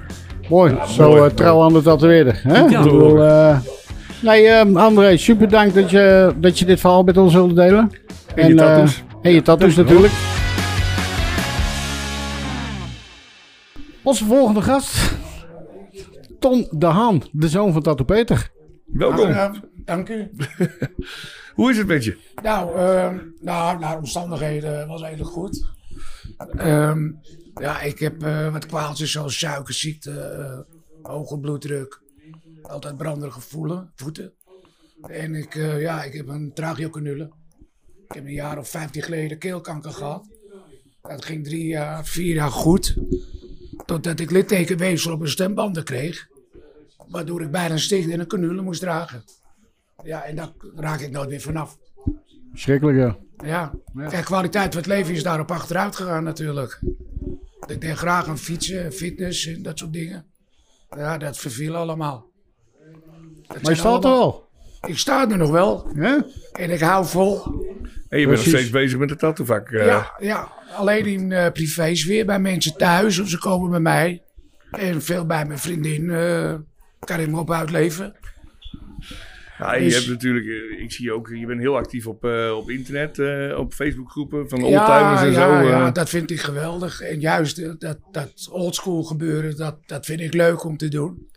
A: Mooi, zo
B: mooi,
A: eh, trouw aan de tatoeëerder. Hè?
K: Ja.
A: Ik bedoel, eh, nee, eh, André, super dank dat je, dat je dit verhaal met ons wilde delen.
B: En je
A: eh,
B: tattoos.
A: en je tattoos natuurlijk. Onze volgende gast, Ton de Haan, de zoon van Tattoo Peter.
B: Welkom.
L: Dank u.
B: Hoe is het met je?
L: Nou, ehm, nou, naar omstandigheden was redelijk goed. Ehm, ja, ik heb eh, wat kwaaltjes zoals suikerziekte, eh, hoge bloeddruk, altijd branderige voelen, voeten. En ik, eh, ja, ik heb een trachiocanule. Ik heb een jaar of vijftien geleden keelkanker gehad. Dat ging drie jaar, vier jaar goed. Totdat ik littekenweefsel op mijn stembanden kreeg. Waardoor ik bijna een sticht in een canule moest dragen. Ja, en daar raak ik nooit weer vanaf.
A: Schrikkelijk, ja.
L: Ja, kijk, kwaliteit van het leven is daarop achteruit gegaan natuurlijk. Ik deed graag aan fietsen, fitness en dat soort dingen. Ja, dat verviel allemaal. Dat
A: Maar je staat er wel.
L: Ik sta er nog wel.
A: Ja?
L: En ik hou vol.
B: En je bent nog steeds bezig met het tattoovak. eh.
L: Ja, ja, alleen in eh privésfeer bij mensen thuis of ze komen bij mij. En veel bij mijn vriendin eh, kan ik me op uitleven.
B: Ja, je
L: Dus-
B: hebt natuurlijk, eh, ik zie ook, je bent heel actief op, eh, op internet, eh, op Facebookgroepen van oldtimers en
L: ja,
B: zo.
L: ja, dat vind ik geweldig. En juist dat, dat oldschool gebeuren, dat, dat vind ik leuk om te doen.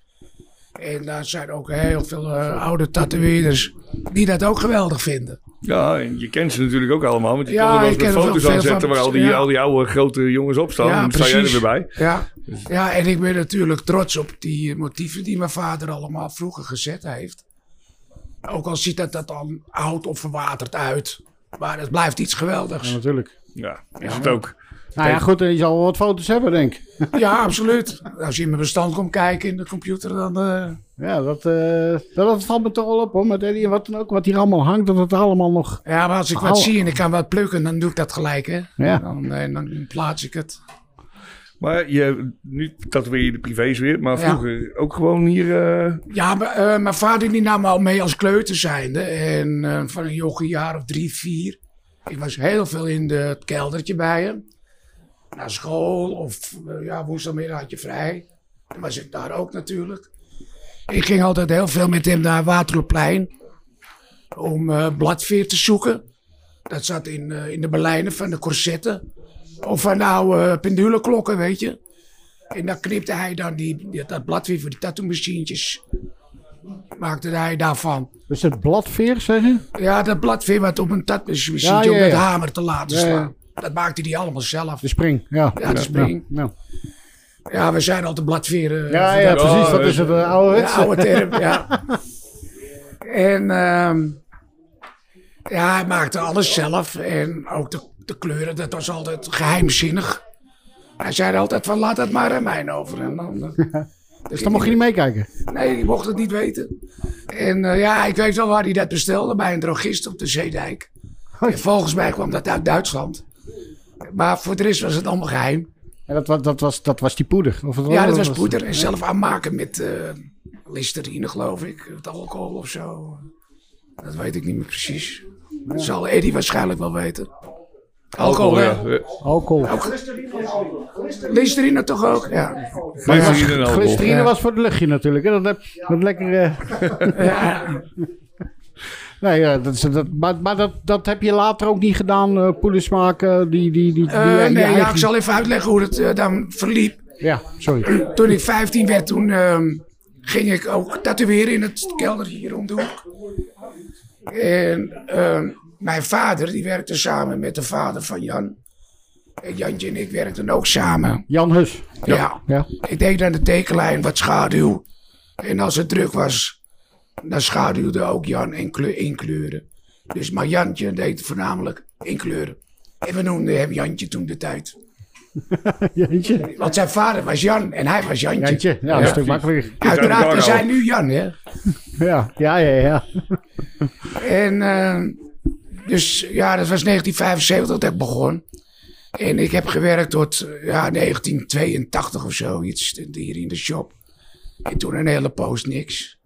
L: En daar zijn ook heel veel oude tatoeëerders die dat ook geweldig vinden.
B: Ja, en je kent ze natuurlijk ook allemaal, want je
L: Ja,
B: kan er met
L: er
B: foto's aan zetten waar al die, al die oude grote jongens op staan. Dan sta jij er weer bij.
L: Ja, ja, en ik ben natuurlijk trots op die motieven die mijn vader allemaal vroeger gezet heeft. Ook al ziet dat dat dan oud of verwaterd uit. Maar het blijft iets geweldigs.
A: Ja, natuurlijk.
B: Ja, is het ook.
A: Nou ja, goed, en je zal wel wat foto's hebben, denk ik.
L: Ja, absoluut. Als je in mijn bestand komt kijken in de computer, dan... eh,
A: Ja, dat, eh, dat, dat valt me toch wel op, hoor. Met Eddie en wat dan ook, wat hier allemaal hangt, dat het allemaal nog...
L: Ja, maar als ik wat
A: Al-
L: zie en ik kan wat plukken, dan doe ik dat gelijk, hè.
A: Ja.
L: Dan, eh, dan plaats ik het.
B: Maar je, nu tatoeëer je de privés weer, maar
L: Ja.
B: vroeger ook gewoon hier... eh,
L: Ja, maar, eh, mijn vader die nam me al mee als kleuter zijnde. En eh, van een jochie jaar of drie, vier. Ik was heel veel in de, het keldertje bij hem. Naar school of ja, woensdagmiddag had je vrij. Dan was ik daar ook natuurlijk. Ik ging altijd heel veel met hem naar Waterloopplein. Om bladveer te zoeken. Dat zat in, in de belijnen van de corsetten. Of van de oude penduleklokken, weet je. En dan knipte hij dan die, dat bladveer voor die tattoo-machientjes. Maakte hij daarvan.
A: Dus het bladveer, zeg je?
L: Ja, dat bladveer wat op een tattoo-machientje
A: Ja, ja,
L: om met
A: ja.
L: hamer te laten
A: Ja, ja.
L: slaan. Dat maakte hij allemaal zelf.
A: De spring, ja.
L: Ja, de spring.
A: Ja,
L: Ja, we zijn altijd bladveren.
A: Ja,
L: voor
A: ja,
L: dat-
A: precies, dat is het, eh, ouderwetse.
L: De oude term, ja. En ehm, ja, hij maakte alles zelf. En ook de, de kleuren, dat was altijd geheimzinnig. Hij zei altijd van, laat het maar aan mij over. En dan, eh,
A: Dus dan mocht je niet meekijken.
L: Nee, die mocht het niet weten. En eh, ja, ik weet wel waar hij dat bestelde. Bij een drogist op de Zeedijk. En volgens mij kwam dat uit Duitsland. Maar voor de rest was het allemaal geheim.
A: En dat, wa- dat, was, dat was die poeder? Of
L: Ja, dat was poeder. En zelf aanmaken met eh listerine, geloof ik. Het alcohol of zo. Dat weet ik niet meer precies. Dat zal Eddie waarschijnlijk wel weten. Alcohol, hè?
A: Alcohol.
L: Listerine toch ook? Ja.
A: Glycerine alcohol. Glycerine
L: Ja.
A: was voor het luchtje natuurlijk. Hè? Dat, heb, dat lekkere...
L: Ja.
A: Nee, ja, dat, is- dat, maar, maar dat, dat heb je later ook niet gedaan, eh poeders maken, die... die, die, die
L: Eh, nee, ja,
A: eigen-
L: ik zal even uitleggen hoe het eh, dan verliep.
A: Ja, sorry.
L: Toen ik 15 werd, toen ehm, ging ik ook tatoeëren in het kelder hier om de hoek. En ehm, mijn vader, die werkte samen met de vader van Jan. En Jantje en ik werkten ook samen.
A: Jan Hus.
L: Ja.
A: Ja.
L: Ik deed aan de tekenlijn wat schaduw. En als het druk was, dan schaduwde ook Jan in, kleur, in kleuren. Dus maar Jantje deed voornamelijk in kleuren. En we noemden hem Jantje toen de tijd.
A: Jantje.
L: Want zijn vader was Jan en hij was Jantje.
A: Jantje, ja, dat is een stuk makkelijker.
L: Uiteraard, we zijn nu Jan, hè.
A: Ja, ja, ja. ja.
L: En eh, dus ja, dat was 1975 dat ik begon. En ik heb gewerkt tot ja, 1982 of zoiets hier in de shop. En toen een hele poos niks.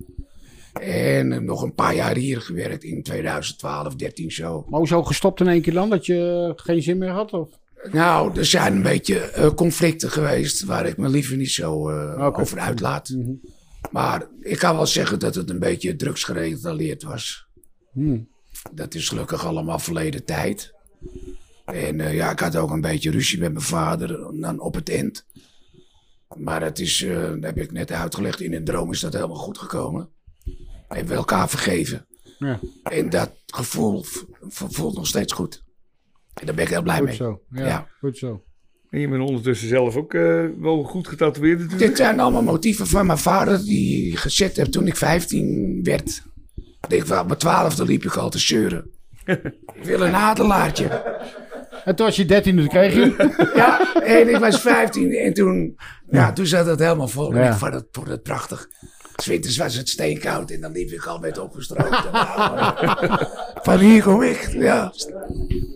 L: En nog een paar jaar hier gewerkt in 2012, 13 zo.
A: Maar hoezo gestopt in één keer dan? Dat je geen zin meer had? Of?
L: Nou, er zijn een beetje eh, conflicten geweest waar ik me liever niet zo eh, over uitlaat. Maar ik kan wel zeggen dat het een beetje drugsgerelateerd was.
A: Hmm.
L: Dat is gelukkig allemaal verleden tijd. En eh, ja, ik had ook een beetje ruzie met mijn vader dan op het eind. Maar het is, eh, dat heb ik net uitgelegd, in een droom is dat helemaal goed gekomen. We hebben elkaar vergeven.
A: Ja.
L: En dat gevoel voelt nog steeds goed. En daar ben ik heel blij
A: Goed
L: mee.
A: zo. Ja,
L: Ja.
A: goed zo.
B: En je bent ondertussen zelf ook eh, wel goed getatoeëerd natuurlijk.
L: Dit zijn allemaal motieven van mijn vader die gezet heb toen ik 15 werd. Ik op mijn twaalfde liep ik al te zeuren. ik wil een adelaartje.
A: En toen was je 13, dus kreeg je.
L: Ja, en ik was 15 en toen, ja, toen zat het helemaal vol. En ik vond het, vond het prachtig. Zwinters was het steenkoud en dan liep ik al met opgestroomd. Van hier kom ik, ja.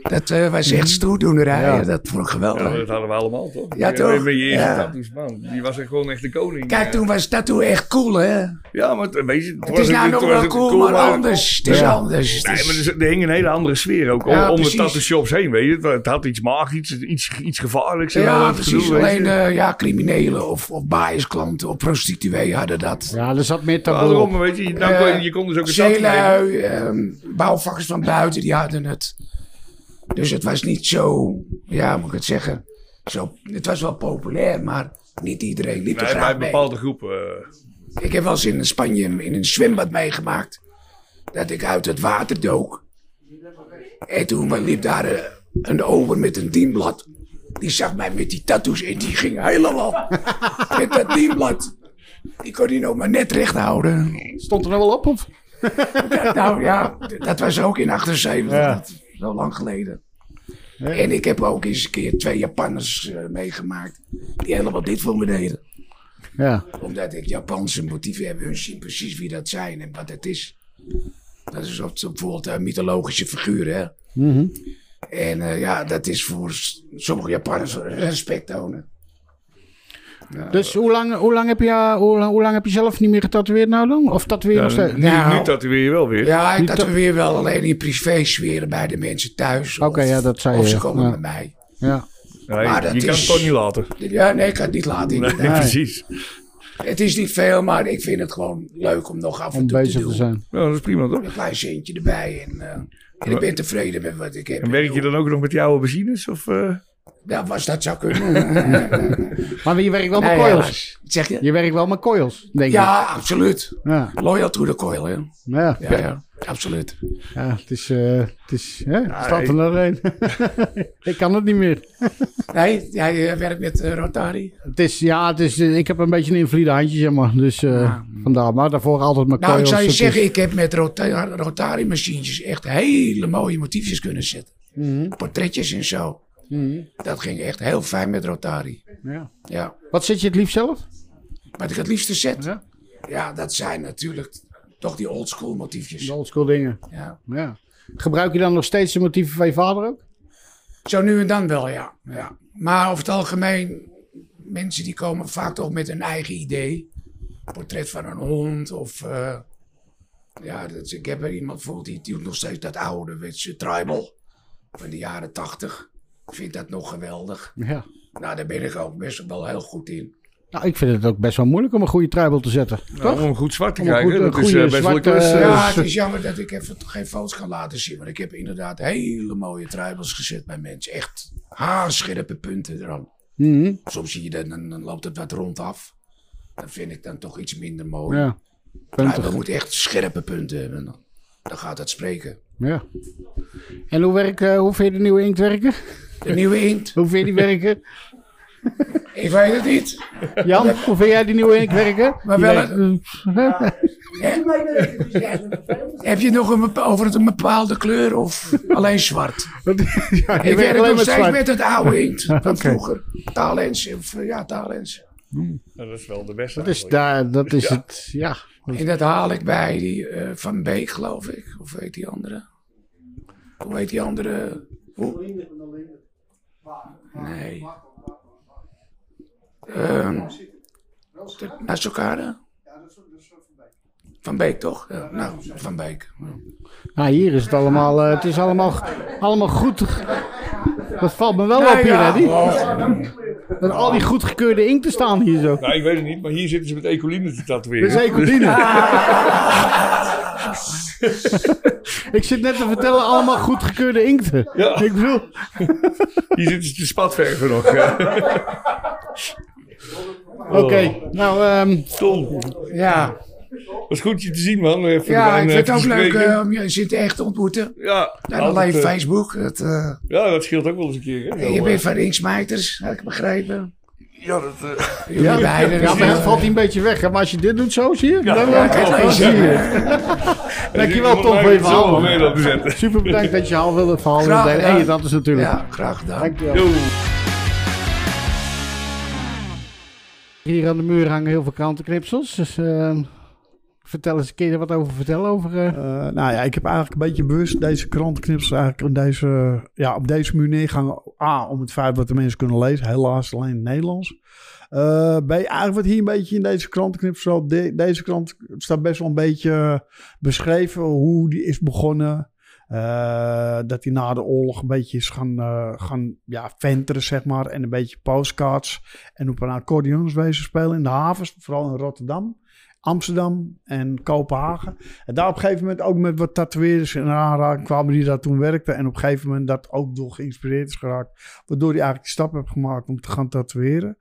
L: Dat eh, was echt stoerdoenerij.
B: Ja.
L: Dat vond ik geweldig.
B: Ja, dat hadden we allemaal toch?
L: Ja, toch?
B: Met je eerste
L: Ja.
B: tattoos, man. Die was echt gewoon echt de koning.
L: Kijk, toen was tattoo echt cool, hè?
B: Ja, maar het- weet je,
L: Het is nou nog wel cool, maar anders. Het is anders. Het
B: Nee, maar er, er hing een hele andere sfeer ook om,
L: Ja,
B: om de tattoo shops heen, weet je. Het, had iets magisch, iets, iets gevaarlijks.
L: Ja, precies. Alleen eh, ja, criminelen of, of biasklanten of prostituee hadden dat.
A: Ja, er zat meer taboe
B: daarom,
A: op.
B: weet je, nou, kon je-
L: Eh,
B: je kon dus ook een tattoo
L: Zeelui, ehm, bouwvakkers van buiten, die hadden het. Dus het was niet zo, ja, moet ik het zeggen. Zo, het was wel populair, maar niet iedereen liep er
B: Nee, bij
L: graag
B: een
L: mee.
B: bepaalde groepen. eh,
L: Ik heb wel eens in Spanje in een zwembad meegemaakt. Dat ik uit het water dook. En toen liep daar eh, een ober met een dienblad. Die zag mij met die tattoos en die ging helemaal met dat dienblad. Die kon hij nog maar net recht houden.
A: Stond er nou wel op? Of?
L: nou ja, dat was ook in 78.
A: Ja.
L: Dat zo lang geleden. En ik heb ook eens een keer twee Japanners eh, meegemaakt. Die helemaal dit voor me deden.
A: Ja.
L: Omdat ik Japanse motieven heb. Hun zien precies wie dat zijn en wat het is. Dat is op- bijvoorbeeld een mythologische figuur. Hè?
A: Mhm.
L: En eh, ja, dat is voor sommige Japanners respect tonen.
A: Dus hoe lang, hoe, lang heb je, hoe, lang- hoe lang heb je zelf niet meer getatoeëerd nou dan? Of tatoeëer je nog steeds?
B: nu, nu tatoeëer je wel weer.
L: Ja, ik tatoeëer wel alleen in privé sferen bij de mensen thuis.
A: Oké,
L: of,
A: ja, dat zei
L: Of
A: je.
L: ze komen
A: ja.
L: bij mij.
A: Ja.
B: Nee,
L: Maar dat
B: je kan
L: is-
B: het toch niet laten.
L: Ja, nee, ik kan het niet laten.
B: Nee, precies.
L: Het is niet veel, maar ik vind het gewoon leuk om nog af en
A: Om
L: toe te
A: bezig
L: doen.
A: te zijn.
B: Ja, dat is prima toch?
L: Een klein centje erbij. En, eh, en ik ben tevreden met wat ik heb.
B: En werk je dan ook nog met oude machines? Of, eh?
L: Ja, was dat zou kunnen.
A: Maar je werkt wel met
L: Nee,
A: coils.
L: Zeg je?
A: Je werkt wel met coils, denk ik.
L: Ja, absoluut.
A: Ja.
L: Loyal to the coil, hè?
A: Ja.
L: Ja, ja, absoluut.
A: Ja, het is, eh, het is, hè, staat er nog één. ik kan het niet meer.
L: Nee, jij eh, werkt met eh, Rotary.
A: Het is, ja, het is, ik heb een beetje een invalide handje, zeg maar. Dus eh, vandaar. Maar daarvoor altijd met
L: Nou, ik
A: coils.
L: zou je zeggen,
A: is-
L: ik heb met rota Rotary machientjes echt hele mooie motiefjes kunnen zetten.
A: Mhm.
L: Portretjes en zo.
A: Mhm.
L: Dat ging echt heel fijn met Rotary.
A: Ja.
L: Ja.
A: Wat zet je het liefst zelf?
L: Wat ik het liefste zet? Ja, dat zijn natuurlijk toch die oldschool motiefjes.
A: De oldschool dingen.
L: Ja.
A: ja. Gebruik je dan nog steeds de motieven van je vader ook?
L: Zo nu en dan wel, ja. ja. Maar over het algemeen, mensen die komen vaak toch met een eigen idee. Portret van een hond of... eh, ja, dat, ik heb er iemand bijvoorbeeld die doet nog steeds dat oude tribal van de jaren tachtig. Ik vind dat nog geweldig.
A: Ja.
L: Nou, daar ben ik ook best wel heel goed in.
A: Nou, ik vind het ook best wel moeilijk om een goede tribal te zetten. Toch?
B: om een goed zwart te
A: Om
B: krijgen,
A: goed-
B: dat is, best wel klus.
L: Ja, het is jammer dat ik even geen foto's kan laten zien. Want ik heb inderdaad hele mooie tribals gezet bij mensen. Echt haarscherpe punten eraan.
A: Mhm.
L: Soms zie je dat, dan, dan loopt het wat rondaf. Dat vind ik dan toch iets minder mooi.
A: Ja, puntig.
L: moet echt scherpe punten hebben. Dan, dan gaat het spreken.
A: Ja. En hoe, werk, eh, hoe vind je de nieuwe inkt werken?
L: De nieuwe inkt?
A: hoe vind je die werken?
L: Ik weet het niet.
A: Jan, hoe vind jij die nieuwe inkt werken?
L: Maar wel
A: werkt-
L: Heb je nog een over het een bepaalde kleur of alleen zwart?
A: Ja,
L: ik werk
A: alleen
L: nog
A: met
L: steeds
A: zwart.
L: met het oude inkt van vroeger. Taalens. Of, ja, taalens.
B: Dat is wel de beste.
A: Dat is, daar, dat is
B: Ja.
A: het, ja.
L: En dat haal ik bij die eh, Van Beek, geloof ik. Of weet die andere? Hoe heet die andere? Hoe? Nee. Ehm de Nassokade? Van Beek, toch? Ja, nou, Van Beek.
A: Nou, hier is het allemaal, eh, het is allemaal, allemaal goed. Dat valt me wel
L: Nou
A: op hier,
L: ja, oh.
A: Dat al die goedgekeurde inkt te staan hier zo.
B: Nou, ik weet het niet, maar hier zitten ze met ecoline te tatoeëren.
A: Dat is ecoline. ik zit net te vertellen, allemaal goedgekeurde inkten.
B: Ja.
A: Ik bedoel...
B: Hier zitten ze te spatverven nog.
A: Oké, nou... ehm
B: Tom.
L: Ja.
B: Was goed je te zien, man. Even
L: Ja, ik
B: eh,
L: vind het ook leuk eh, om je zitten echt te ontmoeten.
B: Ja.
L: En alleen
B: eh,
L: Facebook. Dat, eh,
B: Ja, dat scheelt ook wel eens een keer. Hè?
L: je bent van Inksmijters, heb ik begrepen.
B: Ja, dat... eh,
A: Ja, ja, maar het valt hij een beetje weg. hè, Maar als je dit doet zo, zie je?
B: Ja,
A: dan,
B: ja,
A: zie
B: het.
A: je het. Dankjewel
B: iemand
A: Tom voor je
B: het
A: verhaal. Super bedankt dat je al wilde het delen. En je dat is natuurlijk.
L: Ja, graag gedaan.
A: Dankjewel. Hier aan de muur hangen heel veel krantenknipsels. Dus eh, vertel eens een keer wat over vertellen. Over, Eh,
C: nou ja, ik heb eigenlijk een beetje bewust deze krantenknippers eigenlijk op deze, ja, op deze muur neergehangen. A, om het feit wat de mensen kunnen lezen. Helaas alleen in het Nederlands. Eh, B, eigenlijk wat hier een beetje in deze. De, deze krant staat best wel een beetje beschreven hoe die is begonnen. Dat hij na de oorlog een beetje is gaan, gaan ja, venteren, zeg maar. En een beetje postcards. En op een accordeons wezen spelen in de havens. Vooral in Rotterdam. Amsterdam en Kopenhagen. En daar op een gegeven moment ook met wat tatoeëerders in aanraking kwamen die daar toen werkten. En op een gegeven moment dat ook door geïnspireerd is geraakt. Waardoor hij eigenlijk de stap heeft gemaakt om te gaan tatoeëren.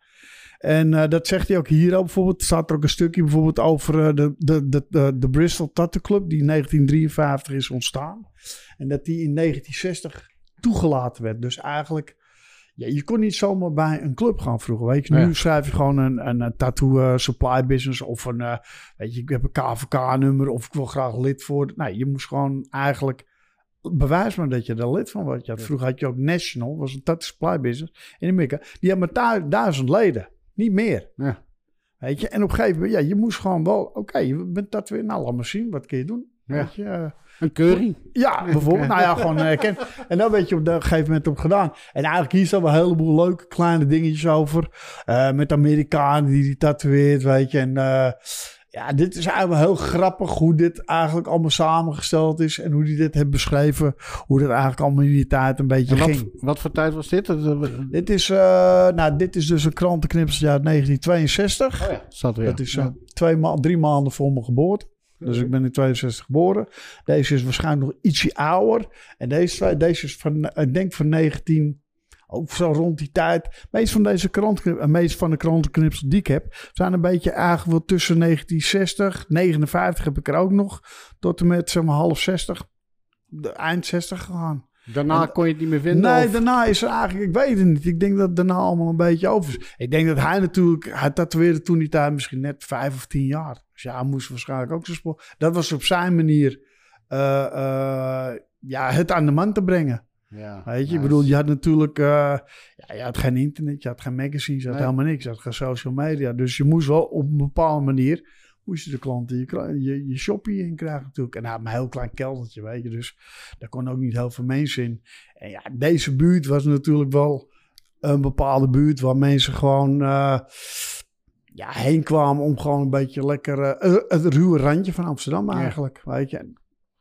C: En eh, dat zegt hij ook hier ook bijvoorbeeld. Er staat er ook een stukje bijvoorbeeld over eh, de, de, de, de, de Bristol Tattoo Club. Die in 1953 is ontstaan. En dat die in 1960 toegelaten werd. Dus eigenlijk... Ja, je kon niet zomaar bij een club gaan vroeger, weet je. Nu
A: Ja.
C: schrijf je gewoon een, een, een tattoo eh, supply business of een, eh, weet je, ik heb een KVK-nummer of ik wil graag lid worden. Nee, je moest gewoon eigenlijk bewijs maar dat je er lid van wordt. Ja, vroeger had je ook National, was een tattoo supply business in Amerika. Die had maar du- duizend leden, niet meer.
A: Ja.
C: Weet je, en op een gegeven moment, ja, je moest gewoon wel, oké, je bent tatoeëer, nou laat maar zien, wat kun je doen?
A: Ja.
C: Weet je, eh,
A: Een keuring.
C: Ja, bijvoorbeeld. nou ja, gewoon herken. En dan weet je op een gegeven moment op gedaan. En eigenlijk hier staan wel een heleboel leuke kleine dingetjes over. Eh, met Amerikanen die die tatoeëert, weet je. En eh, ja, dit is eigenlijk wel heel grappig hoe dit eigenlijk allemaal samengesteld is. En hoe die dit heeft beschreven. Hoe dat eigenlijk allemaal in die tijd een beetje
A: wat,
C: ging.
A: wat voor tijd was dit? Dat- dat-
C: Dit is, eh, nou, dit is dus een krantenknipsel uit 1962.
A: Oh ja, er, ja.
C: Dat is
A: Ja.
C: eh, twee ma drie maanden voor mijn geboorte. Dus ik ben in 62 geboren. Deze is waarschijnlijk nog ietsje ouder. En deze, deze is van, eh, ik denk van 19... Ook zo rond die tijd. Meest van deze krantenknipsels, meest van de krantenknipsels die ik heb, zijn een beetje wel tussen 1960, 59 heb ik er ook nog, tot en met zeg maar half 60, de eind 60 gegaan.
A: Daarna
C: En-
A: kon je het niet meer vinden?
C: Nee,
A: of-
C: daarna is er eigenlijk, ik weet het niet. Ik denk dat het daarna allemaal een beetje over is. Ik denk dat hij natuurlijk, hij tatoeëerde toen die tijd misschien net vijf of tien jaar. Dus ja, hij moest waarschijnlijk ook zijn spoor. Dat was op zijn manier, eh, eh, ja, het aan de man te brengen.
A: Ja,
C: Weet je, ik bedoel, je had natuurlijk, eh, ja, je had geen internet, je had geen magazines, je had
A: Nee.
C: helemaal niks. Je had geen social media. Dus je moest wel op een bepaalde manier, moest je de klanten je, je, je shoppie in krijgen natuurlijk. En hij had een heel klein keldertje, weet je. Dus daar kon ook niet heel veel mensen in. En ja, deze buurt was natuurlijk wel een bepaalde buurt waar mensen gewoon eh, ja, heen kwamen om gewoon een beetje lekker eh, het ruwe randje van Amsterdam
A: Ja.
C: eigenlijk, weet je. En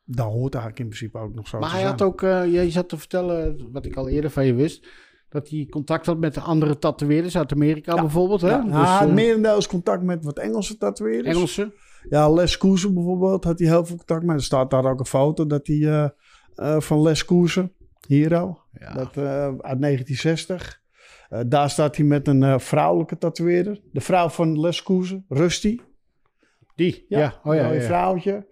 C: dat hoort eigenlijk in principe ook nog zo
A: Maar hij had ook, eh je zat te vertellen, wat ik al eerder van je wist, dat hij contact had met de andere tatoeëerders uit Amerika bijvoorbeeld. Hè?
C: Ja,
A: Dus,
C: hij had
A: eh,
C: contact met wat Engelse tatoeëerders.
A: Engelse?
C: Ja, Les Koersen bijvoorbeeld had hij heel veel contact met. Er staat daar ook een foto dat hij eh, eh, van Les Koersen, Hero, dat, eh, uit 1960. Eh, daar staat hij met een vrouwelijke tatoeëerder. De vrouw van Les Koersen, Rusty.
A: Die,
C: ja.
A: ja. Oh ja,
C: een mooi
A: ja, ja.
C: vrouwtje.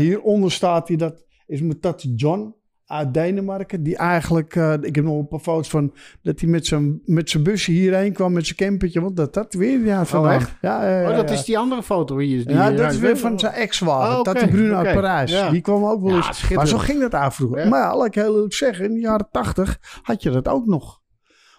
C: Hieronder staat hij, dat is mijn tattoo John uit Denemarken. Die eigenlijk, eh, ik heb nog een paar foto's van, dat hij met zijn, met zijn busje hierheen kwam, met zijn campertje. Want dat tatoeëerde hij vandaan.
A: echt?
C: Ja, ja, ja,
A: oh, dat
C: ja.
A: is die andere foto hier. Die
C: Ja, dat is
A: uit-
C: weer van zijn ex-wagen.
A: Oh, oké,
C: Tati Bruno
A: oké.
C: uit Parijs.
A: Ja.
C: Die kwam ook wel
A: Ja,
C: eens. maar zo ging dat eigenlijk vroeger.
A: Ja.
C: Maar ja, laat ik heel eerlijk zeggen, in de jaren tachtig had je dat ook nog.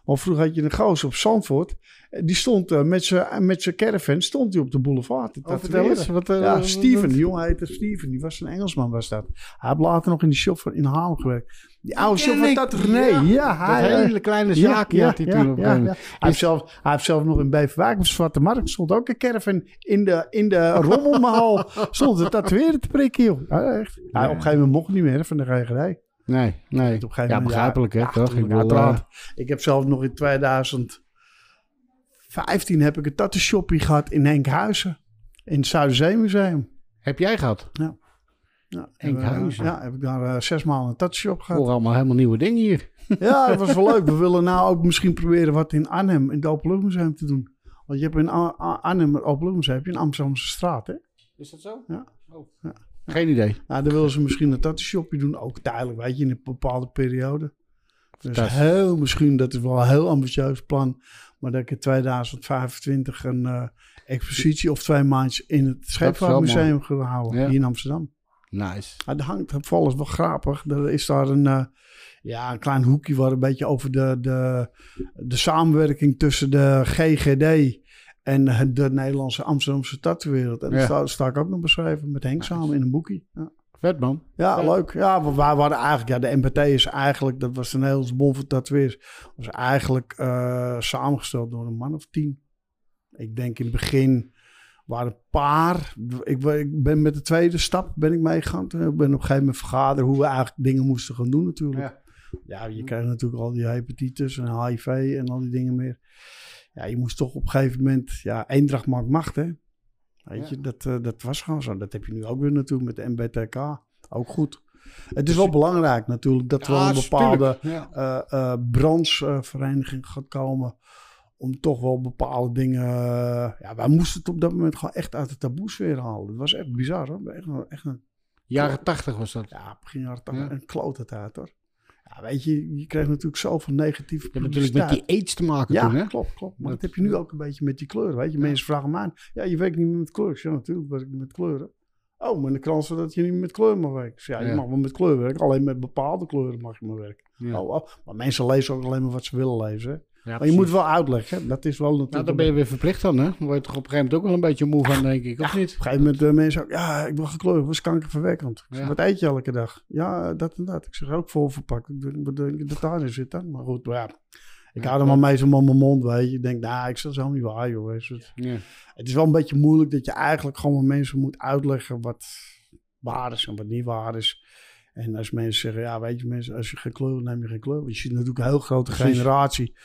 C: Want vroeger had je een gozer op Zandvoort. Die stond eh, met zijn met zijn caravan stond hij op de boulevard. te
A: Oh, vertel eens, wat,
C: ja, Steven. Die jongen heette Steven. Die was een Engelsman was dat. Hij heeft later nog in die shop in Haarlem gewerkt. Die oude shop van. Tattoo René. Ja,
A: Ja,
C: hij,
A: dat
C: eh,
A: hele kleine zaakje
C: ja,
A: had hij toen op
C: ja. Hij, heeft zelf, hij heeft zelf nog in Beverwijk op de Zwarte Markt stond ook een caravan in de, in de rommelmaal. stond het tatoeëren te prikken, joh. Ja, echt. Op een gegeven moment mocht het niet meer van de GGD.
A: Nee, nee.
C: Op een gegeven
A: Ja, begrijpelijk, hè,
C: ja,
A: toch? Ik bedoel, eh,
C: Ik heb zelf nog in 2015 heb ik een tattoo shoppie gehad in Enkhuizen. In het Zuiderzeemuseum.
A: Heb jij gehad?
C: Ja. ja
A: Enkhuizen?
C: Ja, heb ik daar eh, zes maanden een tattoo shop
A: Ik
C: gehad.
A: hoor allemaal helemaal nieuwe dingen hier.
C: Ja, dat was wel leuk. We willen nou ook misschien proberen wat in Arnhem, in het Openluchtmuseum te doen. Want je hebt in Arnhem, het Openluchtmuseum, heb je een Amsterdamse straat, hè?
A: Is dat zo?
C: Ja.
A: Oh. Geen idee.
C: Nou, dan willen ze misschien een tattoo shopje doen, ook tijdelijk, weet je, in een bepaalde periode. Dus heel misschien, dat is wel een heel ambitieus plan, maar dat ik in 2025 een eh, expositie of twee maandjes in het Scheepvaartmuseum ga houden,
A: Ja.
C: hier in Amsterdam.
A: Nice.
C: Er hangt toevallig wel grappig. Er is daar een, eh, ja, een klein hoekje waar een beetje over de, de, de samenwerking tussen de GGD en het- de Nederlandse Amsterdamse tattoowereld. En
A: Ja.
C: daar sta, sta ik ook nog beschreven met Henk samen in een boekje. Ja,
A: Vet man.
C: ja leuk. Ja, wij waren eigenlijk, ja, de MPT is eigenlijk, dat was de Nederlandse Bond van Tatoeëers, was eigenlijk eh, samengesteld door een man of tien. Ik denk in het begin waren een paar. Ik, ben- ik ben met de tweede stap ben ik meegegaan. Ik ben op een gegeven moment vergaderen hoe we eigenlijk dingen moesten gaan doen natuurlijk.
A: Ja.
C: Ja, je krijgt natuurlijk al die hepatitis en HIV en al die dingen meer. Ja, je moest toch op een gegeven moment... Ja, eendracht maakt macht, hè. Weet je, dat, eh, dat was gewoon zo. Dat heb je nu ook weer natuurlijk met de MBTK. Ook goed. Het is wel belangrijk natuurlijk dat er wel een bepaalde eh, eh, branchevereniging gaat komen. Om toch wel bepaalde dingen. ja, wij moesten het op dat moment gewoon echt uit de taboesfeer halen. Het was echt bizar hoor. Echt, een- echt een,
A: Jaren tachtig was dat.
C: ja, begin jaren 80.
A: Ja.
C: Een klote tijd hoor. Ja, weet je, je kreeg natuurlijk zoveel negatieve
A: hebt natuurlijk met die aids te maken
C: ja,
A: toen, hè?
C: klopt, klopt. Maar
A: Dat-
C: dat heb je nu ook een beetje met die kleuren. Weet je, mensen vragen me aan. Ja, je werkt niet meer met zeg, Ja, natuurlijk werk ik met kleuren. Oh, maar in de krant staat dat je niet met kleur mag werken. Ja, je
A: Ja.
C: mag wel met kleur werken. Alleen met bepaalde kleuren mag je maar werken.
A: Ja.
C: Oh, oh. Maar mensen lezen ook alleen maar wat ze willen lezen. Hè. maar je moet wel uitleggen. Dat is wel natuurlijk...
A: Nou, dan ben je weer verplicht dan, hè? Dan word je toch op een gegeven moment ook wel een beetje moe van, denk ik, of niet?
C: Op een gegeven moment uh, mensen ook, ja, ik wil gekleurd, was kankerverwekkend.
A: Ja.
C: wat eet je elke dag? Ja, dat en dat. Ik zeg, ook vol verpakt. Ik denk, dat daarin zit dan? Maar goed, maar ja, ik
A: Ja,
C: hou er maar mee zo mijn mond, weet je. Ik denk, nou, ik zeg, helemaal niet waar, joh. Is het,
A: Ja.
C: het is wel een beetje moeilijk dat je eigenlijk gewoon mensen moet uitleggen wat waar is en wat niet waar is. En als mensen zeggen, ja, weet je, mensen, als je geen kleur neem je geen kleur. Want je ziet natuurlijk een heel grote
A: Precies.
C: generatie.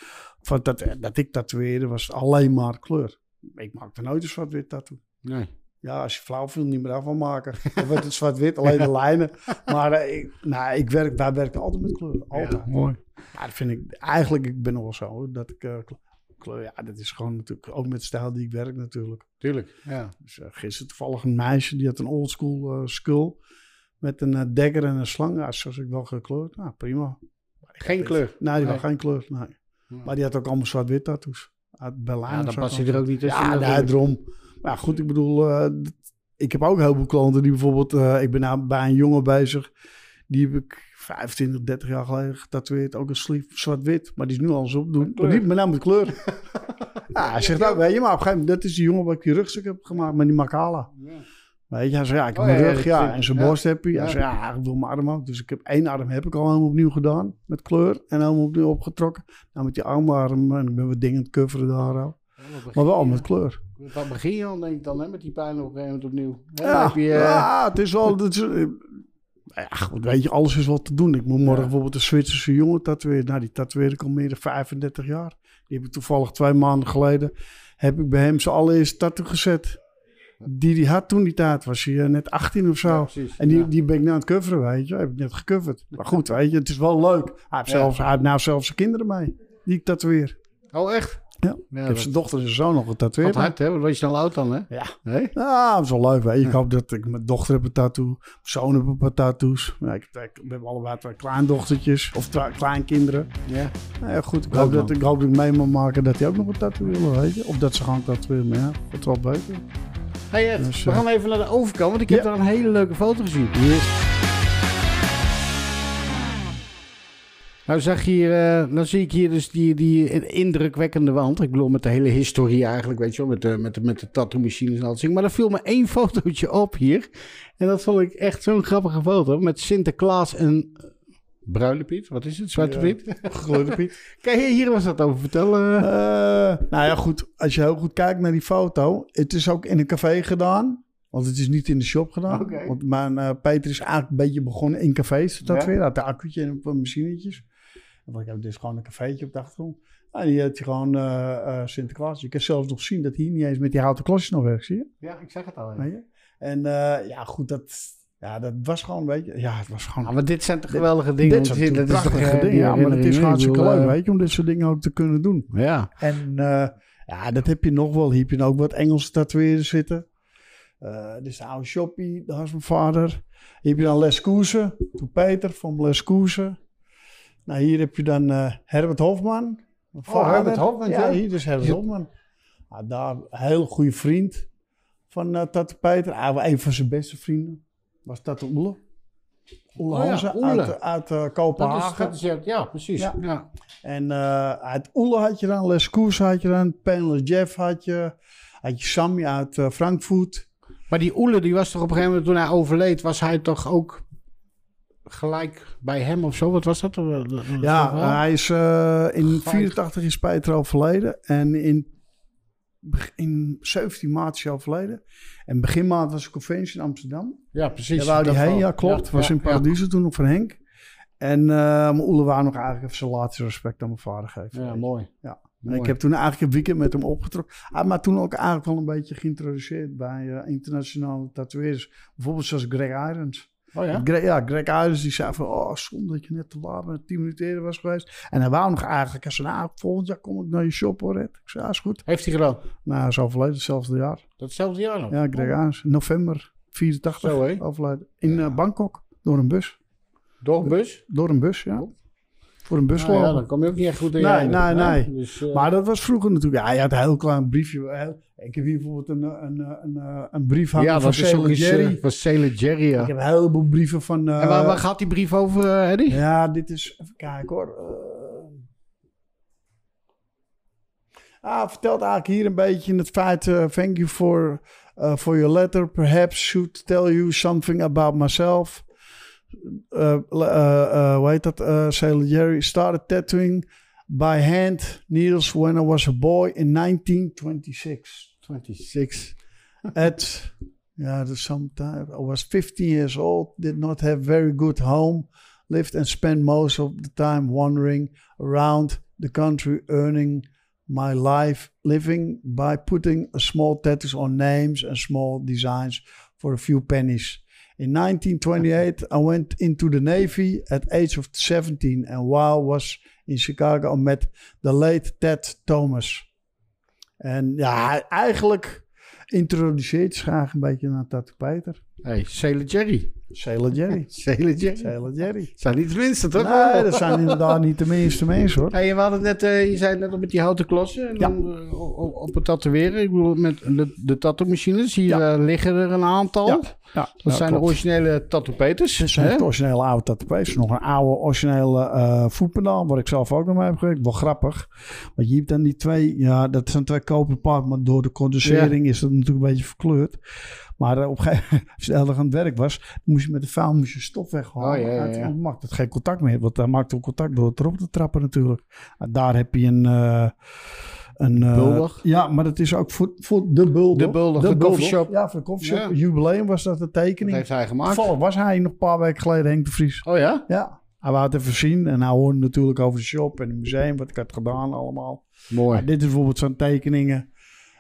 C: Van dat, dat ik tatoeëerde, was alleen maar kleur. Ik maakte nooit een zwart-wit tattoo.
A: Nee.
C: Ja, als je flauw viel, niet meer af van maken. Dan wordt het zwart-wit, alleen de lijnen. Maar eh, ik, nou, ik werk, wij werken altijd met kleur. Altijd.
A: mooi.
C: Maar dat vind ik eigenlijk, ik ben nog wel zo dat ik eh, kle- kleur, ja, dat is gewoon natuurlijk ook met stijl die ik werk natuurlijk.
A: Tuurlijk, ja.
C: Dus uh, gisteren toevallig een meisje die had een oldschool uh, skull met een dagger en een slang. Ja, zoals ik wel gekleurd. Nou, prima.
A: Geen kleur?
C: Nee, die
A: Nee.
C: geen kleur. Nee. Maar die had ook allemaal zwart-wit tattoos. Uit Berlijn.
A: Ja, dan past hij er ook niet tussen
C: Ja, daarom. Maar ja, goed, ik bedoel, eh, ik heb ook heel veel klanten die bijvoorbeeld, eh, ik ben nou bij een jongen bezig, die heb ik 25, 30 jaar geleden getatoeëerd, ook een sleeve zwart-wit, maar die is nu al eens op doen. Maar niet met naam met kleur. ja, hij zegt ook, weet je, maar op een gegeven moment, dat is die jongen waar ik die rugstuk heb gemaakt met die Makala. Weet je, hij zei, ja, ik heb
A: Oh,
C: mijn rug,
A: dat
C: ja, en zijn borst heb je. Hij
A: Ja.
C: zei, ja, ik wil mijn arm ook. Dus ik heb één arm heb ik al helemaal opnieuw gedaan, met kleur, en helemaal opnieuw opgetrokken. Nou, met die armarm, en ik ben wat dingen aan het coveren daar al. Maar wel met kleur.
A: Wat begin je dan, denk ik dan, hè, met die pijn op een gegeven moment opnieuw? Hè, dan
C: Ja,
A: heb je, eh,
C: ja, het is wel. Het is, eh, ja, goed, weet je, alles is wat te doen. Ik moet morgen bijvoorbeeld een Zwitserse jongen tatoeëren. Nou, die tatoeëer ik al meer dan 35 jaar. Die heb ik toevallig twee maanden geleden. Heb ik bij hem zijn allereerste tattoo gezet. Die die had toen die tijd, was hij eh, net 18 of zo. en die, die ben ik nou aan het coveren, weet je. Heb ik net gecoverd. Maar goed, weet je, het is wel leuk. Hij heeft, zelfs, hij heeft nou zelfs zijn kinderen mee. Die ik tatoeëer.
A: Oh, echt?
C: Ja. ik heb zijn dochter en zijn zoon nog getatoeëerd.
A: Wat hard, hè? Wat was je snel oud dan, hè?
C: Ja.
A: Nee?
C: Ja, dat is wel leuk. Weet je. Ik hoop dat ik mijn dochter heb een tattoo. Mijn zoon heb een paar tattoos. Ja, ik, ik, we hebben allebei twee kleindochtertjes. Of twee kleinkinderen.
A: Ja.
C: Nou ja, goed. Ik hoop, dat, ik hoop dat ik mee mag maken dat die ook nog een tattoo willen, weet je. Of dat ze gaan tatoeëren. Maar ja, dat is wel beter.
A: Hey Ed,
C: Dus,
A: we
C: eh,
A: gaan even naar de overkant, want ik heb daar een hele leuke foto gezien. Nou, zag hier, eh, nou zie ik hier dus die, die indrukwekkende wand. Ik bedoel, met de hele historie eigenlijk, weet je wel, met de, met de, met de tattoo-machines en alles. Maar er viel me één fotootje op hier. En dat vond ik echt zo'n grappige foto. Met Sinterklaas en eh, Bruine Piet. Wat is het? Zwarte
C: Ja,
A: Piet?
C: Gekleurde Piet.
A: Kijk, hier was dat over. Vertel. eh.
C: Nou ja, goed. Als je heel goed kijkt naar die foto. Het is ook in een café gedaan. Want het is niet in de shop gedaan.
A: Oké.
C: Want mijn eh, Peter is eigenlijk een beetje begonnen in cafés tatoeëren.
A: Ja.
C: Had een accu'tje en een machinetjes. En ik heb dus gewoon een cafeetje op de achtergrond. En die had hij gewoon eh, Sinterklaas. Je kan zelfs nog zien dat hij niet eens met die houten klosjes nog werkt, zie je?
A: Ja, ik zeg het al.
C: Je? En ja, goed, dat, ja, dat was gewoon, weet je, ja, het was gewoon...
A: Ja, maar dit zijn toch geweldige dingen
C: Dit zijn.
A: Dat is toch,
C: prachtige dingen, ja, maar het is hartstikke leuk,
A: eh,
C: weet je, om dit soort dingen ook te kunnen doen.
A: Ja.
C: En eh, ja, dat heb je nog wel. Hier heb je ook wat Engelse tatoeëerders zitten. Eh dit is de oude Shoppie, daar is mijn vader. Hier heb je dan Les Koesen, toen Peter van Les. Nou, hier heb je dan Herbert Hofman. mijn
A: Oh. Herbert Hofman,
C: Ja,
A: ja.
C: hier is Herbert
A: Ja.
C: Hofman. Nou, daar een heel goede vriend van eh Tattoo Peter. Eigenlijk een van zijn beste vrienden was Tattoo Oele. Oele
A: Oh ja,
C: Hansen uit, uit eh,
A: Dat
C: Kopenhagen.
A: is, dat is, ja, precies.
C: Ja.
A: Ja.
C: En eh, uit Oele had je dan, Les Koers had je dan, Painless Jeff had je, had je Sammy uit eh, Frankfurt.
A: Maar die Oele, die was toch op een gegeven moment toen hij overleed, was hij toch ook gelijk bij hem of zo? Wat was dat?
C: Ja,
A: uh,
C: hij is eh, in 84 is Peter overleden en in, in 17 maart is hij overleden. En begin maand was een conventie in Amsterdam.
A: Ja, precies.
C: Daar wou heen, ja klopt.
A: Ja,
C: was
A: ja,
C: in Paradiso toen nog van Henk. En uh, mijn Oele wou nog eigenlijk even zijn laatste respect aan mijn vader geven.
A: Ja, mooi.
C: Ja.
A: Mooi.
C: Ik heb toen eigenlijk een weekend met hem opgetrokken. Ah, maar toen ook eigenlijk wel een beetje geïntroduceerd bij eh, internationale tatoeëerders. Bijvoorbeeld zoals Greg Irons.
A: Oh ja?
C: Greg, ja, Greg Irons die zei van, oh, zonde dat je net te laat bent, tien minuten eerder was geweest. En hij wou nog eigenlijk, hij zei, nou, volgend jaar kom ik naar je shop hoor, Ed. Ik zei, ja, is goed.
A: Heeft hij gedaan?
C: Nou, hij is overleden, hetzelfde jaar.
A: Datzelfde jaar nog?
C: Ja, Greg Irons, november 84
A: Zo,
C: overleden. In eh, Bangkok, door een bus.
A: Door een bus?
C: Door een bus, ja. Voor een bus
A: Nou ja, dan kom je ook niet echt goed in
C: Nee,
A: eigen,
C: nee,
A: hè?
C: nee.
A: Dus, eh,
C: Maar dat was vroeger natuurlijk. Ja, je had een heel klein briefje. Heel- ik heb hier bijvoorbeeld een, een, een, een, een brief hangen
A: ja,
C: van Sailor Jerry.
A: eh, van Sailor Jerry, ja.
C: Ik heb een heleboel brieven van... eh,
A: en waar, waar gaat die brief over, eh, Eddie?
C: Ja, dit is... Even kijken hoor. Eh, Ah, vertelt eigenlijk hier een beetje in het feit... eh, thank you for, for your letter. Perhaps should tell you something about myself. Uh, uh, uh, hoe heet dat? Uh, Sailor Jerry started tattooing by hand needles when I was a boy in 1926.
A: 26.
C: At yeah, there's sometime I was 15 years old, did not have very good home, lived and spent most of the time wandering around the country, earning my life living by putting a small tattoos on names and small designs for a few pennies. In 1928, I went into the Navy at age of 17 and while was in Chicago, met the late Ted Thomas. En ja, eigenlijk introduceert zich graag een beetje naar Tattoo Peter.
A: Hey, Sailor Jerry.
C: Sailor Jerry.
A: Sailor Jerry.
C: Sailor Jerry.
A: Zijn niet de minste, toch?
C: Nee, dat zijn inderdaad niet de minste mensen, hoor.
A: Hey, hadden het net, eh, je zei net al met die houten klossen en dan, eh, op, op het tatoeëren. Ik bedoel, met de, de tattoo-machines. Hier eh, liggen er een aantal.
C: Ja, ja,
A: dat zijn
C: klopt.
A: de originele tattoo peters.
C: Dit zijn echt originele oude tatoeages. Nog een oude originele eh voetpedaal, waar ik zelf ook nog mee heb gewerkt. Wel grappig. Want je hebt dan die twee, ja, dat zijn twee koperpark, maar door de condensering is dat natuurlijk een beetje verkleurd. Maar eh, op een gegeven moment, als je de aan het werk was, moest je met de vuil moest je stof weghalen.
A: Oh, ja,
C: maakt het geen contact meer, want dan maakt het contact door het erop te trappen natuurlijk. En daar heb je een... eh een eh? Ja, maar dat is ook voor, voor de Bulldog.
A: De Bulldog, de coffeeshop.
C: Ja, voor de coffeeshop.
A: Ja.
C: Jubileum was dat de tekening.
A: Dat heeft hij gemaakt.
C: Toevallig was hij nog een paar weken geleden Henk de Vries.
A: Oh ja?
C: Ja. Hij wou het even zien en hij hoorde natuurlijk over de shop en het museum, wat ik had gedaan allemaal.
A: Mooi.
C: Maar dit is bijvoorbeeld zo'n tekeningen.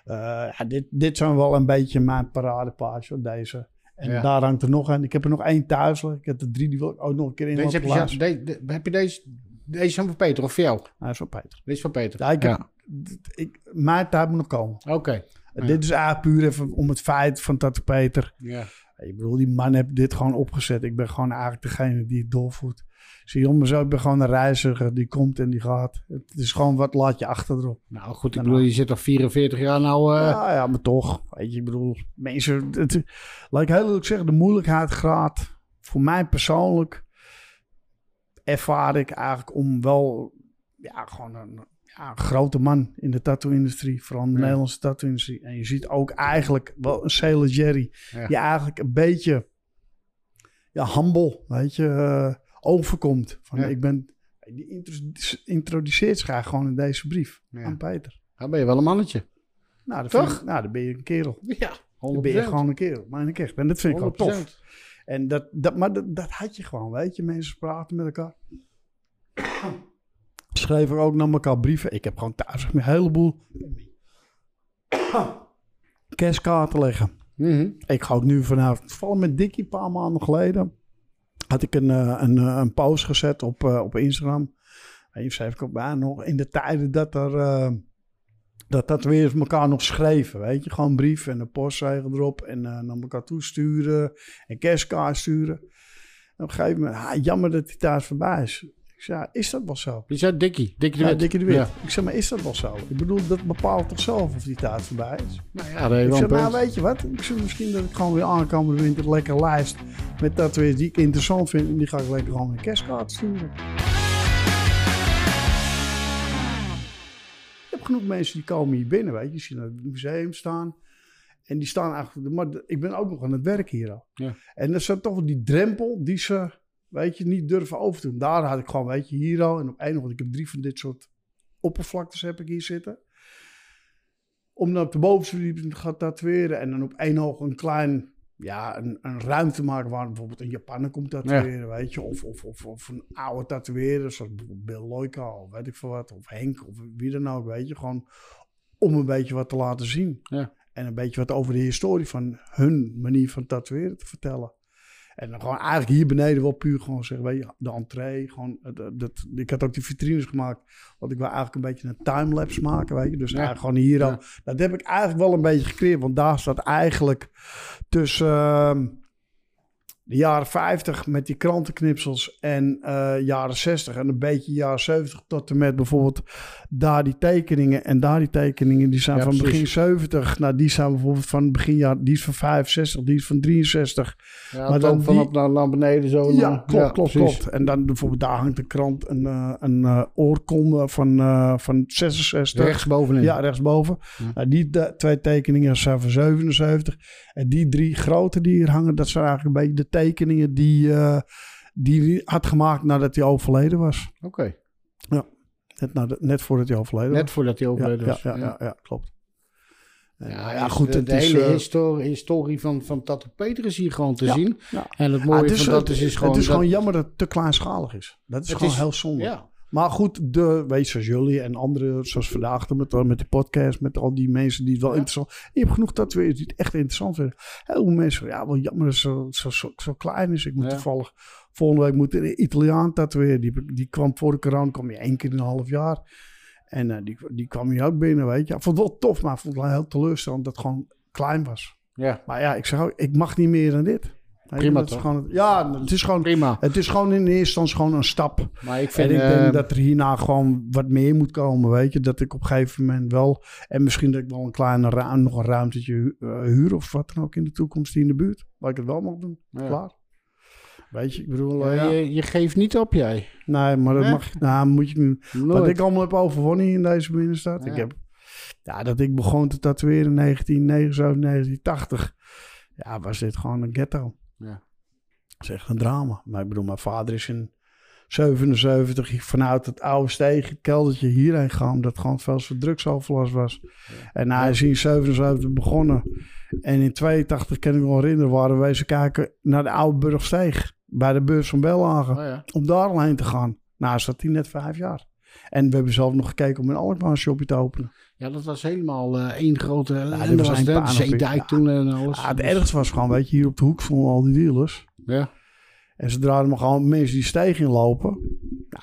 C: Eh, ja, dit, dit zijn wel een beetje mijn paradepaardje, hoor, deze. En
A: Ja.
C: daar hangt er nog een. Ik heb er nog één thuis. Ik heb er drie, die wil ik ook nog een keer in
A: Deze heb, je, de- de- heb je deze, deze van Peter of voor jou?
C: Hij is van Peter.
A: Deze is van Peter.
C: Ja, ik heb, Ik, mijn tijd moet nog komen.
A: Oké. Ja.
C: Dit is eigenlijk puur even om het feit van Tattoo Peter.
A: Ja.
C: Ik bedoel, die man heeft dit gewoon opgezet. Ik ben gewoon eigenlijk degene die het doorvoert. Zie je om mezelf, ik ben gewoon een reiziger die komt en die gaat. Het is gewoon wat laat je achter erop.
A: Nou goed, ik bedoel, je zit al 44 jaar nou... eh,
C: Ja, ja, maar toch. Weet je, ik bedoel, mensen... Het, laat ik heel eerlijk zeggen, de moeilijkheidsgraad... Voor mij persoonlijk... ervaar ik eigenlijk om wel... Ja, gewoon een, ja, een grote man in de tattoo-industrie. Vooral in de
A: Ja.
C: Nederlandse tattoo-industrie. En je ziet ook eigenlijk wel een Sailor Jerry...
A: Ja.
C: die eigenlijk een beetje... Ja, humble, weet je... eh, overkomt. Van, ik ben... Die introdu- introduceert zich eigenlijk gewoon in deze brief aan Peter.
A: Dan ben je wel een mannetje.
C: Nou, dat
A: Toch?
C: Ik- nou, dan ben je een kerel.
A: Ja, 100%.
C: Dan ben je gewoon een kerel. Maar ik echt. En dat vind ik wel
A: 100%.
C: tof. En dat, dat, maar dat, dat had je gewoon, weet je. Mensen praten met elkaar. Schreven ook naar elkaar brieven. Ik heb gewoon thuis een heleboel kerstkaarten liggen.
A: Mhm.
C: Ik ga ook nu vanuit, toevallig met Dickie een paar maanden geleden, had ik een, eh, een, eh, een post gezet op, eh, op Instagram. Even schreef ik ook bij nog in de tijden dat er, dat dat weer elkaar nog schreven, weet je. Gewoon een brief en een postzegel erop en eh, naar elkaar toesturen en kerstkaart sturen. En op een gegeven moment, ah, jammer dat die tijd voorbij is. Ik zei, ja, is dat wel zo?
A: Die zei Dikkie. Dikkie de
C: Ja,
A: Wit.
C: Dikkie de Wit.
A: Ja.
C: Ik zeg, maar is dat wel zo? Ik bedoel, dat bepaalt toch zelf of die tijd voorbij is?
A: Nou ja, dat
C: ik
A: een
C: nou weet je wat? Ik zeg misschien dat ik gewoon weer aankomende winter lekker lijst met dat weer die ik interessant vind. En die ga ik lekker gewoon een kerstkaart sturen. Genoeg mensen die komen hier binnen, weet je. Ziet naar het museum staan. En die staan eigenlijk... Maar ik ben ook nog aan het werk hier al.
A: Ja.
C: En dat is dan toch wel die drempel die ze, weet je, niet durven over te doen. Daar had ik gewoon, weet je, hier al. En op één, want ik heb drie van dit soort oppervlaktes heb ik hier zitten. Om dan op de bovenste verdieping te gaan tatoeëren. En dan op één oog een klein, ja, een, een ruimte maken waar bijvoorbeeld een Japaner komt tatoeëren, weet je. Of, of, of, of een oude tatoeëerder, zoals bijvoorbeeld Bill Loika, of weet ik veel wat. Of Henk, of wie dan ook, weet je. Gewoon om een beetje wat te laten zien.
A: Ja.
C: En een beetje wat over de historie van hun manier van tatoeëren te vertellen. En dan gewoon eigenlijk hier beneden wel puur gewoon zeggen, weet je, de entree. Gewoon, eh, dat, dat, ik had ook die vitrines gemaakt, want ik wil eigenlijk een beetje een timelapse maken, weet je. Dus
A: Ja.
C: eigenlijk gewoon hier al. Dat heb ik eigenlijk wel een beetje gecreëerd, want daar staat eigenlijk tussen, ehm, de jaren 50 met die krantenknipsels en eh, jaren 60 en een beetje jaren 70 tot en met bijvoorbeeld daar die tekeningen en daar die tekeningen die zijn
A: Ja,
C: van
A: precies.
C: begin 70. Nou, die zijn bijvoorbeeld van begin jaar, die is van 65, die is van 63.
A: Ja, dan vanop naar, naar beneden zo.
C: Ja, klopt, klopt,
A: precies.
C: klopt. En dan bijvoorbeeld daar hangt de krant een, eh, een eh, oorkonde van, van 66.
A: Rechtsbovenin.
C: Ja, rechtsboven. Nou, die twee tekeningen zijn van 77. En die drie grote die hier hangen, dat zijn eigenlijk een beetje de tekeningen die, eh, die hij had gemaakt nadat hij overleden was.
A: Oké.
C: Ja, net, nadat- net voordat hij overleden was.
A: Net voordat hij overleden
C: Ja,
A: was.
C: Ja, ja,
A: Ja.
C: klopt.
A: Ja,
C: ja,
A: dus
C: goed,
A: de,
C: het
A: de
C: is,
A: hele
C: eh,
A: historie, historie van, van Tattoo Peter is hier gewoon te
C: Ja,
A: zien.
C: ja.
A: En het
C: Ah,
A: mooie
C: het is,
A: van dat is, is gewoon...
C: Het is
A: dat-
C: gewoon jammer dat het te kleinschalig is. Dat is gewoon
A: is-
C: heel zonde.
A: ja.
C: Maar goed, de, weet je, zoals jullie en anderen, zoals vandaag met, met de podcast, met al die mensen die het wel interessant... Je hebt genoeg dat we die het echt interessant vinden. Heel veel mensen, ja, wel jammer dat zo, zo, zo, zo klein is. Ik moet
A: Ja.
C: toevallig, volgende week moet een Italiaan tatoeëren. Die, die kwam voor de corona, kwam je één keer in een half jaar. En eh, die, die kwam hier ook binnen, weet je. Ik vond het wel tof, maar ik vond het wel heel teleurstellend dat het gewoon klein was.
A: Ja.
C: Maar ja, ik zeg ook, ik mag niet meer dan dit.
A: Prima toch?
C: gewoon, ja, het is gewoon,
A: Prima.
C: het is gewoon in eerste instantie gewoon een stap.
A: Maar ik vind...
C: en ik denk dat er hierna gewoon wat meer moet komen, weet je. Dat ik op een gegeven moment wel... En misschien dat ik wel een kleine ruim, nog een ruimtetje hu- eh, huur of wat dan ook in de toekomst hier in de buurt. Waar ik het wel mag doen.
A: Ja.
C: Klaar. Weet je, ik bedoel...
A: ja,
C: eh, ja.
A: Je, je geeft niet op, jij.
C: Nee, maar dat
A: Nee?
C: mag nou, moet je.
A: Nooit.
C: Wat ik allemaal heb overwonnen in deze binnenstad.
A: Ja.
C: Ik heb, ja, dat ik begon te tatoeëren in 1979, 1980. Ja, was dit gewoon een ghetto.
A: Ja.
C: Dat is echt een drama. Maar ik bedoel, mijn vader is in 77 vanuit het oude steeg, het keldertje hierheen gegaan. Omdat gewoon veel drugsoverlast was. En hij is in 77 begonnen. En in 82 kan ik me wel herinneren, waren we eens kijken naar de oude Burgsteeg. Bij de beurs van Bellagen.
A: Oh ja.
C: Om daar al heen te gaan. Nou, zat hij net vijf jaar. En we hebben zelf nog gekeken om een Alkmaar shopje te openen.
A: Ja, dat was helemaal eh, één grote
C: dit
A: ellende.
C: was
A: dat.
C: puinhoop.
A: Zeedijk
C: Ja.
A: toen en alles.
C: Ja, het
A: Dus-
C: ergste was gewoon, weet je, hier op de hoek stonden al die dealers.
A: Ja.
C: En ze draaien maar gewoon mensen die steeg inlopen.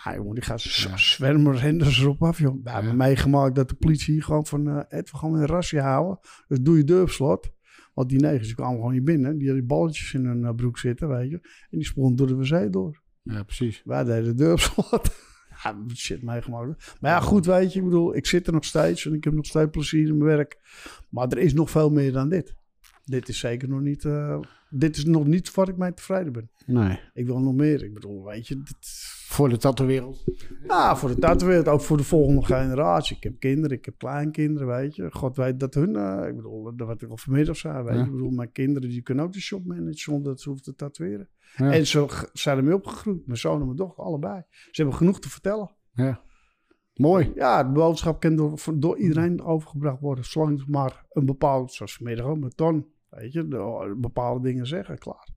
C: Nou, jongen, die gaan z- zwermen renders erop af, joh. We hebben meegemaakt dat de politie hier gewoon van... eh Ed, we gaan een rasje houden. Dus doe je deur op slot. Want die negers die kwamen gewoon hier binnen. Die hadden balletjes in hun eh, broek zitten, weet je. En die sprongen door de wc door.
A: Ja, precies.
C: Wij deden de deur op slot. ja, shit meegemaakt. Maar ja, goed, weet je. Ik bedoel, ik zit er nog steeds. En ik heb nog steeds plezier in mijn werk. Maar er is nog veel meer dan dit. Dit is zeker nog niet... eh, dit is nog niet wat ik mee tevreden ben.
A: Nee.
C: Ik wil nog meer. Ik bedoel, weet je... Dit...
A: Voor de tattoo-wereld.
C: Ja, voor de tattoowereld. Ook voor de volgende generatie. Ik heb kinderen, ik heb kleinkinderen, weet je. God weet dat hun... eh, ik bedoel, dat wat ik al vanmiddag zei, weet je.
A: Ja.
C: Ik bedoel, mijn kinderen die kunnen ook de shop managen zonder dat ze hoeven te tatoeëren.
A: Ja.
C: En zo g- zijn ermee opgegroeid. Mijn zoon en mijn dochter, allebei. Ze hebben genoeg te vertellen.
A: Ja. Mooi.
C: Ja, de boodschap kan door, door iedereen overgebracht worden. Zolang het maar een bepaald, zoals vanmiddag ook met Ton, weet je, de- bepaalde dingen zeggen, klaar.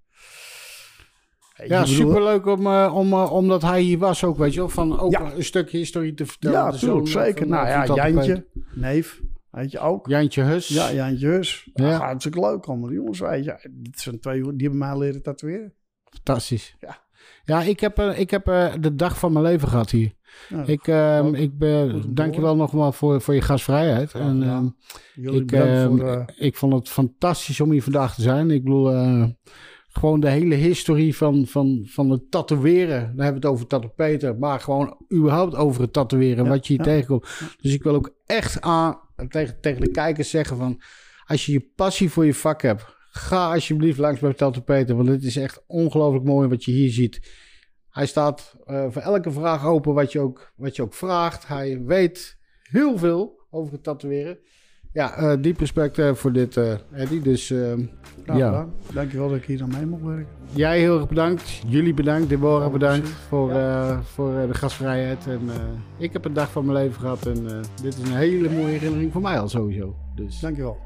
A: Ja, superleuk om, eh, om, eh, omdat hij hier was ook, weet je wel. Van ook
C: Ja.
A: een stukje historie te vertellen.
C: Ja,
A: De
C: tuurlijk,
A: zoon, eh,
C: zeker.
A: van,
C: Nou
A: eh,
C: ja, Jantje, neef, weet je ook.
A: Jantje Hus.
C: Ja, Jantje Hus.
A: Ja.
C: Ja. Hartstikke leuk allemaal. Jongens, weet je, dit zijn twee die hebben mij leren tatoeëren.
A: Fantastisch.
C: Ja.
A: Ja, ik heb, eh, ik heb eh, de dag van mijn leven gehad hier.
C: Ja,
A: ik
C: leuk.
A: ik ben,
C: Goed om te
A: dank je wel nogmaals voor, voor je gastvrijheid. En, ehm, ik, ehm,
C: voor, eh,
A: ik vond het fantastisch om hier vandaag te zijn. Ik bedoel, eh, gewoon de hele historie van, van, van het tatoeëren. Dan hebben we het over Peter. Maar gewoon überhaupt over het tatoeëren.
C: Ja,
A: wat je hier
C: ja.
A: tegenkomt. Dus ik wil ook echt aan, tegen, tegen de kijkers zeggen van... Als je je passie voor je vak hebt... Ga alsjeblieft langs bij Peter. Want het is echt ongelooflijk mooi wat je hier ziet. Hij staat eh, voor elke vraag open wat je, ook, wat je ook vraagt. Hij weet heel veel over het tatoeëren. Ja, eh, diep respect eh, voor dit, eh Eddie. Dus
C: graag
A: ja.
C: gedaan. Dankjewel dat ik hier aan mee mocht werken.
A: Jij heel erg bedankt. Jullie bedankt. Deborah bedankt voor, eh, voor de gastvrijheid. En eh, ik heb een dag van mijn leven gehad. En eh, dit is een hele mooie herinnering voor mij al sowieso. Dus
C: Dankjewel.